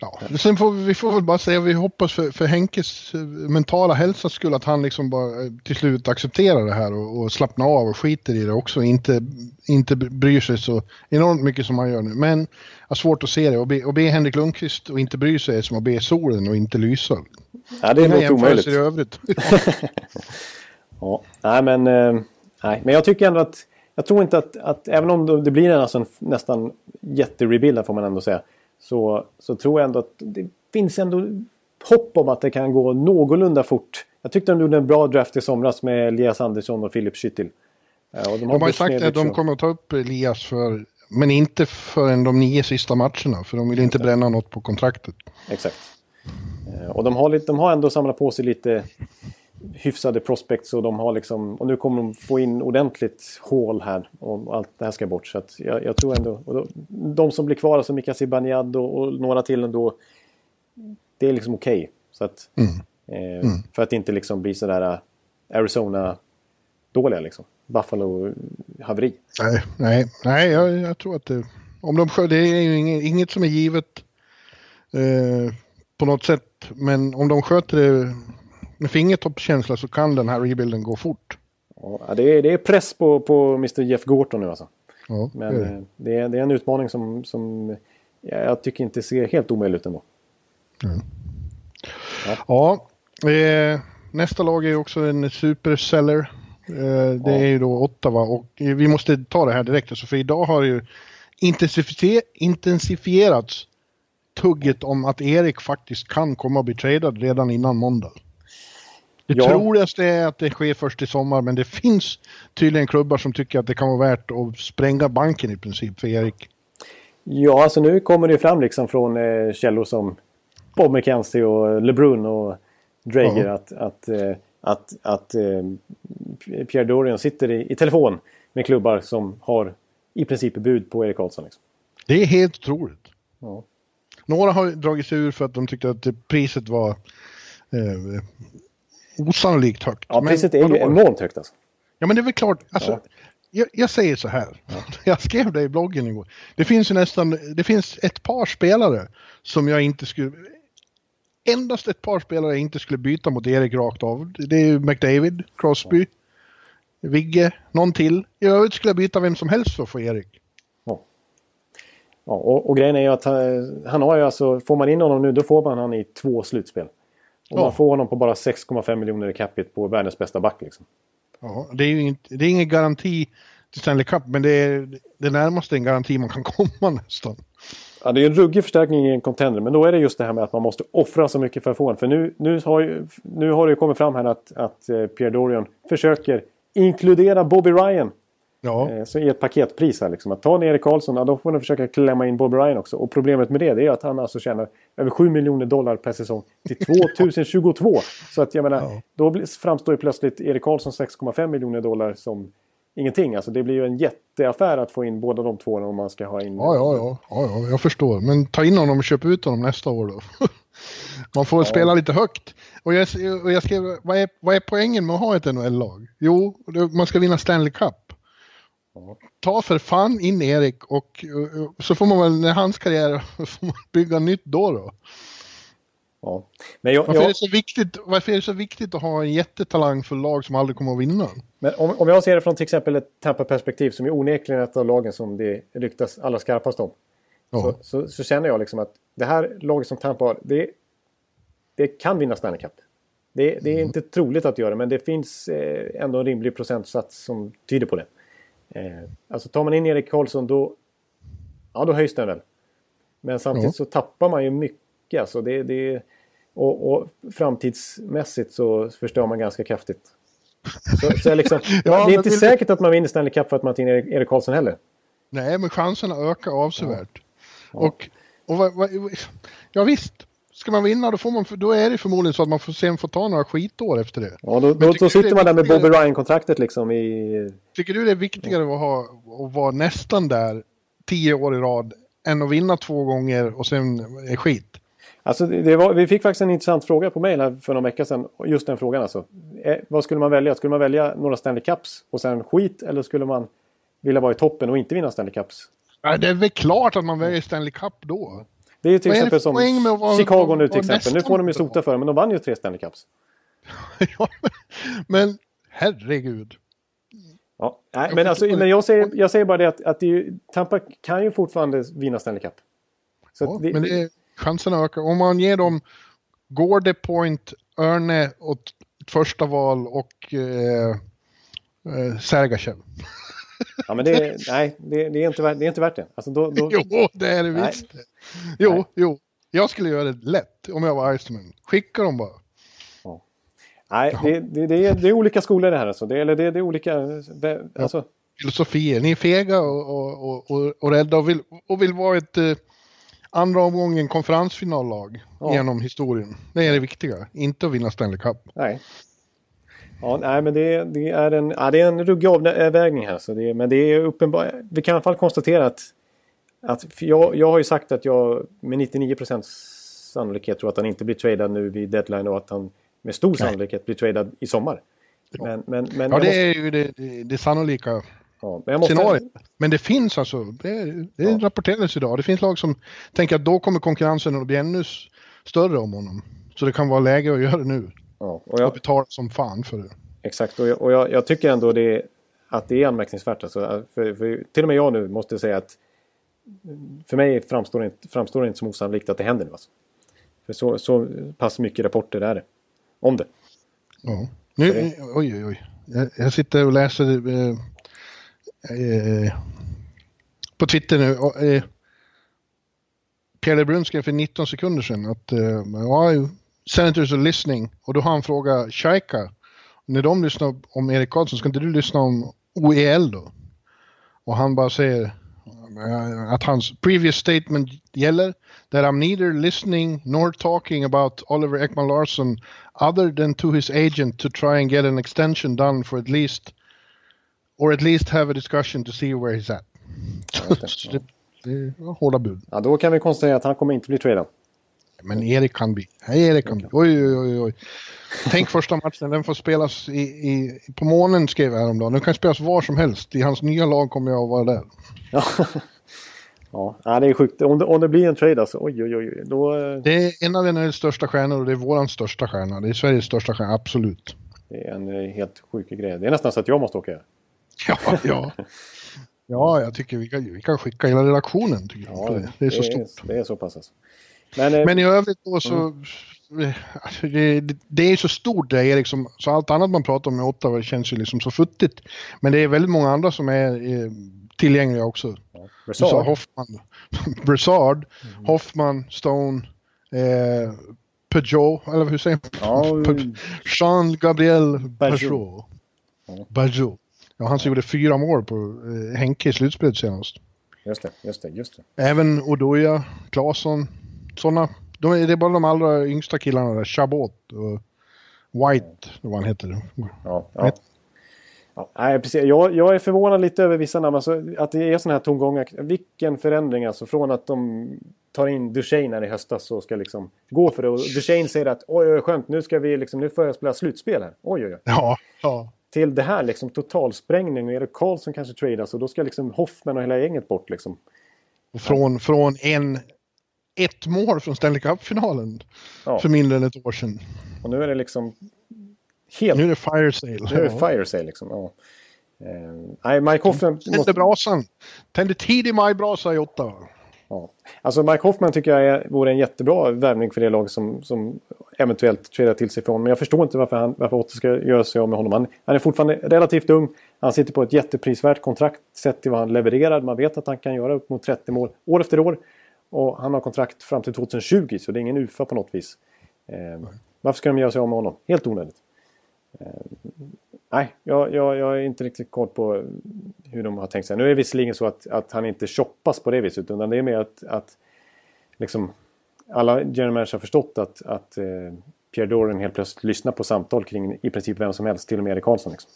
Ja, sen får vi, vi får väl bara säga vi hoppas för, för Henkes eh, mentala hälsas skull att han liksom bara eh, till slut accepterar det här och, och slappnar av och skiter i det också. Inte, inte bryr sig så enormt mycket som han gör nu. Men har svårt att se det och be, och be Henrik Lundqvist och inte bry sig är som att be solen och inte lysa. Ja, det är nog omöjligt. i övrigt. (laughs) ja, nej men, eh, nej, men jag tycker ändå att jag tror inte att, att även om det blir en, alltså en nästan jätterebuild får man ändå säga så, så tror jag ändå att det finns ändå hopp om att det kan gå någorlunda fort. Jag tyckte de gjorde en bra draft i somras med Elias Andersson och Filip Schüttil. Och de har, de har sagt att de kommer att ta upp Elias för, men inte förrän de nio sista matcherna, för de vill inte bränna något på kontraktet. Exakt. Eh, och de har, lite, de har ändå samlat på sig lite hyfsade prospects och de har liksom, och nu kommer de få in ordentligt hål här och allt det här ska bort. Så att jag, jag tror ändå, och då, de som blir kvar, alltså Mika Zibanejad och, och, några till ändå, det är liksom okej. Okay. Så att, mm. Eh, mm. För att inte liksom bli sådär äh, Arizona-dåliga liksom. Buffalo-haveri. Nej, nej, nej jag, jag, tror att det, om de det är ju inget, inget som är givet eh, på något sätt. Men om de sköter det med fingertoppskänsla så kan den här rebuilden gå fort. Ja, det, är, det är press på, på Mr Jeff Gorton nu alltså. Ja, Men det är, det är, det är en utmaning som, som jag tycker inte ser helt omöjlig ut ändå. Mm. Ja, ja eh, nästa lag är också en superseller. Eh, det ja. är ju då Ottawa och vi måste ta det här direkt alltså, för idag har ju intensifierats tugget om att Erik faktiskt kan komma att bli tradad redan innan måndag. Det ja. troligaste är att det sker först i sommar, men det finns tydligen klubbar som tycker att det kan vara värt att spränga banken i princip för Erik. Ja, alltså nu kommer det fram liksom från eh, källor som Bob McKenzie och LeBrun och Drager ja. att, att, eh, att, att eh, Pierre Dorian sitter i, i, telefon med klubbar som har i princip bud på Erik Karlsson. Liksom. Det är helt otroligt. Ja. Några har dragit sig ur för att de tyckte att priset var eh, osannolikt högt. Ja, priset är ju enormt högt alltså. Ja, men det är väl klart. Alltså, ja. jag, jag, säger så här. Ja. (laughs) Jag skrev det i bloggen igår. Det finns ju nästan, det finns ett par spelare som jag inte skulle, endast ett par spelare jag inte skulle byta mot Erik rakt av. Det är McDavid, Crosby, ja. Vigge, någon till. I övrigt skulle jag byta vem som helst för att få Erik. Ja. ja och, och grejen är ju att han, han har ju alltså, får man in honom nu då får man han i två slutspel. Och ja. man får honom på bara 6,5 miljoner i capita på världens bästa back. Liksom. Ja, det är ju inte, det är ingen garanti till Stanley Cup, men det är det närmaste en garanti man kan (laughs) komma nästan. Ja, det är en ruggig förstärkning i en contender, men då är det just det här med att man måste offra så mycket för att få en. För nu, nu, har, ju, nu har det ju kommit fram här att, att eh, Pierre Dorian försöker inkludera Bobby Ryan Ja. Eh, så i ett paketpris här liksom. Att ta ner Erik Karlsson, ja, då får ni försöka klämma in Bobby Ryan också. Och problemet med det, det är att han alltså tjänar över 7 miljoner dollar per säsong till (laughs) 2022. så att jag menar, ja. då framstår ju plötsligt Erik Karlsson 6,5 miljoner dollar som ingenting. Alltså det blir ju en jätteaffär att få in båda de två om man ska ha in... Ja, ja, ja, ja, ja jag förstår. Men ta in honom och köp ut honom nästa år då. (laughs) man får ja. spela lite högt. Och jag, och jag skrev, vad är, vad är poängen med att ha ett NHL-lag? Jo, man ska vinna Stanley Cup. Ta för fan in Erik och, och, så får man väl när hans karriär får man bygga nytt då. då. Ja. Men jag, varför, jag... Är det så viktigt, varför är det så viktigt att ha en jättetalang för lag som aldrig kommer att vinna? Men om, om jag ser det från till exempel ett Tampa-perspektiv som är onekligen ett av lagen som det ryktas allra skarpast om. Ja. Så, så, så, känner jag liksom att det här laget som Tampa har, det, det kan vinna Stanley Cup. Det, det är mm. inte troligt att göra men det finns eh, ändå en rimlig procentsats som tyder på det. Eh, alltså tar man in Erik Karlsson då, ja, då höjs den väl. Men samtidigt mm. så tappar man ju mycket. Alltså det, det, och, och framtidsmässigt så förstör man ganska kraftigt. Så, så liksom, (laughs) ja, det är inte säkert att man vinner Stanley Cup för att man tar in Erik, Erik Karlsson heller. Nej, men chanserna ökar avsevärt. Ja. Ja. Och, och vad, vad, ja visst, ska man vinna då, får man, då är det förmodligen så att man får, sen får ta några skitår efter det. Ja, då, då, då sitter man där med Bobby Ryan-kontraktet liksom i... Tycker du det är viktigare att, ha, att vara nästan där tio år i rad än att vinna två gånger och sen är skit? Alltså, var, vi fick faktiskt en intressant fråga på mejl för någon vecka sedan. Just den frågan alltså. Eh, vad skulle man välja? Skulle man välja några Stanley Cups och sen skit? Eller skulle man vilja vara i toppen och inte vinna Stanley Cups? Ja, det är väl klart att man väljer Stanley Cup då. Det är ju till Vad exempel som vara- Chicago nu till exempel. Nu får de ju sota för det, men de vann ju tre Stanley Cups. (laughs) ja, men herregud. Ja, nej, men, alltså, men jag, säger, jag säger bara det att, att det ju, Tampa kan ju fortfarande vinna Stanley Cup. Så Ja, det, men det är, chanserna ökar. Om man ger dem Gårde, Point, Örne och första val och eh, eh, Sergachev. Ja, men det, nej, det, det, är inte värt, det är inte värt det. Alltså, då, då, Jo, det är det Nej. visst. Jo, Nej. jo. Jag skulle göra det lätt om jag var Iceman. Skicka dem bara. nej, det, det, det, är, det är olika skolor det här. Alltså. Det, eller det, det är olika... Alltså, Filosofier. Ni är fega och, och, och, och, och rädda och vill, och vill vara ett eh, andra omgången konferensfinallag Ja. genom historien. Det är det viktiga. Inte att vinna Stanley Cup. nej. Ja, nej, men det, det, är en, ja, det är en ruggig avvägning här. Så det, men det är uppenbart. Vi kan i alla fall konstatera att... att jag, jag har ju sagt att jag med 99% sannolikhet tror att han inte blir tradad nu vid deadline och att han med stor sannolikhet blir tradad i sommar. Men, men, men Ja, det måste- är ju det, det, det sannolika ja, men måste, scenariot. Men det finns alltså, det, det Ja. rapporterades idag. Det finns lag som tänker att då kommer konkurrensen att bli ännu större om honom. Så det kan vara läge att göra det nu. Ja, och Och jag, betala som fan för det. exakt, och jag, och jag, jag tycker ändå det, att det är anmärkningsvärt. Alltså, för, för, till och med jag nu måste säga att för mig framstår det inte, framstår det inte som osannolikt att det händer nu. Alltså. För så, så pass mycket rapporter är det om det. Ja. Nu, det- oj, oj, oj. Jag, jag sitter och läser eh, eh, på Twitter nu. och, Eh, Pierre LeBrun skrev för 19 sekunder sedan att eh, ja, Senators are listening. Och då har han frågat Shaika. När de lyssnar om Erik Karlsson, ska inte du lyssna om OEL då? Och han bara säger eh, att hans previous statement gäller. That I'm neither listening nor talking about Oliver Ekman Larsson other than to his agent to try and get an extension done for at least or at least have a discussion to see where he's at. (laughs) Det, det var hårda bud. Ja, då kan vi konstatera att han kommer inte bli tradad. Men Erik kan bli. Hej Erik kan bli. Oj, oj, oj, oj. Tänk (laughs) första matchen, den får spelas i, i, på månen skrev jag häromdagen. Den kan spelas var som helst. I hans nya lag kommer jag att vara där. (laughs) Ja, ja det är sjukt. Om det, om det blir en trade alltså, oj, oj, oj. Då, eh, Det är en av NHLs största stjärnor och det är våran största stjärna. Det är Sveriges största stjärna, absolut. det är en eh, helt sjuk grej. Det är nästan så att jag måste åka. (laughs) Ja, ja. Ja, jag tycker vi kan, vi kan skicka hela redaktionen. Tycker jag. Ja, för det. det är så stort. Det är så pass alltså. Men, eh, Men i övrigt då så... alltså, Det, det, det är så stort det Erik, som, så allt annat man pratar om i Ottawa känns ju liksom så futtigt. Men det är väldigt många andra som är eh, tillgängliga också. Sa Brassard, Hoffman, (laughs) Brassard, Hoffman, Stone, eh, Peugeot, eller hur säger man? Ja, (laughs) Pe- Jean-Gabriel Peugeot. Peugeot. Ja. Peugeot. Ja, han som gjorde fyra mål på eh, Henke i slutspelet senast. just det, just det, just det. Även Odoja, Claesson, sådana. De är, det är bara de allra yngsta killarna där. Chabot och White, vad han heter. Ja, ja. Ja, nej, precis. Jag, jag är förvånad lite över vissa namn. Alltså, att det är sådana här tongångar. Vilken förändring alltså. Från att de tar in Duchene här i höstas och ska liksom gå för det. Och Duchene säger att oj, oj, skönt, nu, ska vi liksom, nu får jag spela slutspel här. Oj, oj, oj. Ja, ja. Till det här liksom totalsprängning. Och Erik Karlsson kanske tradas och då ska liksom Hoffman och hela gänget bort liksom. Från, från en, ett mål från Stanley Cup-finalen Ja. för mindre än ett år sedan. Och nu är det liksom helt... Nu är det fire sale. Nu är det fire sale liksom. Ja. Eh, nej, Mike Hoffman Tände måste... brasan. Tände tidig majbrasa i Ottawa. Ja. Alltså Mike Hoffman tycker jag är, vore en jättebra värvning för det lag som, som eventuellt tradar till sig från. Men jag förstår inte varför, han, varför Ottawa ska göra sig av med honom. Han, han är fortfarande relativt ung. Han sitter på ett jätteprisvärt kontrakt sett till vad han levererar. Man vet att han kan göra upp mot 30 mål år efter år. Och han har kontrakt fram till 2020 så det är ingen UFA på något vis. Eh, varför ska de göra sig av med honom? Helt onödigt. Eh, nej, jag, jag, jag är inte riktigt koll på hur de har tänkt sig. Nu är det visserligen så att, att han inte shoppas på det viset utan det är mer att, att liksom, alla general managers har förstått att, att eh, Pierre Doran helt plötsligt lyssnar på samtal kring i princip vem som helst, till och med Erik Karlsson. Liksom.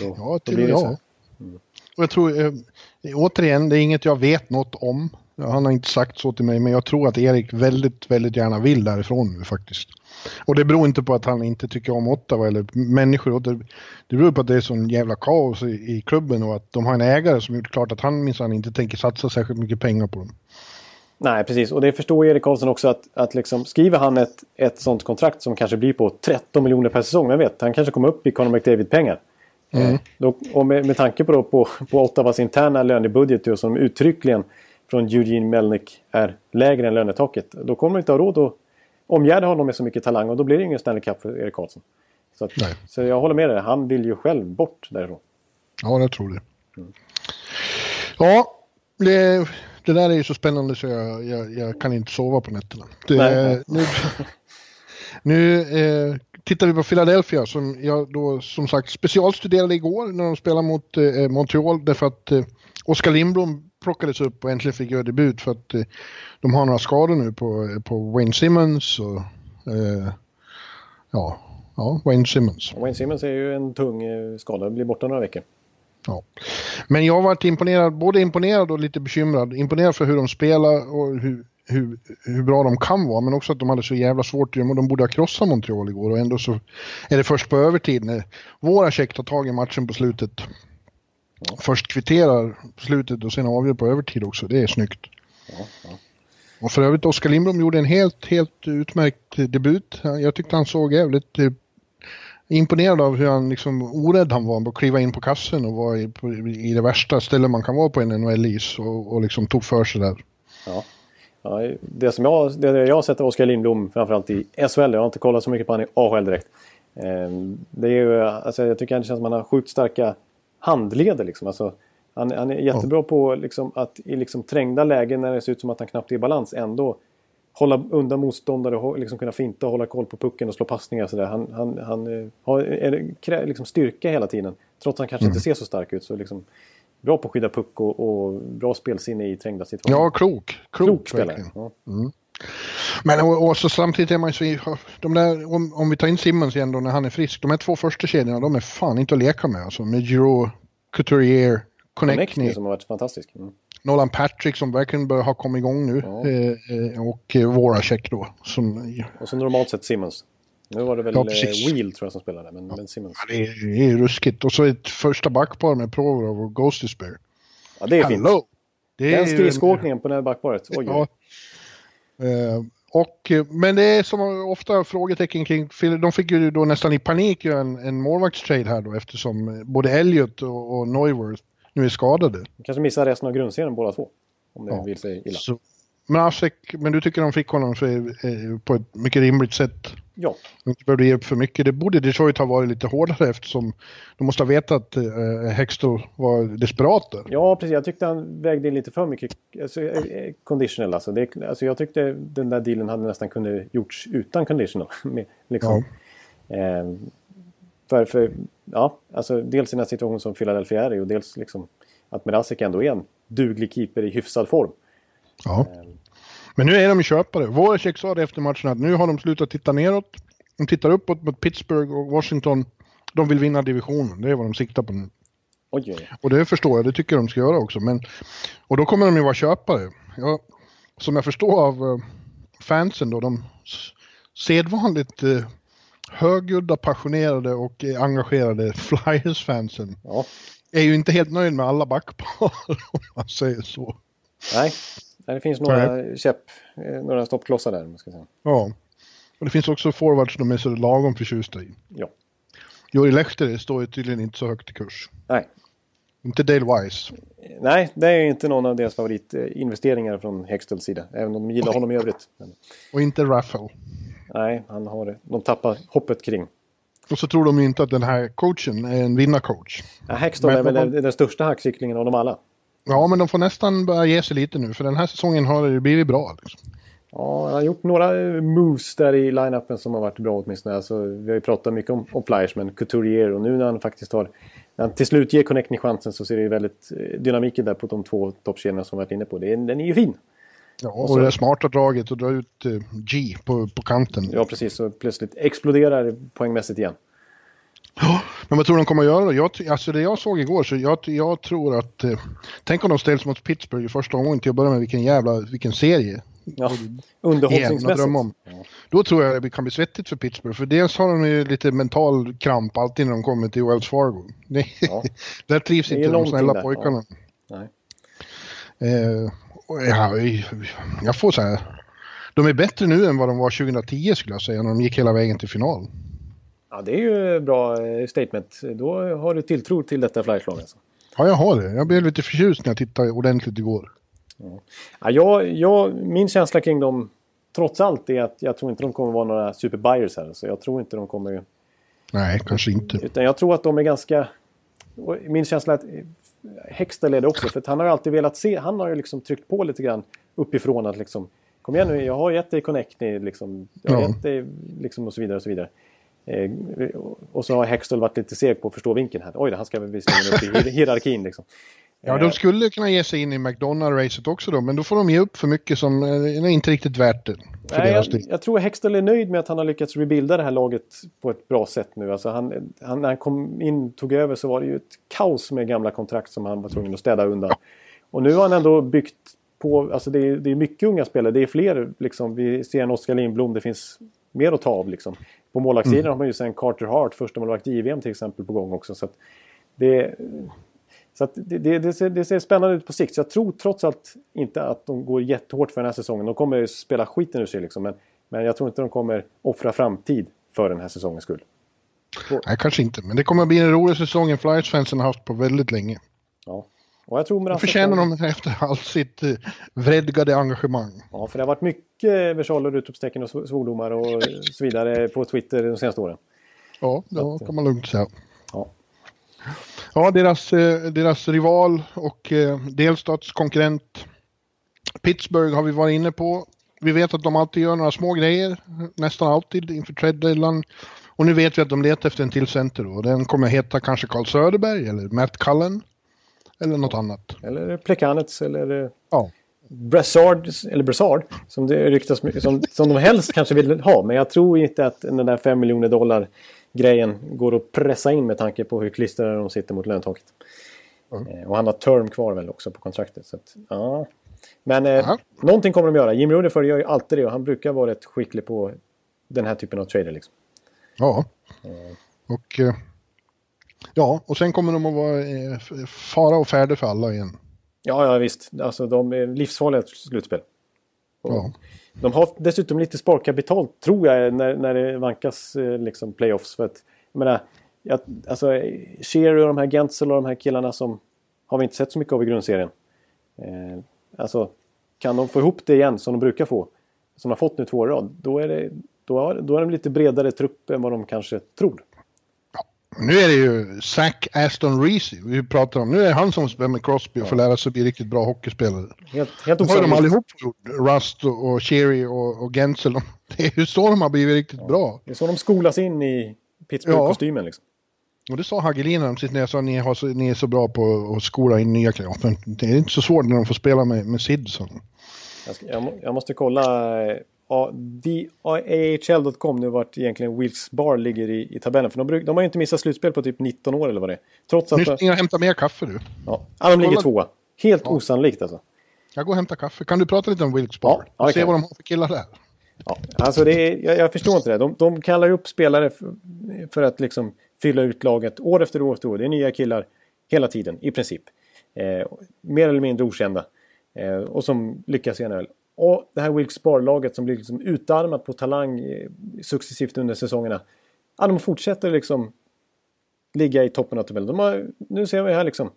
Då, Ja, till och med. Och jag tror, eh, återigen, det är inget jag vet något om. Han har inte sagt så till mig, men jag tror att Erik väldigt, väldigt gärna vill därifrån nu faktiskt. Och det beror inte på att han inte tycker om Ottawa eller människor. Det, det beror på att det är sån jävla kaos i, i klubben och att de har en ägare som gjort klart att han minsann inte tänker satsa särskilt mycket pengar på dem. Nej, precis. Och det förstår Erik Karlsson också att, att liksom, skriver han ett, ett sånt kontrakt som kanske blir på 13 miljoner per säsong. Jag vet, han kanske kommer upp i Conor McDavid-pengar. Mm. Eh, och med, med tanke på, då på, på Ottawas interna lönebudget då, som uttryckligen från Eugene Melnick är lägre än lönetaket. Då kommer de inte ha råd att omgärda honom med så mycket talang och då blir det ingen Stanley Cup för Erik Karlsson. Så, att, så jag håller med dig, han vill ju själv bort därifrån. Ja, jag tror det. Mm. Ja, det, det där är ju så spännande så jag, jag, jag kan inte sova på nätterna. Det, nu nu eh, tittar vi på Philadelphia som jag då som sagt specialstuderade igår när de spelade mot eh, Montreal därför att eh, Oskar Lindblom plockades upp och äntligen fick göra debut för att eh, de har några skador nu på, på Wayne Simmons och eh, ja, ja, Wayne Simmons. Wayne Simmons är ju en tung eh, skada, blir borta några veckor. Ja. Men jag har varit imponerad, både imponerad och lite bekymrad. Imponerad för hur de spelar och hur, hur, hur bra de kan vara, men också att de hade så jävla svårt. De borde ha krossat Montreal igår och ändå så är det först på övertid när våra check tar tag i matchen på slutet. Först kvitterar på slutet och sen avgör på övertid också. Det är snyggt. Ja, ja. Och för övrigt, Oskar Lindblom gjorde en helt, helt utmärkt debut. Jag tyckte han såg jävligt eh, imponerad av hur han liksom orädd han var på att kliva in på kassen och vara i, på, i det värsta stället man kan vara på en NHL-is och, och liksom tog för sig där. Ja. Ja, det som jag, det jag har sett av Oskar Lindblom framförallt i SHL, jag har inte kollat så mycket på honom i AHL direkt. Ehm, det är ju, alltså jag tycker det känns som att han har sjukt starka handleder liksom. Alltså, han, han är jättebra på liksom, att i liksom trängda lägen när det ser ut som att han knappt är i balans ändå hålla undan motståndare och liksom kunna finta och hålla koll på pucken och slå passningar. Så där. Han, han, han eh, har en, liksom styrka hela tiden. Trots att han kanske mm. inte ser så stark ut. Så liksom, bra på att skydda puck och, och bra spelsinne i trängda situationer. Ja, klok. Klok, klok spelare. Ja. Mm. Men och, och, så samtidigt är man ju så... De där, om, om vi tar in Simmons igen då när han är frisk. De här två första kedjorna, de är fan inte att leka med. Alltså med Giro, Couturier, Connectney. som har varit fantastisk. Mm. Nolan Patrick som verkligen börjar ha kommit igång nu. Ja. Eh, eh och eh, Voracek då. Som, och så normalt sett Simmons. Nu var det väl ja, eh, Wheel tror jag som spelade, men, ja. men Simmons. Ja, det, är, det är ruskigt. Och så ett första backpar med Provorov och Ghost Despair. Ja, det är Hello. fint. Det Den skridskoåkningen på det här backparet. Oj, ja. Uh, och, men det är som ofta frågetecken kring, de fick ju då nästan i panik göra en, en målvaktstrade här då eftersom både Elliot och, och Neuwirth nu är skadade. De kanske missar resten av grundserien båda två. Om det ja. vill sig illa. Så, men, Asek, men du tycker de fick honom så, eh, på ett mycket rimligt sätt? Ja. Inte behövde ge upp för mycket. Det borde Detroit ha varit lite hårdare eftersom de måste ha vetat att eh, Hextall var desperat där. Ja, precis. Jag tyckte han vägde in lite för mycket alltså, eh, eh, conditional. Alltså. Det, alltså, jag tyckte den där dealen hade nästan kunnat gjorts utan conditional. (laughs) liksom. Ja. Eh, för, för, ja, alltså dels i den här situationen som Philadelphia är i och dels liksom att Merasik ändå är en duglig keeper i hyfsad form. Ja. Eh, men nu är de köpare. Voracek sa det efter matchen att nu har de slutat titta neråt. De tittar uppåt mot Pittsburgh och Washington. De vill vinna divisionen, det är vad de siktar på nu. Oj, oj. Och det förstår jag, det tycker jag de ska göra också. Men, och då kommer de ju vara köpare. Ja, som jag förstår av uh, fansen då, de sedvanligt uh, högljudda, passionerade och uh, engagerade Flyers-fansen ja. är ju inte helt nöjd med alla backpar (laughs) om man säger så. Nej, det finns några käpp, eh, några stoppklossar där. Ska säga. Ja, och det finns också forwards de är så lagom förtjusta i. Ja. Jori Lehteri står ju tydligen inte så högt i kurs. Nej. Inte Dale Wise. Nej, det är inte någon av deras favoritinvesteringar från Hextels sida. Även om de gillar honom i övrigt. Och inte Raffel. Nej, han har det. De tappar hoppet kring. Och så tror de inte att den här coachen är en vinnarcoach. Ja, Hextall är väl man... den största hackcyklingen av dem alla. Ja, men de får nästan börja ge sig lite nu, för den här säsongen har det blivit bra. Liksom. Ja, han har gjort några eh, moves där i line-upen som har varit bra åtminstone. Alltså, vi har ju pratat mycket om, om flyers, men Couturier och nu när han faktiskt har... När han till slut ger Connecting chansen så ser det ju väldigt eh, dynamiken där på de två toppkedjorna som vi varit inne på. Det, den är ju fin! Ja, och, så, det smarta draget att dra ut G på, på kanten. Ja, precis. Så plötsligt exploderar poängmässigt igen. Men vad tror du de kommer att göra då? Jag, alltså det jag såg igår så jag, jag tror att... Eh, tänk om de ställs mot Pittsburgh i första omgången till att börja med vilken jävla, vilken serie. Ja, underhållningsmässigt. Om. Då tror jag det kan bli svettigt för Pittsburgh. För dels har de ju lite mental kramp alltid när de kommer till Wells Fargo. Det, ja. (laughs) där trivs inte de snälla där. pojkarna. Ja. Eh, ja, jag får så här. De är bättre nu än vad de var 2010 skulle jag säga när de gick hela vägen till final. Ja, det är ju bra eh, statement. Då har du tilltro till detta flyerslag alltså. Ja, jag har det. Jag blev lite förtjust när jag tittade ordentligt igår. Ja, jag, jag, min känsla kring dem, trots allt, är att jag tror inte de kommer vara några superbuyers här. Så jag tror inte de kommer... Nej, kanske inte. Utan jag tror att de är ganska... Min känsla är att Hextall är det också, för han har alltid velat se... Han har ju liksom tryckt på lite grann uppifrån att liksom... Kom igen nu, jag har gett dig Connect, liksom, jag har ja. gett dig liksom och så vidare och så vidare. Eh, och så har Hextall varit lite seg på att förstå vinkeln här. Oj, han ska väl visserligen upp i hierarkin liksom. Ja, de skulle kunna ge sig in i McDonald-racet också då, men då får de ge upp för mycket som eh, är inte riktigt värt det. Nej, jag, jag, tror Hextall är nöjd med att han har lyckats rebuilda det här laget på ett bra sätt nu. Alltså han, han, när han kom in tog över så var det ju ett kaos med gamla kontrakt som han var tvungen att städa undan. Och nu har han ändå byggt på, alltså det är, det är mycket unga spelare, det är fler liksom. Vi ser en Oskar Lindblom, det finns mer att ta av liksom. På målvaktssidan mm. har man ju sen Carter Hart, första målvakt i JVM till exempel, på gång också. Så det, så det, det, det, ser, det, ser, spännande ut på sikt. Så jag tror trots allt inte att de går jättehårt för den här säsongen. De kommer spela skiten ur sig liksom. Men, men jag tror inte de kommer offra framtid för den här säsongens skull. Nej, kanske inte. Men det kommer att bli en rolig säsong Flyers-fansen har haft på väldigt länge. Ja. Och jag tror det förtjänar de efter allt sitt uh, vredgade engagemang. Ja, för det har varit mycket versaler, utropstecken och svordomar och så vidare på Twitter de senaste åren. Ja, det kan man lugnt säga. Ja. Ja, deras, eh, deras rival och eh, delstatskonkurrent Pittsburgh har vi varit inne på. Vi vet att de alltid gör några små grejer, nästan alltid inför trade Och nu vet vi att de letar efter en till center och den kommer heta kanske Carl Söderberg eller Matt Cullen. Eller något annat. Eller Plekanets eller ja. Brassard, eller Brassard som det ryktas som, som de helst kanske vill ha. Men jag tror inte att den där 5 miljoner dollar grejen går att pressa in med tanke på hur klistrade de sitter mot löntaket. Mm. Och han har term kvar väl också på kontraktet. Så att, ja. Men eh, någonting kommer de göra. Jim Rutherford gör ju alltid det och han brukar vara rätt skicklig på den här typen av trader. Liksom. Ja, mm. och eh, ja, och sen kommer de att vara eh, fara och färde för alla igen. Ja, ja visst. Alltså de är livsfarliga slutspel. Ja. De har dessutom lite sparkapital, tror jag, när, när det vankas eh, liksom, playoffs. För att, jag menar, jag, alltså, Shearer och de här Gentzel och de här killarna som har vi inte sett så mycket av i grundserien. Eh, alltså, kan de få ihop det igen som de brukar få, som de har fått nu två år rad, då är, det, då, då är de lite bredare trupp än vad de kanske tror. Nu är det ju Zack Aston Reese vi pratar om. Nu är han som spelar med Crosby och får lära sig bli riktigt bra hockeyspelare. Helt, helt har de allihop gjort. Rust och, Cherry och, och Gensel. (laughs) Det är ju så de har blivit riktigt ja. bra. Det är så de skolas in i Pittsburgh-kostymen ja. liksom. Och det sa Hagelin när jag sa ni, har så, ni är så bra på att skola in nya kreatörer. Det är inte så svårt när de får spela med, med Sid. Så. Jag, ska, jag, jag måste kolla eh, AHL.com nu vart egentligen Wilkes Bar ligger i, i tabellen. För de, bruk, de har ju inte missat slutspel på typ 19 år eller vad det är. Trots att... Nyss, hämta mer kaffe du. Ja, ja de ligger tvåa. Helt ja. osannolikt alltså. Jag går och hämtar kaffe. Kan du prata lite om Wilkes Bar? Ja, ja, se vad de har för killar där. Ja, alltså det är, jag, jag förstår inte det. De, de kallar upp spelare för, för, att liksom fylla ut laget år efter år efter år. Det är nya killar hela tiden i princip. Eh, mer eller mindre okända. Eh, och som lyckas i NHL. Och det här Wilkes Bar-laget som blir liksom utarmat på talang successivt under säsongerna. Ja, de fortsätter liksom ligga i toppen av tabellen. De har, nu ser vi här liksom.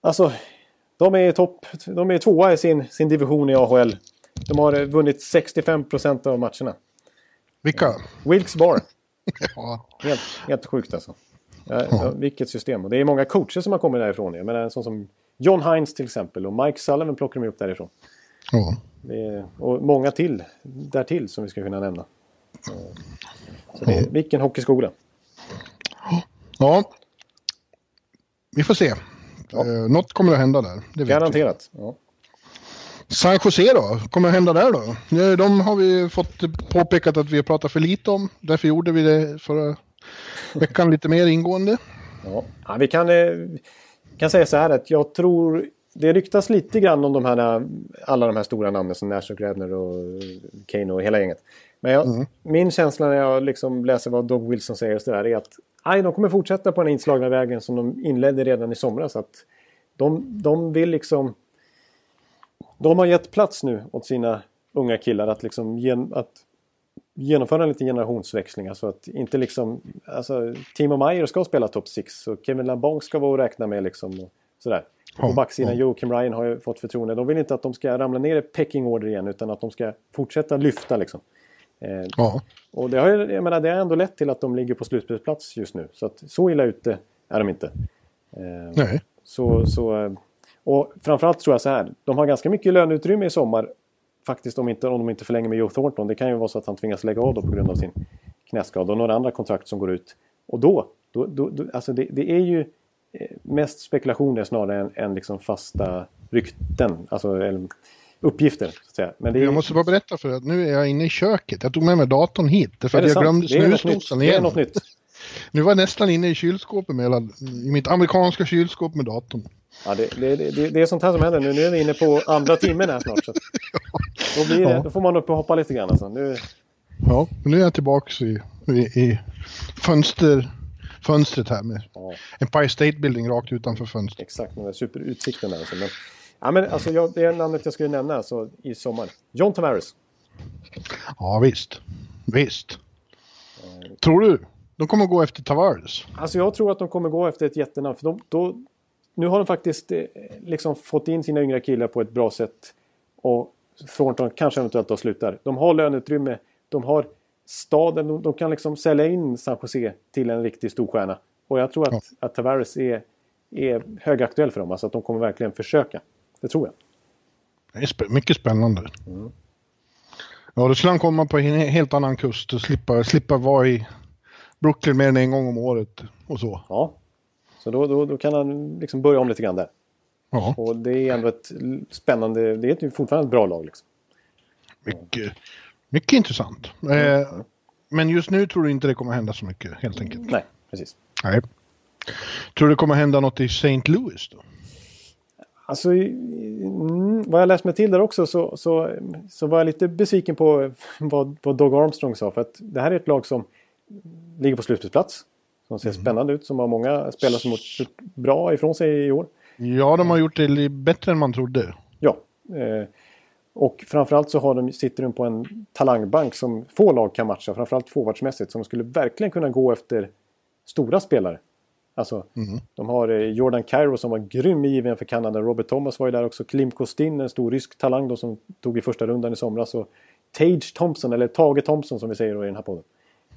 Alltså, de är topp. De är tvåa i sin, sin division i AHL. De har vunnit 65 procent av matcherna. Vilka? Wilkes Bar. (laughs) ja. helt, helt sjukt alltså. Ja, ja. Vilket system. Och det är många coacher som har kommit därifrån. Jag menar en sån som John Hines till exempel. Och Mike Sullivan plockar de upp därifrån. Ja. Är, och många till därtill som vi ska kunna nämna. Så det är, vilken hockeyskola. Ja. Vi får se. Ja. Eh, något kommer att hända där. Det Garanterat. Ja. San Jose då? kommer att hända där då? De har vi fått påpekat att vi har pratat för lite om. Därför gjorde vi det förra veckan lite mer ingående. Ja, ja vi kan, eh, kan säga så här att jag tror det ryktas lite grann om de här, alla de här stora namnen som Nash och Grebner och Kane och hela gänget. Men jag, mm. min känsla när jag liksom läser vad Doug Wilson säger och så där är att aj, de kommer fortsätta på den inslagna vägen som de inledde redan i somras. Att de, de vill liksom... De har gett plats nu åt sina unga killar att, liksom gen, att genomföra en liten generationsväxling. Alltså att inte liksom... Alltså, Timo Meyer ska spela top 6 och Kevin Lambong ska vara att räkna med liksom. Och sådär. På backsidan, Joakim Ryan har ju fått förtroende. De vill inte att de ska ramla ner i pecking order igen utan att de ska fortsätta lyfta liksom. Eh, ja. Och det har, jag menar, det har ändå lett till att de ligger på slutspelsplats just nu. Så att så illa ute är de inte. Eh, Nej. Så, så, eh, och framförallt tror jag så här. De har ganska mycket löneutrymme i sommar. Faktiskt om, inte, om de inte förlänger med Joe Thornton. Det kan ju vara så att han tvingas lägga av då på grund av sin knäskada. Och några andra kontrakt som går ut. Och då, då, då, då alltså det, det, är ju mest spekulationer snarare än, än liksom fasta rykten. Alltså, uppgifter. Så att säga. Men är... Jag måste bara berätta för att nu är jag inne i köket. Jag tog med mig datorn hit. För att jag sant? glömde snusdosan igen. Det är något nytt. (laughs) Nu var jag nästan inne i kylskåpet med, i mitt amerikanska kylskåp med datorn. Ja, det, det, det, det är sånt här som händer nu. Nu är vi inne på andra timmen här snart. Så (laughs) då, blir det, då får man upp och hoppa lite grann. Alltså. Nu... Ja, nu är jag tillbaka i, i, i fönster, fönstret här med ja. Empire State Building rakt utanför fönstret. Exakt, med superutsikten där. Alltså. Men, Ja, men alltså, jag, det är namnet jag skulle nämna alltså, i sommar. John Tavares. Ja, visst. Visst. Tror du? De kommer gå efter Tavares? Alltså jag tror att de kommer gå efter ett jättenamn. För de, då, nu har de faktiskt eh, liksom fått in sina yngre killar på ett bra sätt. Och Thornton kanske eventuellt då slutar. De har löneutrymme. De har staden. De, de, kan liksom sälja in San Jose till en riktig storstjärna. Och jag tror att, ja. att Tavares är, är högaktuell för dem. Alltså att de kommer verkligen försöka. Det tror jag. Det är mycket spännande. Mm. Ja, då skulle han komma på en helt annan kust och slippa, slippa vara i Brooklyn mer än en gång om året och så. Ja, så då, då, då kan han liksom börja om lite grann där. Ja. Och det är ändå ett spännande, det är fortfarande ett bra lag. Liksom. Mycket, mycket intressant. Mm. Eh, men just nu tror du inte det kommer hända så mycket helt enkelt? Nej, precis. Nej. Tror du det kommer hända något i St. Louis då? Alltså, mm, vad jag läst mig till där också så, så, så var jag lite besviken på vad, vad Doug Armstrong sa. För att det här är ett lag som ligger på slutspelsplats. Som ser mm. spännande ut, som har många spelare som har gjort bra ifrån sig i år. Ja, de har gjort det bättre än man trodde. Ja. Eh, och framförallt så har de, sitter de på en talangbank som få lag kan matcha. Framförallt forwardsmässigt. Som skulle verkligen kunna gå efter stora spelare. Alltså, mm. De har eh, Jordan Cairo som var grym i JVM för Kanada. Robert Thomas var ju där också. Klim Kostin, en stor rysk talang då, som tog i första rundan i somras. Och Tage Thompson, eller Tage Thompson som vi säger då i den här podden.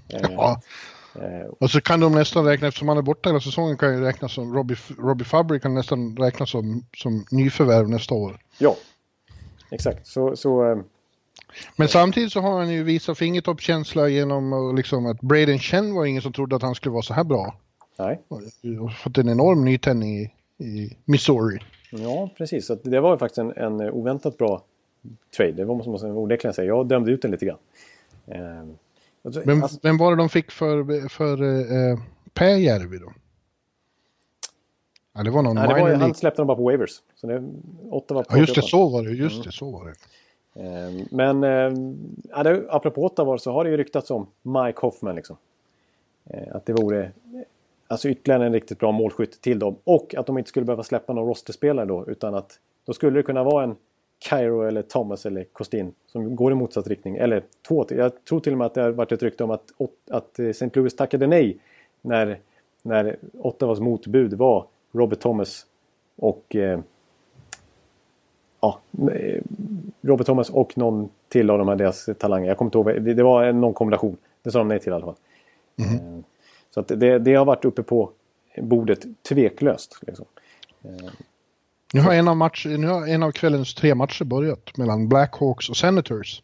Eh, ja. Eh, och så kan de nästan räkna, eftersom han är borta hela säsongen, kan ju räknas som Robbie, Robbie Fabry kan nästan räknas som, som nyförvärv nästa år. Ja, exakt. Så, så eh, men samtidigt så har han ju visat fingertoppskänsla genom liksom att Braden Chen var ingen som trodde att han skulle vara så här bra. Nej. Och fått en enorm nytändning i, i Missouri. Ja, precis. Så det var faktiskt en, en oväntat bra trade. Det var, måste man onekligen säga. Jag dömde ut den lite grann. Eh, alltså, vem, alltså, vem var det de fick för, för eh, Pääjärvi då? Ja, det var någon Nej, det var, Han släppte dem bara på waivers. Så det, på ja, just det, så var det. Just mm. det, så var det. Eh, men eh, det, apropå Ottawa så har det ju ryktats om Mike Hoffman. Liksom. Eh, att det vore Alltså ytterligare en riktigt bra målskytt till dem. Och att de inte skulle behöva släppa någon rosterspelare då. Utan att då skulle det kunna vara en Cairo eller Thomas eller Kostin som går i motsatt riktning. Eller två till. Jag tror till och med att det har varit ett rykte om att, att eh, St. Louis tackade nej när, när Ottawas motbud var Robert Thomas och eh, ja, eh, Robert Thomas och någon till av de här deras talanger. Jag kommer inte ihåg. Det var någon kombination. Det sa de nej till i alla fall. Mm. Så att det, det har varit uppe på bordet tveklöst. Liksom. Nu har, en av match, nu har en av kvällens tre matcher börjat mellan Blackhawks och Senators.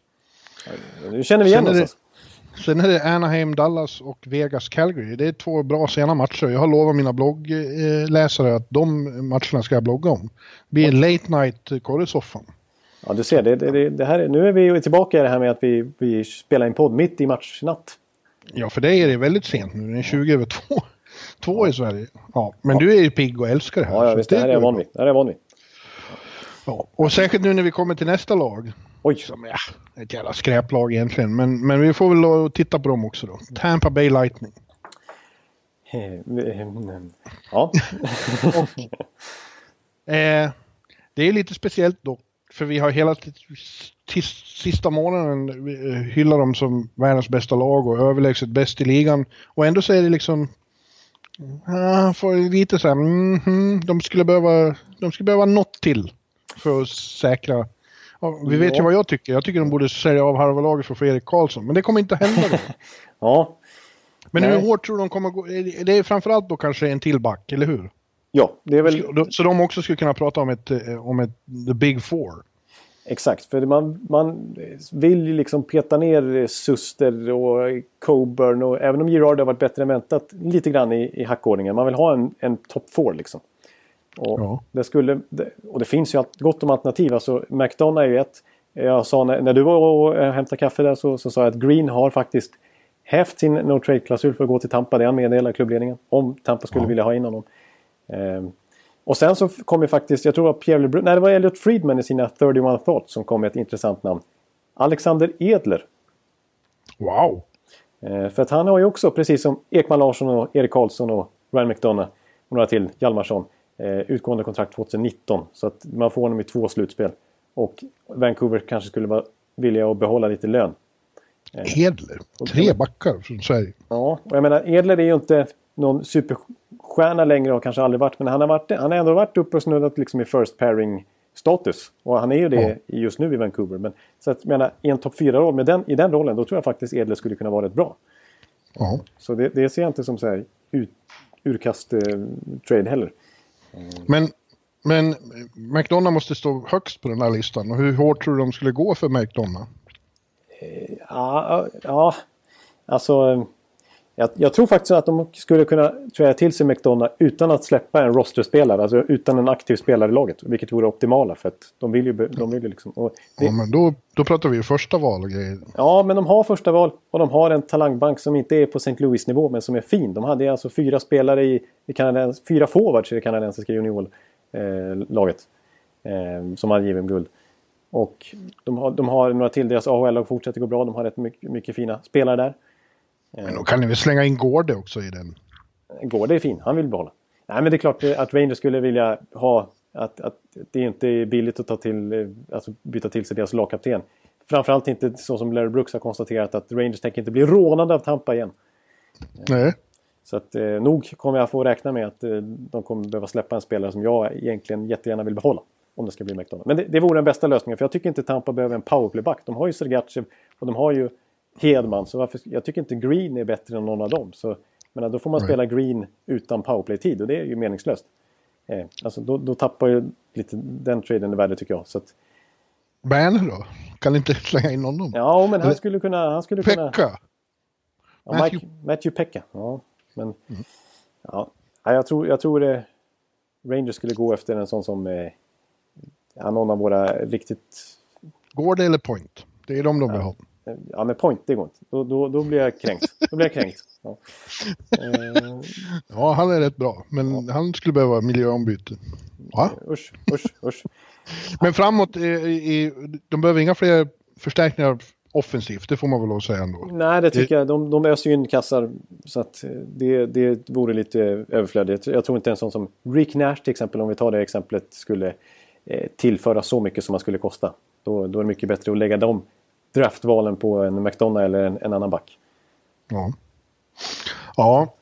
Nu känner vi igen oss. Sen är det Anaheim, Dallas och Vegas, Calgary. Det är två bra sena matcher. Jag har lovat mina bloggläsare att de matcherna ska jag blogga om. Det blir en late night korresoffan. Ja, du ser. Det, det, det, här, nu är vi tillbaka i det här med att vi, vi spelar en podd mitt i matchnatt. Ja, för dig är det väldigt sent nu. Den är 20 över 2. (laughs) Två i Sverige. Ja, men du är ju pigg och älskar det här. Ja, ja visst. Det här är jag van vid. Det här är jag van vid. Ja, och särskilt nu när vi kommer till nästa lag. Oj. Som är ett jävla skräplag egentligen. Men, men vi får väl titta på dem också då. Tampa Bay Lightning. Ja. (laughs) Eh, det är lite speciellt då. För vi har hela sista månaden eh, hyllat dem som världens bästa lag och överlägset bäst i ligan. Och ändå så är det liksom... Ah, får lite så här, mhm, de skulle behöva, de skulle behöva något till för att säkra. Ja, vi vet ju Ja. vad jag tycker. Jag tycker de borde sälja av halva laget för att få Erik Karlsson. Men det kommer inte hända då. (laughs) ja. Men Nej. hur hårt tror du de kommer gå? det- är framförallt då kanske en till back, eller hur? Ja, det är väl Så de också skulle kunna prata om ett, eh, om ett the big four. exakt. För man, man vill ju liksom peta ner Suster och Coburn och även om Girard har varit bättre än väntat lite grann i, i hackordningen. Man vill ha en, en top four liksom. Och, Ja. det skulle, och det finns ju gott om alternativ. Alltså, McDonough är ju ett. Jag sa när, när du var och eh, hämtade kaffe där så, så sa jag att Green har faktiskt hävt sin no trade-klausul för att gå till Tampa. Det han meddelar klubbledningen. Om Tampa skulle Ja. vilja ha in honom. Ehm, och sen så kom ju faktiskt, jag tror det var Pierre LeBrun, nej det var Elliot Friedman i sina 31 Thoughts som kom med ett intressant namn. Alexander Edler. Wow! Eh, för att han har ju också, precis som Ekman Larsson och Erik Karlsson och Ryan McDonough och några till, Hjalmarsson, utgående kontrakt 2019. Så att man får honom i två slutspel. Och Vancouver kanske skulle vara villiga att behålla lite lön. Edler. Tre backar från Sverige. Ja, och jag menar Edler är ju inte någon superstjärna längre och kanske aldrig varit. Men han har, varit, han har ändå varit uppe och snuddat liksom i first pairing status. Och han är ju det just nu i Vancouver. Men, så att jag menar, i en topp 4-roll, med den, i den rollen, då tror jag faktiskt Edler skulle kunna vara rätt bra. Ja. Så det, det ser jag inte som så här ut, urkast-trade heller. Men, men McDonough måste stå högst på den här listan. Och hur hårt tror du de skulle gå för McDonough? Eh, ja, ja alltså... Jag, jag tror faktiskt att de skulle kunna träda till sig McDonough utan att släppa en rosterspelare. Alltså utan en aktiv spelare i laget. Vilket vore optimala för att de vill ju... De vill ju liksom, det, Ja, men då, då pratar vi ju första val och grejer. Ja, men de har första val och de har en talangbank som inte är på St. Louis-nivå men som är fin. De hade alltså fyra spelare i, i kanadens, fyra forwards i det kanadensiska juniorlaget. Eh, som hade JVM-guld. Och de har, de har några till. Deras AHL-lag fortsätter gå bra. De har rätt mycket, mycket fina spelare där. Men då kan ni väl slänga in Gårde också i den? Går det är fin. Han vill behålla. Nej, men det är klart eh, att Rangers skulle vilja ha att, att det inte är billigt att ta till, eh, alltså byta till sig deras lagkapten. Framförallt inte så som Larry Brooks har konstaterat att Rangers tänker inte bli rånade av Tampa igen. Nej. Så att eh, nog kommer jag få räkna med att eh, de kommer behöva släppa en spelare som jag egentligen jättegärna vill behålla. Om det ska bli McDonald. Men det, det vore den bästa lösningen för jag tycker inte Tampa behöver en powerplayback. De har ju Sergachev och de har ju Hedman. Så varför, jag tycker inte Green är bättre än någon av dem. Så, men då får man spela Green utan powerplay-tid och det är ju meningslöst. Eh, alltså då, då tappar ju lite den traden i värde tycker jag. Så att, Berner då? Kan inte slänga in honom? ja, men han skulle kunna... Han skulle kunna Pekka? Ja, Mike, Matthew- Matthew Pekka. Ja, men, ja, ja, jag tror, jag tror det, Rangers skulle gå efter en sån som eh, ja, någon av våra riktigt... Gårde eller Point? Det är de de vill ha. Eh, Ja, men point, det går inte. Då, då, då blir jag kränkt. Då blir jag kränkt. Ja. Eh, Ja, han är rätt bra. Men han skulle behöva miljöombyte. Ja. usch, usch, usch. Men framåt, i, i, de behöver inga fler förstärkningar offensivt. Det får man väl lov att säga ändå. Nej, det tycker jag. De, de öser ju in kassar. Så att eh, det, det vore lite överflödigt. Jag tror inte en sån som Rick Nash till exempel, om vi tar det exemplet, skulle eh, tillföra så mycket som man skulle kosta. Då, då är det mycket bättre att lägga de draftvalen på en McDonough eller en, en annan back. Ja. Ja.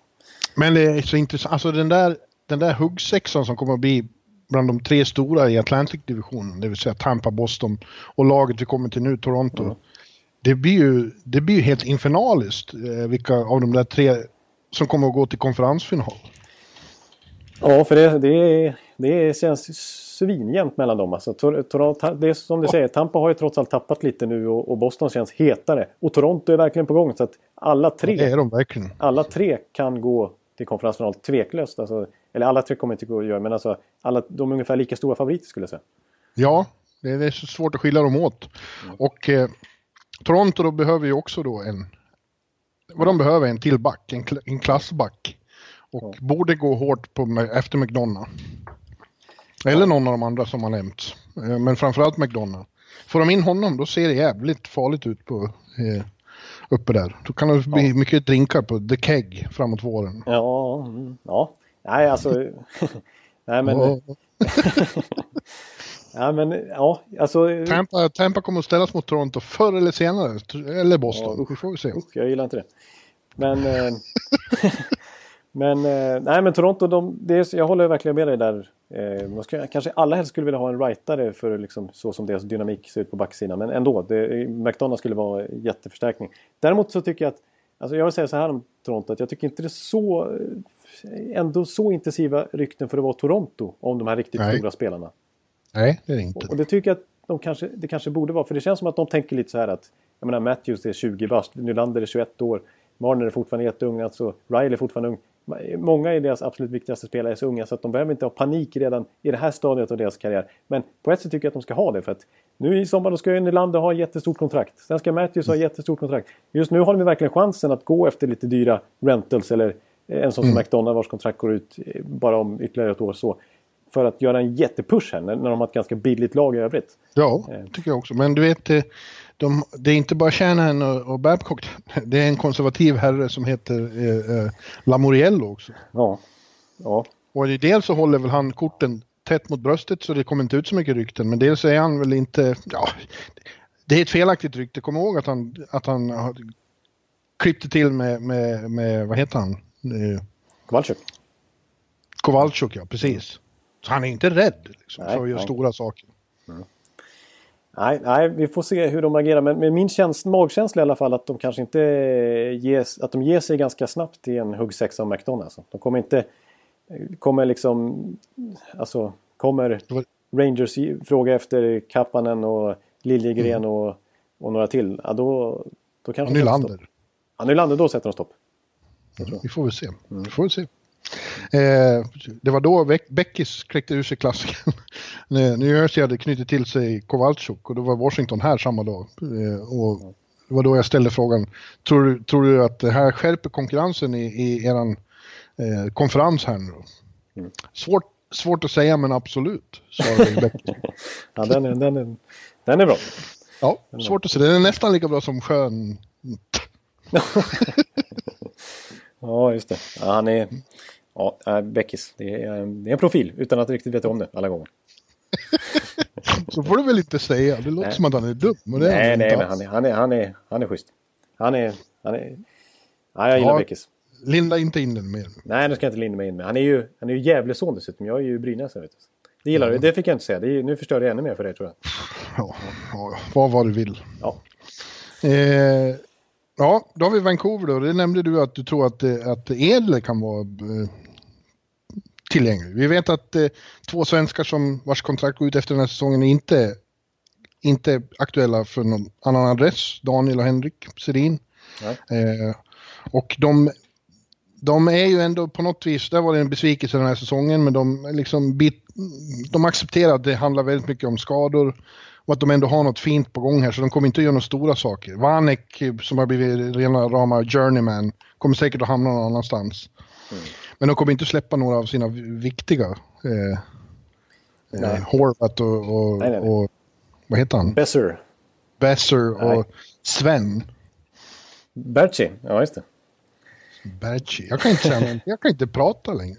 Men det är så intressant. Alltså den där, den där huggsexan som kommer att bli bland de tre stora i Atlantic-divisionen, det vill säga Tampa, Boston och laget vi kommer till nu, Toronto. Det, blir ju, det blir ju helt infernaliskt eh, vilka av de där tre som kommer att gå till konferensfinal. Ja, för det, det, det känns svinjämnt mellan dem. Alltså, Toronto, det är som du säger, Tampa har ju trots allt tappat lite nu och, Boston känns hetare. Och Toronto är verkligen på gång. Så att alla tre, Det är de verkligen. alla tre kan gå till konferensfinal tveklöst. Alltså, eller alla tre kommer inte gå att göra, men alltså, alla, de är ungefär lika stora favoriter skulle jag säga. Ja, det är, så svårt att skilja dem åt. Och eh, Toronto då behöver ju också då en, vad de behöver är en till back, en, en klassback. Och borde gå hårt på, efter McDonough. Eller någon av de andra som har nämnts. Eh, Men framförallt McDonough. Får de in honom då ser det jävligt farligt ut på eh, uppe där. Då kan det bli mycket drinkar på The Keg framåt våren. Ja, mm, ja. Nej, alltså... (laughs) Nej, men... (laughs) Ja, men ja, alltså... Tampa, Tampa kommer att ställas mot Toronto förr eller senare. Eller Boston. Ja, Vi får väl se. Usch, jag gillar inte det. Men... (laughs) men, eh, nej men Toronto, de, det är, jag håller verkligen med dig där. Eh, man ska, kanske alla helst skulle vilja ha en rightare för liksom, så som deras dynamik ser ut på backsidan. Men ändå, det, McDonough skulle vara jätteförstärkning. Däremot så tycker jag att, alltså jag vill säga så här om Toronto, att jag tycker inte det är så, eh, ändå så intensiva rykten för att vara Toronto om de här riktigt Nej. stora spelarna. Nej, det är det inte. Och det tycker jag att de kanske, det kanske borde vara. För det känns som att de tänker lite så här att jag menar Matthews är 20 bast, Nylander är 21 år, Marner är fortfarande jätteung, alltså Riley är fortfarande ung. Många i deras absolut viktigaste spelare är så unga så att de behöver inte ha panik redan i det här stadiet av deras karriär. Men på ett sätt tycker jag att de ska ha det för att nu i sommar då ska ju Nylander ha ett jättestort kontrakt. Sen ska Matthews ha ett jättestort kontrakt. Just nu har de verkligen chansen att gå efter lite dyra rentals eller en sån som McDonough vars kontrakt går ut eh, bara om ytterligare ett år. Så för att göra en jättepush här när de har ett ganska billigt lag i övrigt. Ja, Eh. tycker jag också. Men du vet, eh, de, det är inte bara Shanahan och, och Babcock. (laughs) Det är en konservativ herre som heter eh, eh, Lamoriello också. Ja. Ja. Och dels så håller väl han korten tätt mot bröstet så det kommer inte ut så mycket rykten. Men dels är han väl inte, ja, det är ett felaktigt rykte. Kom ihåg att han, att han klippte till med, med, med vad heter han? Eh, Kowalczyk. Kowalczyk, ja precis. Så han är inte rädd liksom, Nej, för att göra stora saker. Nej, nej, vi får se hur de agerar. Men med min känsla, magkänsla i alla fall att de kanske inte ges, att de ger sig ganska snabbt i en huggsexa av McDonalds. Alltså. De kommer inte, kommer liksom, alltså, kommer Rangers ge- fråga efter Kappanen och Liljegren och, och några till. Ja, då, då kanske Och. Nylander. Ja, Nylander, då sätter de stopp. Vi får väl se. Vi får väl se. Eh, det var då Beck- Beckis kläckte ur sig klassiken. (laughs) New Jersey hade knutit till sig Kowalczyk och då var Washington här samma dag. Eh, och det var då jag ställde frågan, tror, du- tror du att det här skärper konkurrensen i, i eran eh, konferens här nu? då? Svårt, svårt att säga men absolut, svarade (laughs) Beckis. Ja, den, är, den, är, den är bra. Ja, svårt att säga. Den är nästan lika bra som skön. (laughs) Ja, just det. Ja, han är... Ja, äh, Beckis. Det är, det är en profil utan att riktigt veta om det alla gånger. (laughs) Så får du väl inte säga. Det låter Nej. som att han är dum. Och det är Nej, han nej, men han är, han är, han är, han är schysst. Han är... Han är ja, jag gillar Ja. Beckis. Linda inte in den mer. Nej, nu ska jag inte linda mig in med. Han är ju, han är ju Gävleson dessutom. Jag är ju Brynäs. Vet du. Det gillar du. Det fick jag inte säga. Är, nu förstörde jag ännu mer för dig tror jag. Ja, ja, vad vad du vill. Ja. Eh, ja, då har vi Vancouver då. Det nämnde du att du tror att, eh, att Edler kan vara eh, tillgänglig. Vi vet att eh, två svenskar som vars kontrakt går ut efter den här säsongen är inte, inte aktuella för någon annan adress. Daniel och Henrik Sedin. Eh, och de, de är ju ändå på något vis, där var det en besvikelse den här säsongen, men de, liksom bit, de accepterar att det handlar väldigt mycket om skador och att de ändå har något fint på gång här, så de kommer inte att göra några stora saker. Vanek, eh, som har blivit rena rama journeyman, kommer säkert att hamna någon annanstans. Men de kommer inte släppa några av sina viktiga, eh, eh, Horvat och, och, Nej, nej, nej. och, vad heter han? Besser. Besser och Sven. Berchi. Ja, just det. Berchi. Jag kan inte säga. Jag kan inte prata längre.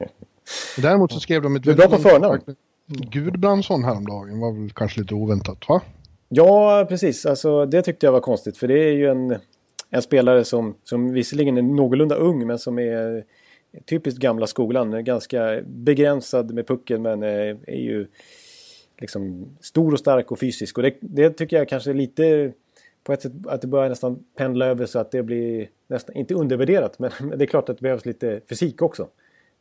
(laughs) Däremot så skrev de ett... Du är bra på förnamn. Gudbrandsson häromdagen var väl kanske lite oväntat, va? Ja, precis. Alltså, det tyckte jag var konstigt. För det är ju en, en spelare som, som visserligen är någorlunda ung men som är typiskt gamla skolan. Ganska begränsad med pucken men eh, är ju liksom stor och stark och fysisk. Och det, det tycker jag kanske är lite på ett sätt att det börjar nästan pendla över så att det blir nästan, inte undervärderat, men men det är klart att det behövs lite fysik också.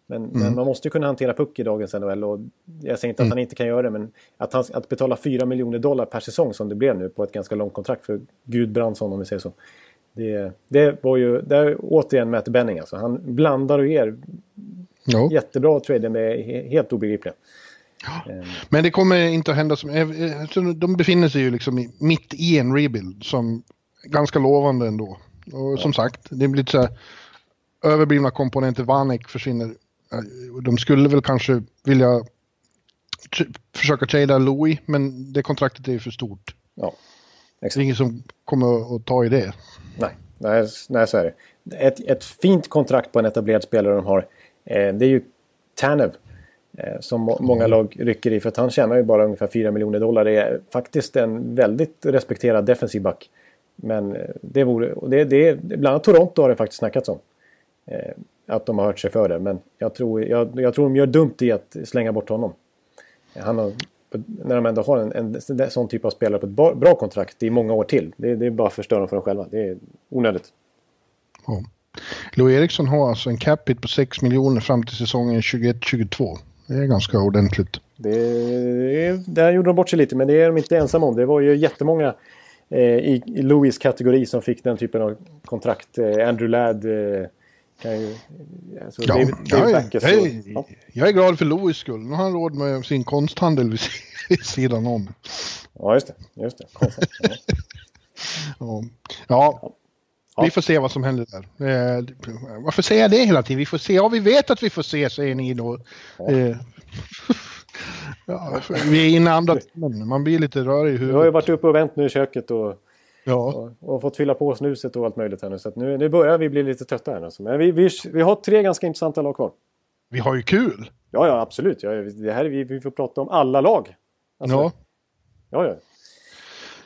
Men, men man måste ju kunna hantera puck i dagens NHL och jag säger inte att han inte kan göra det men att, han, att betala 4 miljoner dollar per säsong som det blev nu på ett ganska långt kontrakt för Gud Brandsson om vi säger så. Det, det var ju, det är återigen Matt Benning alltså. Han blandar och ger Ja. jättebra trader med he- helt obegripliga. Men det kommer inte att hända som... eh, eh, De befinner sig ju liksom mitt i en rebuild som är ganska lovande ändå. Och som sagt, det blir lite så här, överblivna komponenter. Vanek försvinner. Eh, De skulle väl kanske vilja försöka trada Louis, men det kontraktet är ju för stort. Ja, Det är ingen som kommer att ta i det. nej, nej, nej så är det. Ett, ett fint kontrakt på en etablerad spelare de har, eh, det är ju Tanev. Eh, som må- många lag rycker i för att han tjänar ju bara ungefär 4 miljoner dollar. Det är faktiskt en väldigt respekterad defensiv back. Men eh, det vore, och det, det, bland annat Toronto har det faktiskt snackats om. Eh, att de har hört sig för det. Men jag tror, jag, jag tror de gör dumt i att slänga bort honom. Han har, när de ändå har en, en, sån typ av spelare på ett bra, kontrakt i många år till. Det, det är bara att förstöra för dem själva. Det är onödigt. Ja. Louis Eriksson har alltså en cap hit på 6 miljoner fram till säsongen 21-22. Det är ganska ordentligt. Det, där gjorde de bort sig lite, men det är de inte ensamma om. Det var ju jättemånga eh, i, i Louis kategori som fick den typen av kontrakt. Eh, Andrew Ladd eh, kan ju... Alltså, Ja, David, jag, David är, Backes, jag, är, ja. jag är glad för Louis skull. Nu har han råd med sin konsthandel vid, (laughs) vid sidan om. ja, just det. Just det. Ja. (laughs) Ja. Ja, Ja. vi får se vad som händer där. Eh, varför säger jag det hela tiden? Vi får se. Ja, vi vet att vi får se, säger ni då. Eh, (laughs) ja, vi är inne i andra timmen. Man blir lite rörig i Du har ju huvudet. varit uppe och vänt nu i köket och, Ja, och, och fått fylla på snuset och allt möjligt här nu. Så att nu, nu börjar vi bli lite trötta här. Alltså. Men vi, vi, vi har tre ganska intressanta lag kvar. vi har ju kul. Ja, ja, absolut. Ja, det här, är vi, vi får prata om alla lag. Alltså, Ja. ja, ja.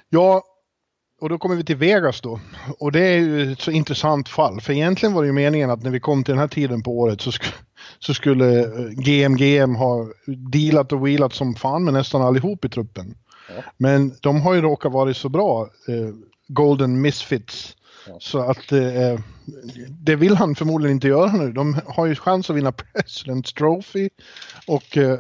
Ja, och då kommer vi till Vegas då. Och det är ju ett så intressant fall. För egentligen var det ju meningen att när vi kom till den här tiden på året så, sk så skulle eh, GMGM ha dealat och wheelat som fan med nästan allihop i truppen. Ja. Men de har ju råkat vara så bra, eh, Golden Misfits. Ja. Så att eh, det vill han förmodligen inte göra nu. De har ju chans att vinna President's Trophy. Och eh,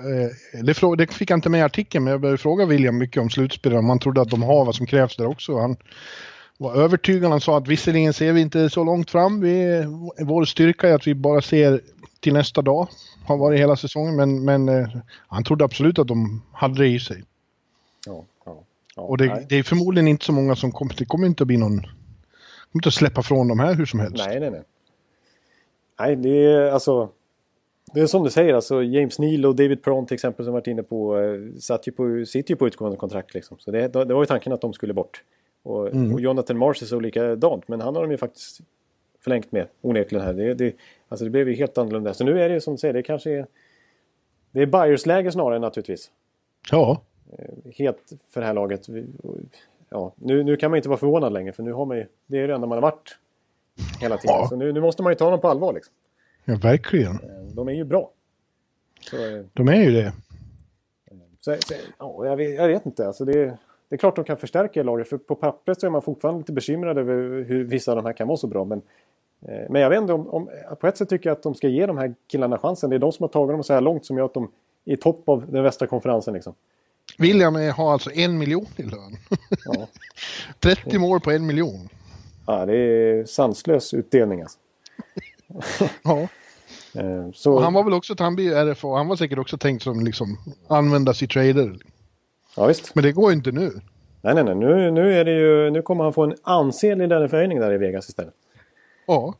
det, det fick jag inte med i artikeln, men jag började fråga William mycket om slutspelet. Om han trodde att de har vad som krävs där också. Han var övertygad. Han sa att visserligen ser vi inte så långt fram. Vi, vår styrka är att vi bara ser till nästa dag. Har varit hela säsongen, men, men eh, han trodde absolut att de hade det i sig. Ja, ja, ja. Och det, det är förmodligen inte så många som kommer, det kommer inte att bli någon, kommer inte att släppa från de här hur som helst. Nej, nej, nej. Nej, det är alltså... Det är som du säger, alltså James Neal och David Prawn till exempel som varit inne på, eh, satt ju på, sitter ju på utgående kontrakt liksom. Så det, det var ju tanken att de skulle bort. Och, och Jonathan Marsh så likadant, men han har de ju faktiskt förlängt med onekligen här. Det, det, alltså det blev ju helt annorlunda. Så nu är det ju som du säger, det kanske är... Det är buyers läge snarare naturligtvis. Ja, Helt för det här laget. Ja, nu, nu kan man inte vara förvånad längre för nu har man ju... Det är det enda man har varit hela tiden. Ja. Så nu, nu måste man ju ta dem på allvar liksom. ja verkligen. De är ju bra. Så, eh, De är ju det. så, så, ja, jag, vet, jag vet inte. Alltså det, det är klart de kan förstärka laget. För på pappret så är man fortfarande lite bekymrad över hur vissa av de här kan vara så bra. Men, eh, men jag vet inte om, om... På ett sätt tycker jag att de ska ge de här killarna chansen. Det är de som har tagit dem så här långt som gör att de är i topp av den västra konferensen. Liksom. William är- har alltså en miljon i lön. Ja. (laughs) 30 mål på en miljon. Ja, det är sanslös utdelning alltså. (laughs) Ja. (laughs) Eh, Så, han var väl också, han blir RFA, han var säkert också tänkt som liksom användas i trader. ja, visst. Men det går ju inte nu. Nej, nej, nej. Nu, nu, är det ju, nu kommer han få en ansenlig löneförhöjning där i Vegas istället. Ja,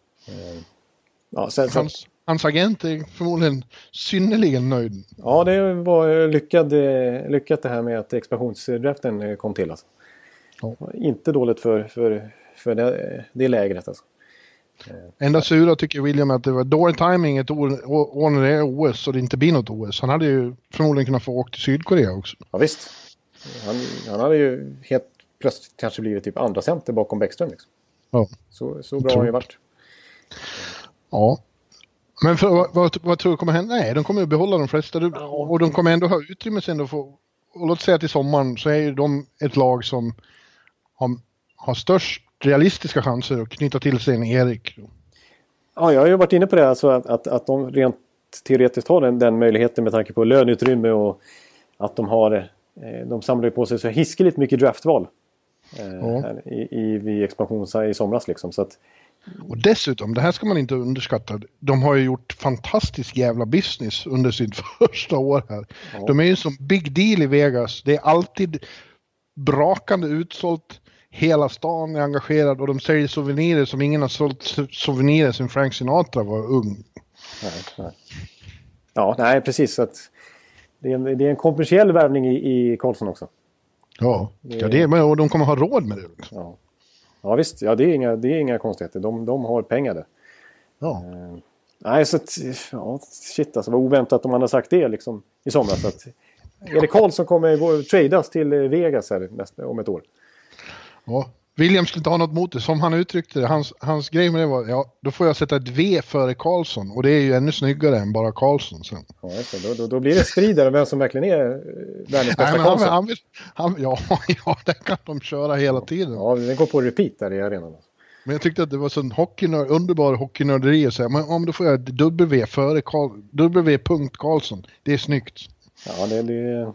Ja, sen, hans, hans agent är förmodligen synnerligen nöjd. ja det var lyckad, eh, lyckat det här med att expansionsdraften eh, kom till. Alltså. Ja. Inte dåligt för, för, för det, det lägret. Alltså. Enda sura tycker William att det var dålig timing ett år när det är OS och det inte blir något OS. Han hade ju förmodligen kunnat få åka till Sydkorea också. Ja, visst. Han, han hade ju helt plötsligt kanske blivit typ andra center bakom Bäckström. Liksom. Ja. Så, så bra har han ju varit. ja. Men för, vad, vad, vad tror du kommer hända? Nej, de kommer ju behålla de flesta. Du- Och de kommer ändå ha utrymme sen då för, och låt säga till sommaren så är ju de ett lag som har, har störst realistiska chanser att knyta till sig en Erik. Ja, jag har ju varit inne på det, alltså att, att, att de rent teoretiskt har den, den möjligheten med tanke på löneutrymme och att de har eh, de samlar ju på sig så hiskeligt mycket draftval. Eh, Ja. i, i, vid expansion i somras liksom. Så att, Och dessutom, det här ska man inte underskatta, de har ju gjort fantastisk jävla business under sitt (laughs) första år här. De är ju som big deal i Vegas. Det är alltid brakande utsålt hela stan är engagerad och de säljer souvenirer som ingen har sålt souvenirer sedan Frank Sinatra var ung. Nej, nej. Ja, nej precis. Så att det, är en, det är en kommersiell värvning i, i Karlsson också. Ja, ja det är, och de kommer ha råd med det. Liksom. Ja, ja visst. Ja, det, är inga, det är inga konstigheter. De, de har pengar där. Ja. Eh, nej, så att, ja, shit alltså. Vad oväntat om man har sagt det liksom i somras. Att Erik Karlsson kommer gå, tradas till Vegas här nästa, om ett år. Ja, William skulle inte ha något mot det. Som han uttryckte det, hans, hans grej med det var ja, då får jag sätta ett V före Karlsson. Och det är ju ännu snyggare än bara Karlsson sen. Ja. Då, då, då blir det strid där vem som verkligen är eh, världens bästa Karlsson. Han, han, han, ja, (laughs) ja, det kan de köra hela tiden. Ja, den går på repeat där i arenan. Men jag tyckte att det var så hockeynörd, underbar hockeynörderi att säga, men om då får jag W före Karl, W. Karlsson. Det är snyggt. Ja, det, det,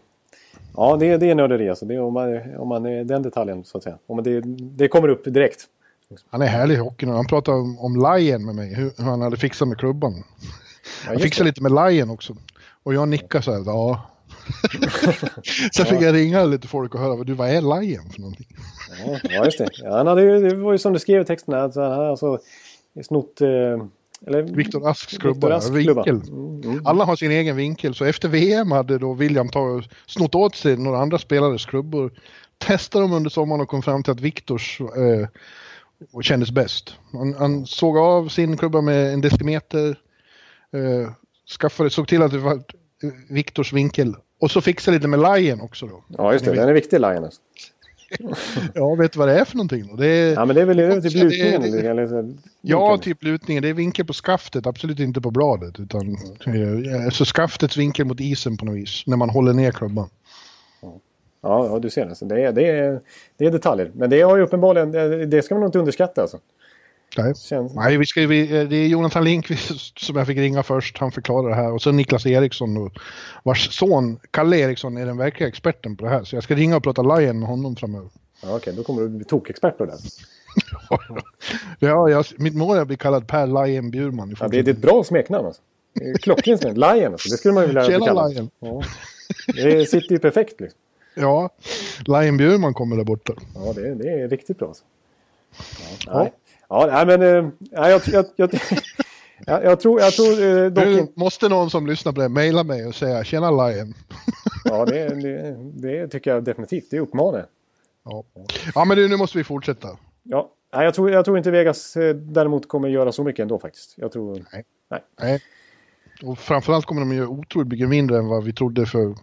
Ja, det, det är nörderi alltså. Det är om, man, om man är den detaljen så att säga. Om det, det kommer upp direkt. Han är härlig i hockeyn Han pratade om, om Lion med mig, hur, hur han hade fixat med klubban. Ja, han fixade lite med Lion också. Och jag nickade så här, ja. (laughs) Sen fick jag ringa lite folk och höra, du vad är Lion för någonting? Ja, just det. Ja, han hade, det var ju som du skrev i texten, alltså, han hade alltså snott eh, eller, Viktor Asks klubba, Ask vinkel. Mm, mm. Alla har sin egen vinkel, så efter VM hade då William tagit, snott åt sig några andra spelares klubbor. Testade dem under sommaren och kom fram till att Viktors eh, kändes bäst. Han, han, såg av sin klubba med en decimeter, eh, skaffade, såg till att det var Viktors vinkel. Och så fixade lite med Lion också då. Ja, just det. Den är viktig, Lion. Alltså. (laughs) ja, vet du vad det är för någonting då? Det är, ja, men det är väl typ lutningen? Det är, eller, ja, typ lutningen. Det är vinkel på skaftet, absolut inte på bladet. Utan, mm. Så skaftets vinkel mot isen på något vis, när man håller ner klubban. Ja, ja du ser det. Så det, är, det, är, det är detaljer. Men det har ju uppenbarligen, det ska man nog inte underskatta alltså. Nej, Känns... Nej vi ska, vi, det är Jonathan Lindqvist (laughs) som jag fick ringa först. Han förklarar det här. Och så Niklas Eriksson, vars son Kalle Eriksson är den verkliga experten på det här. Så jag ska ringa och prata Lion med honom framöver. Ja, Okej, okay, då kommer du bli tokexpert på det. (laughs) ja, jag, mitt mål är att bli kallad Per Lion Bjurman. Ja, det är ett bra smeknamn alltså. Klockrent Lion alltså. Det skulle man vilja Tjena, kalla. Lion. Ja. Det sitter ju perfekt liksom. Ja, Lion Bjurman kommer där borta. Ja, det, det är riktigt bra. Alltså. Ja, nej. Ja, nej, men äh, jag, jag, jag, jag, jag tror, jag tror äh, dock inte... Måste någon som lyssnar på det mejla mig och säga tjena Lion. ja, det, det, det, tycker jag definitivt. Det uppmanar Ja. ja, men nu måste vi fortsätta. Ja, nej, jag, tror, jag tror inte Vegas eh, däremot kommer göra så mycket ändå faktiskt. Jag tror... Nej. nej. nej. Och framförallt kommer de göra otroligt mycket mindre än vad vi trodde för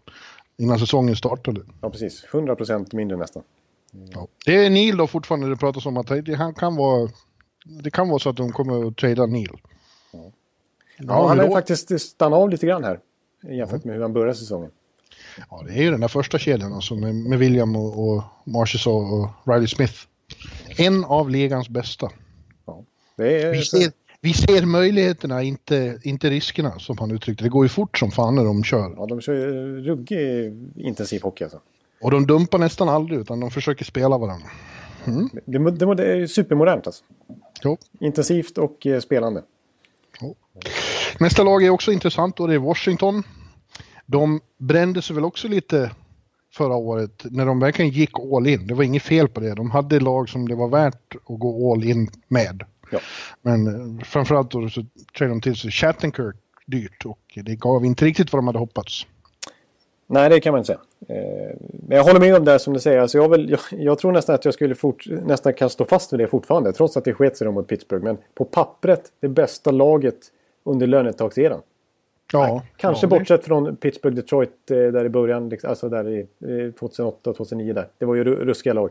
innan säsongen startade. Ja, precis. 100 procent mindre nästan. Ja. Det är Neil då fortfarande det pratas om att han kan vara det kan vara så att de kommer att trada Neil. Ja, ja han har faktiskt stannat av lite grann här jämfört med hur han började säsongen. Ja, det är ju den där första kedjan alltså med, med William och, och Marchessault och Riley Smith. En av ligans bästa. Ja, är, vi, ser, vi ser möjligheterna, inte, inte riskerna som han uttryckte det. går ju fort som fan när de kör. Ja, de kör ju ruggig intensiv hockey alltså. Och de dumpar nästan aldrig utan de försöker spela varandra. Mm. Det, det, det, är supermodernt alltså. Jo. Intensivt och eh, spelande. Jo. Nästa lag är också intressant och det är Washington. De brände sig väl också lite förra året när de verkligen gick all in. Det var inget fel på det. De hade lag som det var värt att gå all in med. Ja. Men eh, framförallt då så trädde de till sig Shattenkirk dyrt och det gav inte riktigt vad de hade hoppats. Nej, det kan man inte säga. Eh, men jag håller med om det som du säger. Alltså jag, vill, jag, jag, tror nästan att jag skulle fort, nästan kan stå fast vid det fortfarande. Trots att det sket sig mot Pittsburgh. Men på pappret det bästa laget under lönetagseran. Ja, Kanske ja, bortsett från Pittsburgh Detroit eh, där i början. Liksom, alltså där i 2008 2009 där. Det var ju ruskiga lag.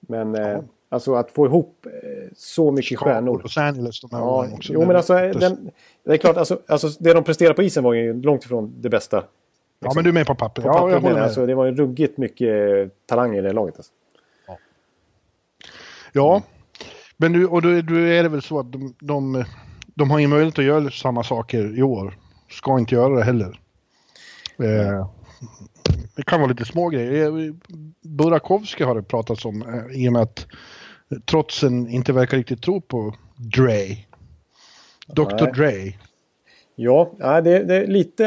Men ja. alltså att få ihop så mycket Chicago, stjärnor. Los Angeles de här ja, också. Jo men alltså den, det är klart alltså, alltså det de presterade på isen var ju långt ifrån det bästa. Ja, men du är med på papper. På ja, jag håller med. Alltså, det var ju ruggigt mycket talang i det laget. Alltså. Ja. ja, men du, och då, då är det väl så att de, de, de har ingen möjlighet att göra samma saker i år. Ska inte göra det heller. Eh, det kan vara lite små grejer. Burakovsky har det pratats om eh, i och med att trotsen inte verkar riktigt tro på Dre. Dr. Nej. Dre. Ja, det, det är lite...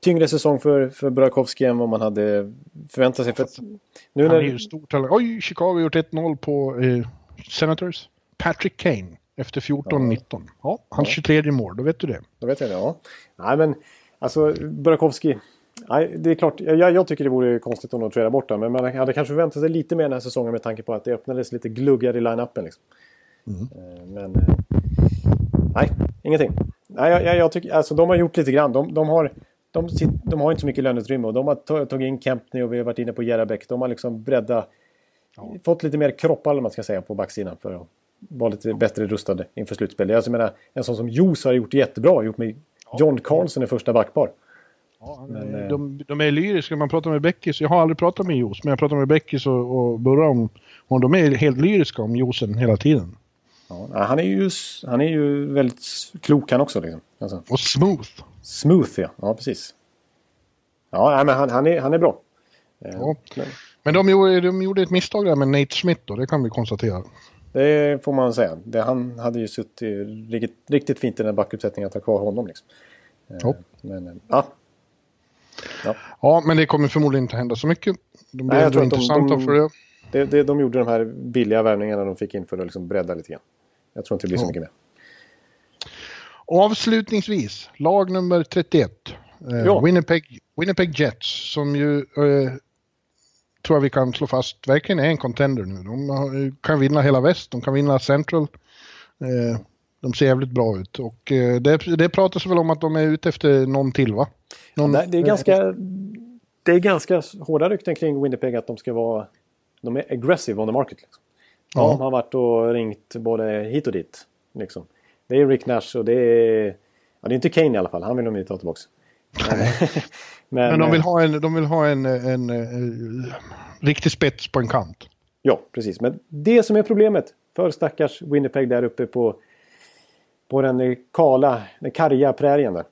tyngre säsong för, för Burakovsky än vad man hade förväntat sig. För att nu Han är ju stor talang. Oj, Chicago har gjort 1-0 på eh, Senators. Patrick Kane efter 14-19. Ja. ja, hans ja. 23 mål, då vet du det. Då vet jag det, ja. Nej, men alltså Burakovsky. Nej, det är klart, jag, jag tycker det vore konstigt om de tradar bort den. Men man hade kanske förväntat sig lite mer den här säsongen med tanke på att det öppnades lite gluggare i line-upen. Liksom. Mm. Eh, men... Eh, nej, ingenting. Nej, jag, jag, tycker, alltså de har gjort lite grann. De, de har... De, de, har inte så mycket löneutrymme och de har tagit in Kempney och vi har varit inne på Jerabek. De har liksom breddat, ja. fått lite mer kroppar eller man ska säga på backsidan för att vara lite bättre rustade inför slutspelet. Alltså, jag menar, en sån som Jos har gjort jättebra, gjort med John Carlson i första backpar. Ja, men, eh, de, de, är lyriska. Man pratar med Beckis. Jag har aldrig pratat med Jos, men jag pratar med Beckis och, och Burra om, om de är helt lyriska om Josen hela tiden. Ja, han, är ju, han är ju väldigt klok han också. Liksom. Alltså. Och smooth. Smooth ja, ja precis. Ja, men han, han, är, han är bra. Eh, ja. Men, de, gjorde, de gjorde ett misstag där med Nate Smith då, det kan vi konstatera. Det får man säga. Det, han hade ju suttit riktigt, riktigt fint i den backuppsättningen att ha kvar honom. Liksom. Eh, ja. Men, ja. ja. Ja, men det kommer förmodligen inte hända så mycket. De blir Nej, intressanta de, de, för det. Det, det. De gjorde de här billiga värvningarna de fick in för att liksom bredda lite grann. Jag tror inte det blir så mycket mer. Avslutningsvis, lag nummer 31. Eh. Winnipeg, Winnipeg Jets som ju eh, tror jag vi kan slå fast verkligen är en contender nu. De kan vinna hela väst, de kan vinna Central. Eh, de ser jävligt bra ut och eh, det, det pratas väl om att de är ute efter någon till va? Någon, det, är ganska, det är ganska hårda rykten kring Winnipeg att de ska vara de är aggressive on the market. Liksom. Ja. De har varit och ringt både hit och dit. Liksom. Det är Rick Nash och det är... Ja, det är inte Kane i alla fall, han vill de inte ta tillbaka. (laughs) Men, men, men, de vill ha, en, de vill ha en, en, en, en riktig spets på en kant. Ja, precis. Men det som är problemet för stackars Winnipeg där uppe på, på den kala, den karga prärien där.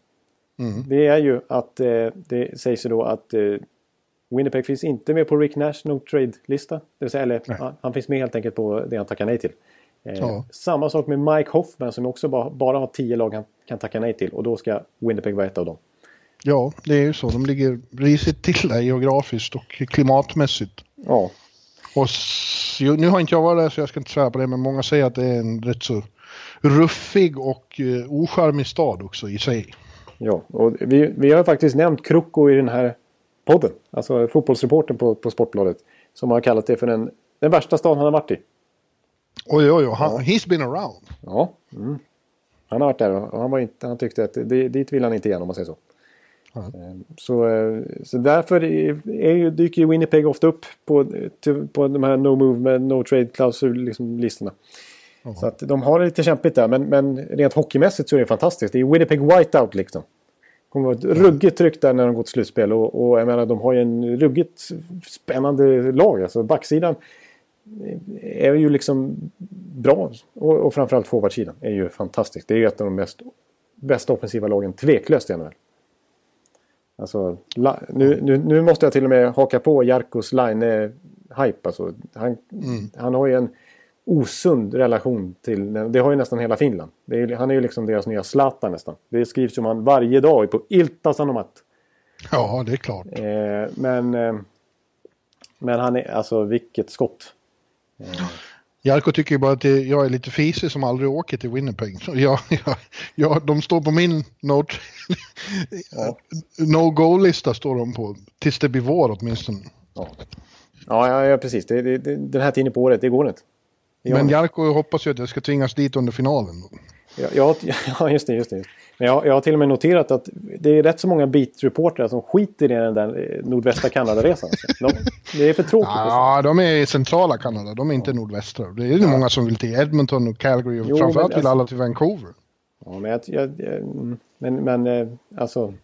Mm. Det är ju att eh, det sägs ju då att eh, Winnipeg finns inte med på Rick Nash no trade-lista. Det vill säga, eller, han, han, finns med helt enkelt på det han tackar nej till. Eh, ja. Samma sak med Mike Hoffman som också bara, bara har tio lag han kan tacka nej till och då ska Winnipeg vara ett av dem. Ja, det är ju så. De ligger risigt till där geografiskt och klimatmässigt. Ja. Och nu har inte jag varit där så jag ska inte svära på det, men många säger att det är en rätt så ruffig och uh, ocharmig stad också i sig. Ja, och vi, vi har faktiskt nämnt Kroko i den här podden. Alltså fotbollsreporten på, på Sportbladet. Som har kallat det för den, den värsta staden han har varit i. Oj, oj, oj. Han, ja. He's been around. Ja. Mm. Han har varit där och han, var inte, han tyckte att det, dit vill han inte igen om man säger så. Mm. Så, eh, så därför är ju, dyker ju Winnipeg ofta upp på, på de här no move no trade klausul liksom. Mm. Så att de har det lite kämpigt där men, men rent hockeymässigt så är det fantastiskt. Det är Winnipeg whiteout liksom. Det kommer vara ett ruggigt tryck där när de går till slutspel och, och jag menar de har ju en ruggigt spännande lag. Alltså backsidan är ju liksom bra och, och framförallt forwardsidan är ju fantastiskt. Det är ju ett av de mest bästa offensiva lagen tveklöst i NHL. Alltså, nu, nu, nu, måste jag till och med haka på Jarkos line-hype. Alltså, han, mm. han har ju en osund relation till... Det har ju nästan hela Finland. Är, han är ju liksom deras nya Zlatan nästan. Det skrivs om han varje dag på Ilta Sanomat. Ja, det är klart. Eh, men, eh, men han är... Alltså vilket skott. Eh. Jarko tycker ju bara att jag är lite fisig som aldrig åker till Winnipeg. Jag, (laughs) jag, jag, de står på min no, ja. (laughs) no go-lista står de på. Tills det blir vår åtminstone. Ja, ja, ja precis. Det, det, det, den här tiden på året, det går inte. Men Jarko hoppas ju att jag ska tvingas dit under finalen. Ja, (laughs) ja, just det. Just det. Men jag, jag har till och med noterat att det är rätt så många beat-reportrar som skiter i den där eh, nordvästra Kanada-resan. De, det är för tråkigt. Ja, de är i centrala Kanada. De är inte nordvästra. Det är ja. många som vill till Edmonton och Calgary och jo, framförallt vill alltså, alla till Vancouver. Ja, men, jag, jag, men, men eh, alltså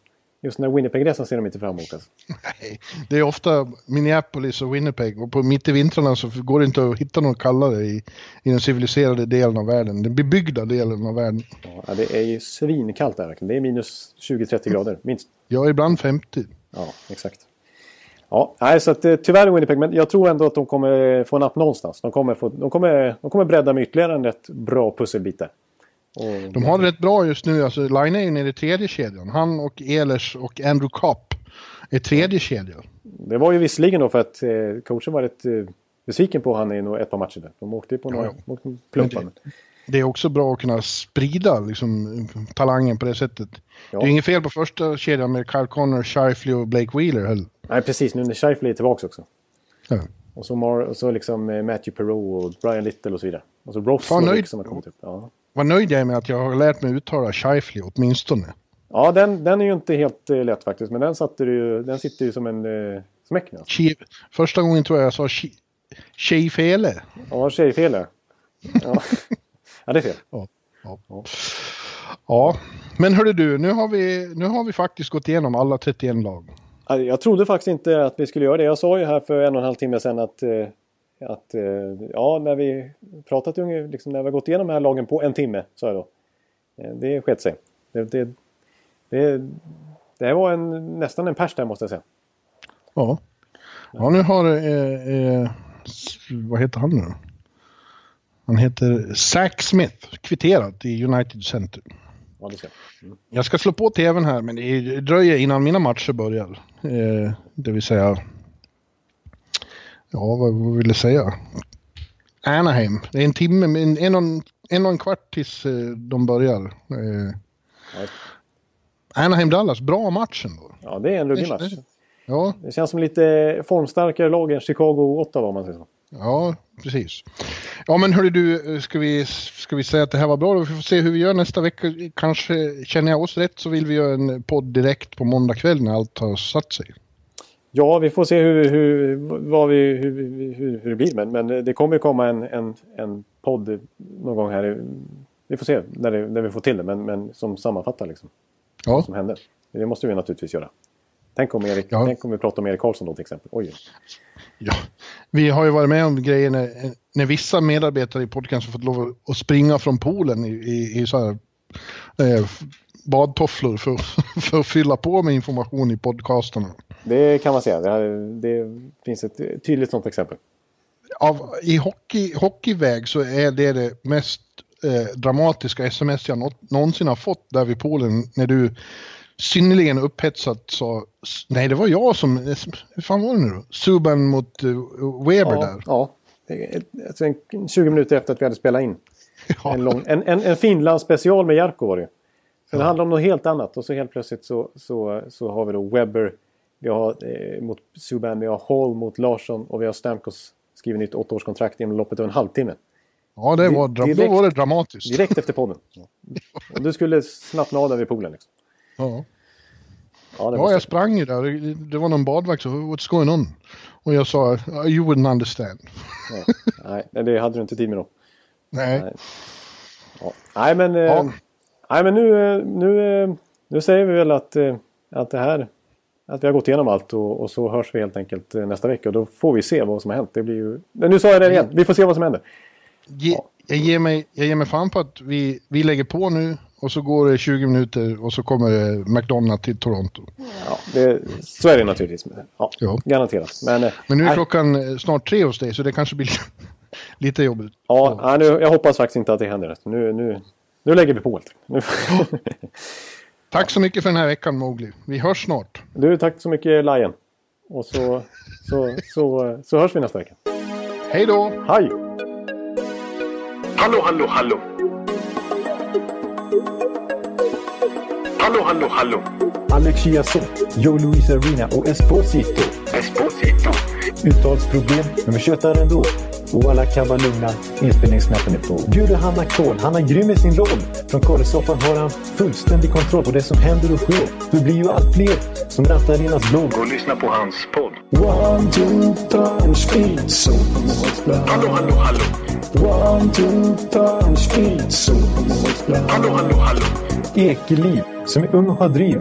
Just den här Winnipeg-resan ser de inte fram emot. Alltså. (laughs) Nej, det är ofta Minneapolis och Winnipeg och på mitt i vintrarna så går det inte att hitta något kallare i, i den civiliserade delen av världen. Den bebyggda delen av världen. Ja, det är ju svinkallt där verkligen. Det är minus 20-30 grader minst. Ja, ibland 50. Ja, exakt. Ja, nej, så att, eh, tyvärr Winnipeg, men jag tror ändå att de kommer få en napp någonstans. De kommer, få, de kommer, de kommer bredda med ytterligare en rätt bra pusselbit där. Och, De har det rätt bra just nu. Alltså, Line är ju nere i tredje kedjan. Han och Ehlers och Andrew Kopp är tredje kedja. Det var ju visserligen då för att eh, coachen var rätt eh, besviken på han i nog ett par matcher. Där. De åkte ju på några Ja, plumpar. Det är också bra att kunna sprida liksom, talangen på det sättet. Ja. Det är inget fel på första kedjan med Kyle Connor, Shifley och Blake Wheeler heller. Nej, precis. Nu när Scheifele är tillbaka också. Ja. Och så, Mar- och så liksom eh, Matthew Perreault och Brian Little och så vidare. Och så Ross Fan, nöjd. som har kommit upp. Ja, Vad nöjd jag är med att jag har lärt mig uttala Shifley åtminstone. ja den, den är ju inte helt eh, lätt faktiskt. Men den, satte du, den sitter ju som en eh, smäck nu. Chi- Första gången tror jag jag sa Tjejfele. Ja, tjejfel där. Ja. (laughs) ja, det är fel. Ja. Ja. ja, men hörru du, nu har, vi, nu har vi faktiskt gått igenom alla 31 lag. Ja, Jag trodde faktiskt inte att vi skulle göra det. Jag sa ju här för en och en halv timme sedan att, eh, att eh, ja, när vi pratat liksom, när vi har gått igenom de här lagen på en timme, sa jag då. Eh, Det skett sig. Det, det, det, det här var en, nästan en pers där måste jag säga. Ja, ja nu har... Eh, eh, vad heter han nu då? Han heter Zack Smith, kvitterat i United Center. Ja, det ser. jag. Jag ska slå på tvn här, men det dröjer innan mina matcher börjar. Eh, det vill säga... Ja, vad, vill jag säga? Anaheim. Det är en timme, men en och en, en, och en kvart tills eh, de börjar. Eh, Ja. Anaheim-Dallas, bra match ändå. Ja, det är en ruggig match. Ja, Det känns som lite formstarkare lag än Chicago och Ottawa om man säger så. ja, precis. Ja, men hörru du, ska vi, ska vi säga att det här var bra? Vi får se hur vi gör nästa vecka. Kanske, känner jag oss rätt så vill vi göra en podd direkt på måndag kväll när allt har satt sig. Ja, vi får se hur, hur, vad vi, hur, hur, hur det blir. Men, men det kommer komma en, en, en podd någon gång här. Vi får se när, det, när vi får till det. Men, men som sammanfattar liksom, Ja, vad som hände. Det måste vi naturligtvis göra. Tänk om, Erik, Ja. tänk om vi pratar om Erik Karlsson då till exempel. Oj. ja. Vi har ju varit med om grejer när, när vissa medarbetare i podcasten fått lov att springa från poolen i, i, i så här, eh, badtofflor för, (laughs) för att fylla på med information i podcasterna. Det kan man säga. Det, här, det finns ett tydligt sånt exempel. Av, I hockey, hockeyväg så är det det mest eh, dramatiska sms jag nå- någonsin har fått där vid poolen när du synnerligen upphetsat sa nej det var jag som, hur fan var det nu då? Subban mot eh, Weber Ja, där. ja. Det är- Alltså en, 20 minuter efter att vi hade spelat in. (laughs) Ja. En, lång, en, en, en Finland special med Jarkko var det. Så det handlar om något helt annat och så helt plötsligt så, så, så har vi då Webber. Vi har eh, mot Subban, vi har Hall mot Larsson och vi har Stamkos skrivit nytt åttaårskontrakt inom loppet av en halvtimme. Ja, det var, dra- då direkt- var det dramatiskt. Direkt efter podden. (laughs) Du skulle slappna av där vid poolen. Liksom. Ja. Ja, ja, jag sprang ju där. Det, var någon badvakt som what's going on? Och jag sa, you wouldn't understand. ja. Nej, det hade du inte tid med då. Nej. Nej. Ja. Nej, men, eh, Ja. nej, men nu, eh, nu, eh, nu säger vi väl att, eh, att det här att vi har gått igenom allt och, och så hörs vi helt enkelt eh, nästa vecka och då får vi se vad som har hänt. Det blir ju... Nu sa jag det igen, vi får se vad som händer. Ge, jag, ger mig, jag ger mig fan på att vi, vi lägger på nu och så går det 20 minuter och så kommer det McDonalds till Toronto. Ja, det, så är det naturligtvis. Ja, Ja. Garanterat. Men, eh, Men nu är klockan eh, snart tre hos dig så det kanske blir lite jobbigt. ja, nej, nu, jag hoppas faktiskt inte att det händer. Nu, nu, nu lägger vi på helt. (laughs) Tack så mycket för den här veckan Mowgli. Vi hörs snart. Du, tack så mycket Lion. Och så, så, så, så hörs vi nästa vecka. Hej då! Hej! Hallå, hallå, hallå. Hallå, hallå, hallå. Alex Chiazot, Joe Luis Arena och Esposito. Esposito. Uttalsproblem, men vi tjötar ändå. Och alla kan vara lugna, inspelningsknappen är på. Bjuder Hanna Kohl, han är grym i sin roll. Från Kållesoffan har han fullständig kontroll på det som händer och sker. Det blir ju allt fler som rattar in hans blogg. Och lyssna på hans podd. One, two, three, speed, so Hallå, hallå, hallå. One, two, three, speed, so Hallå, hallå, hallå. Ekeliv, som är ung och har driv.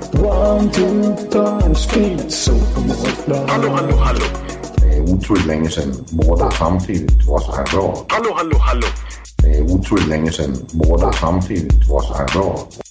One, two, time, speed, supermonster. Hallo, hallo, hallo. Det er utroligt længe siden mor, der samtidig trods har råd. Hallo, hallo, hallo. Det er utroligt længe siden mor, der samtidig trods har råd.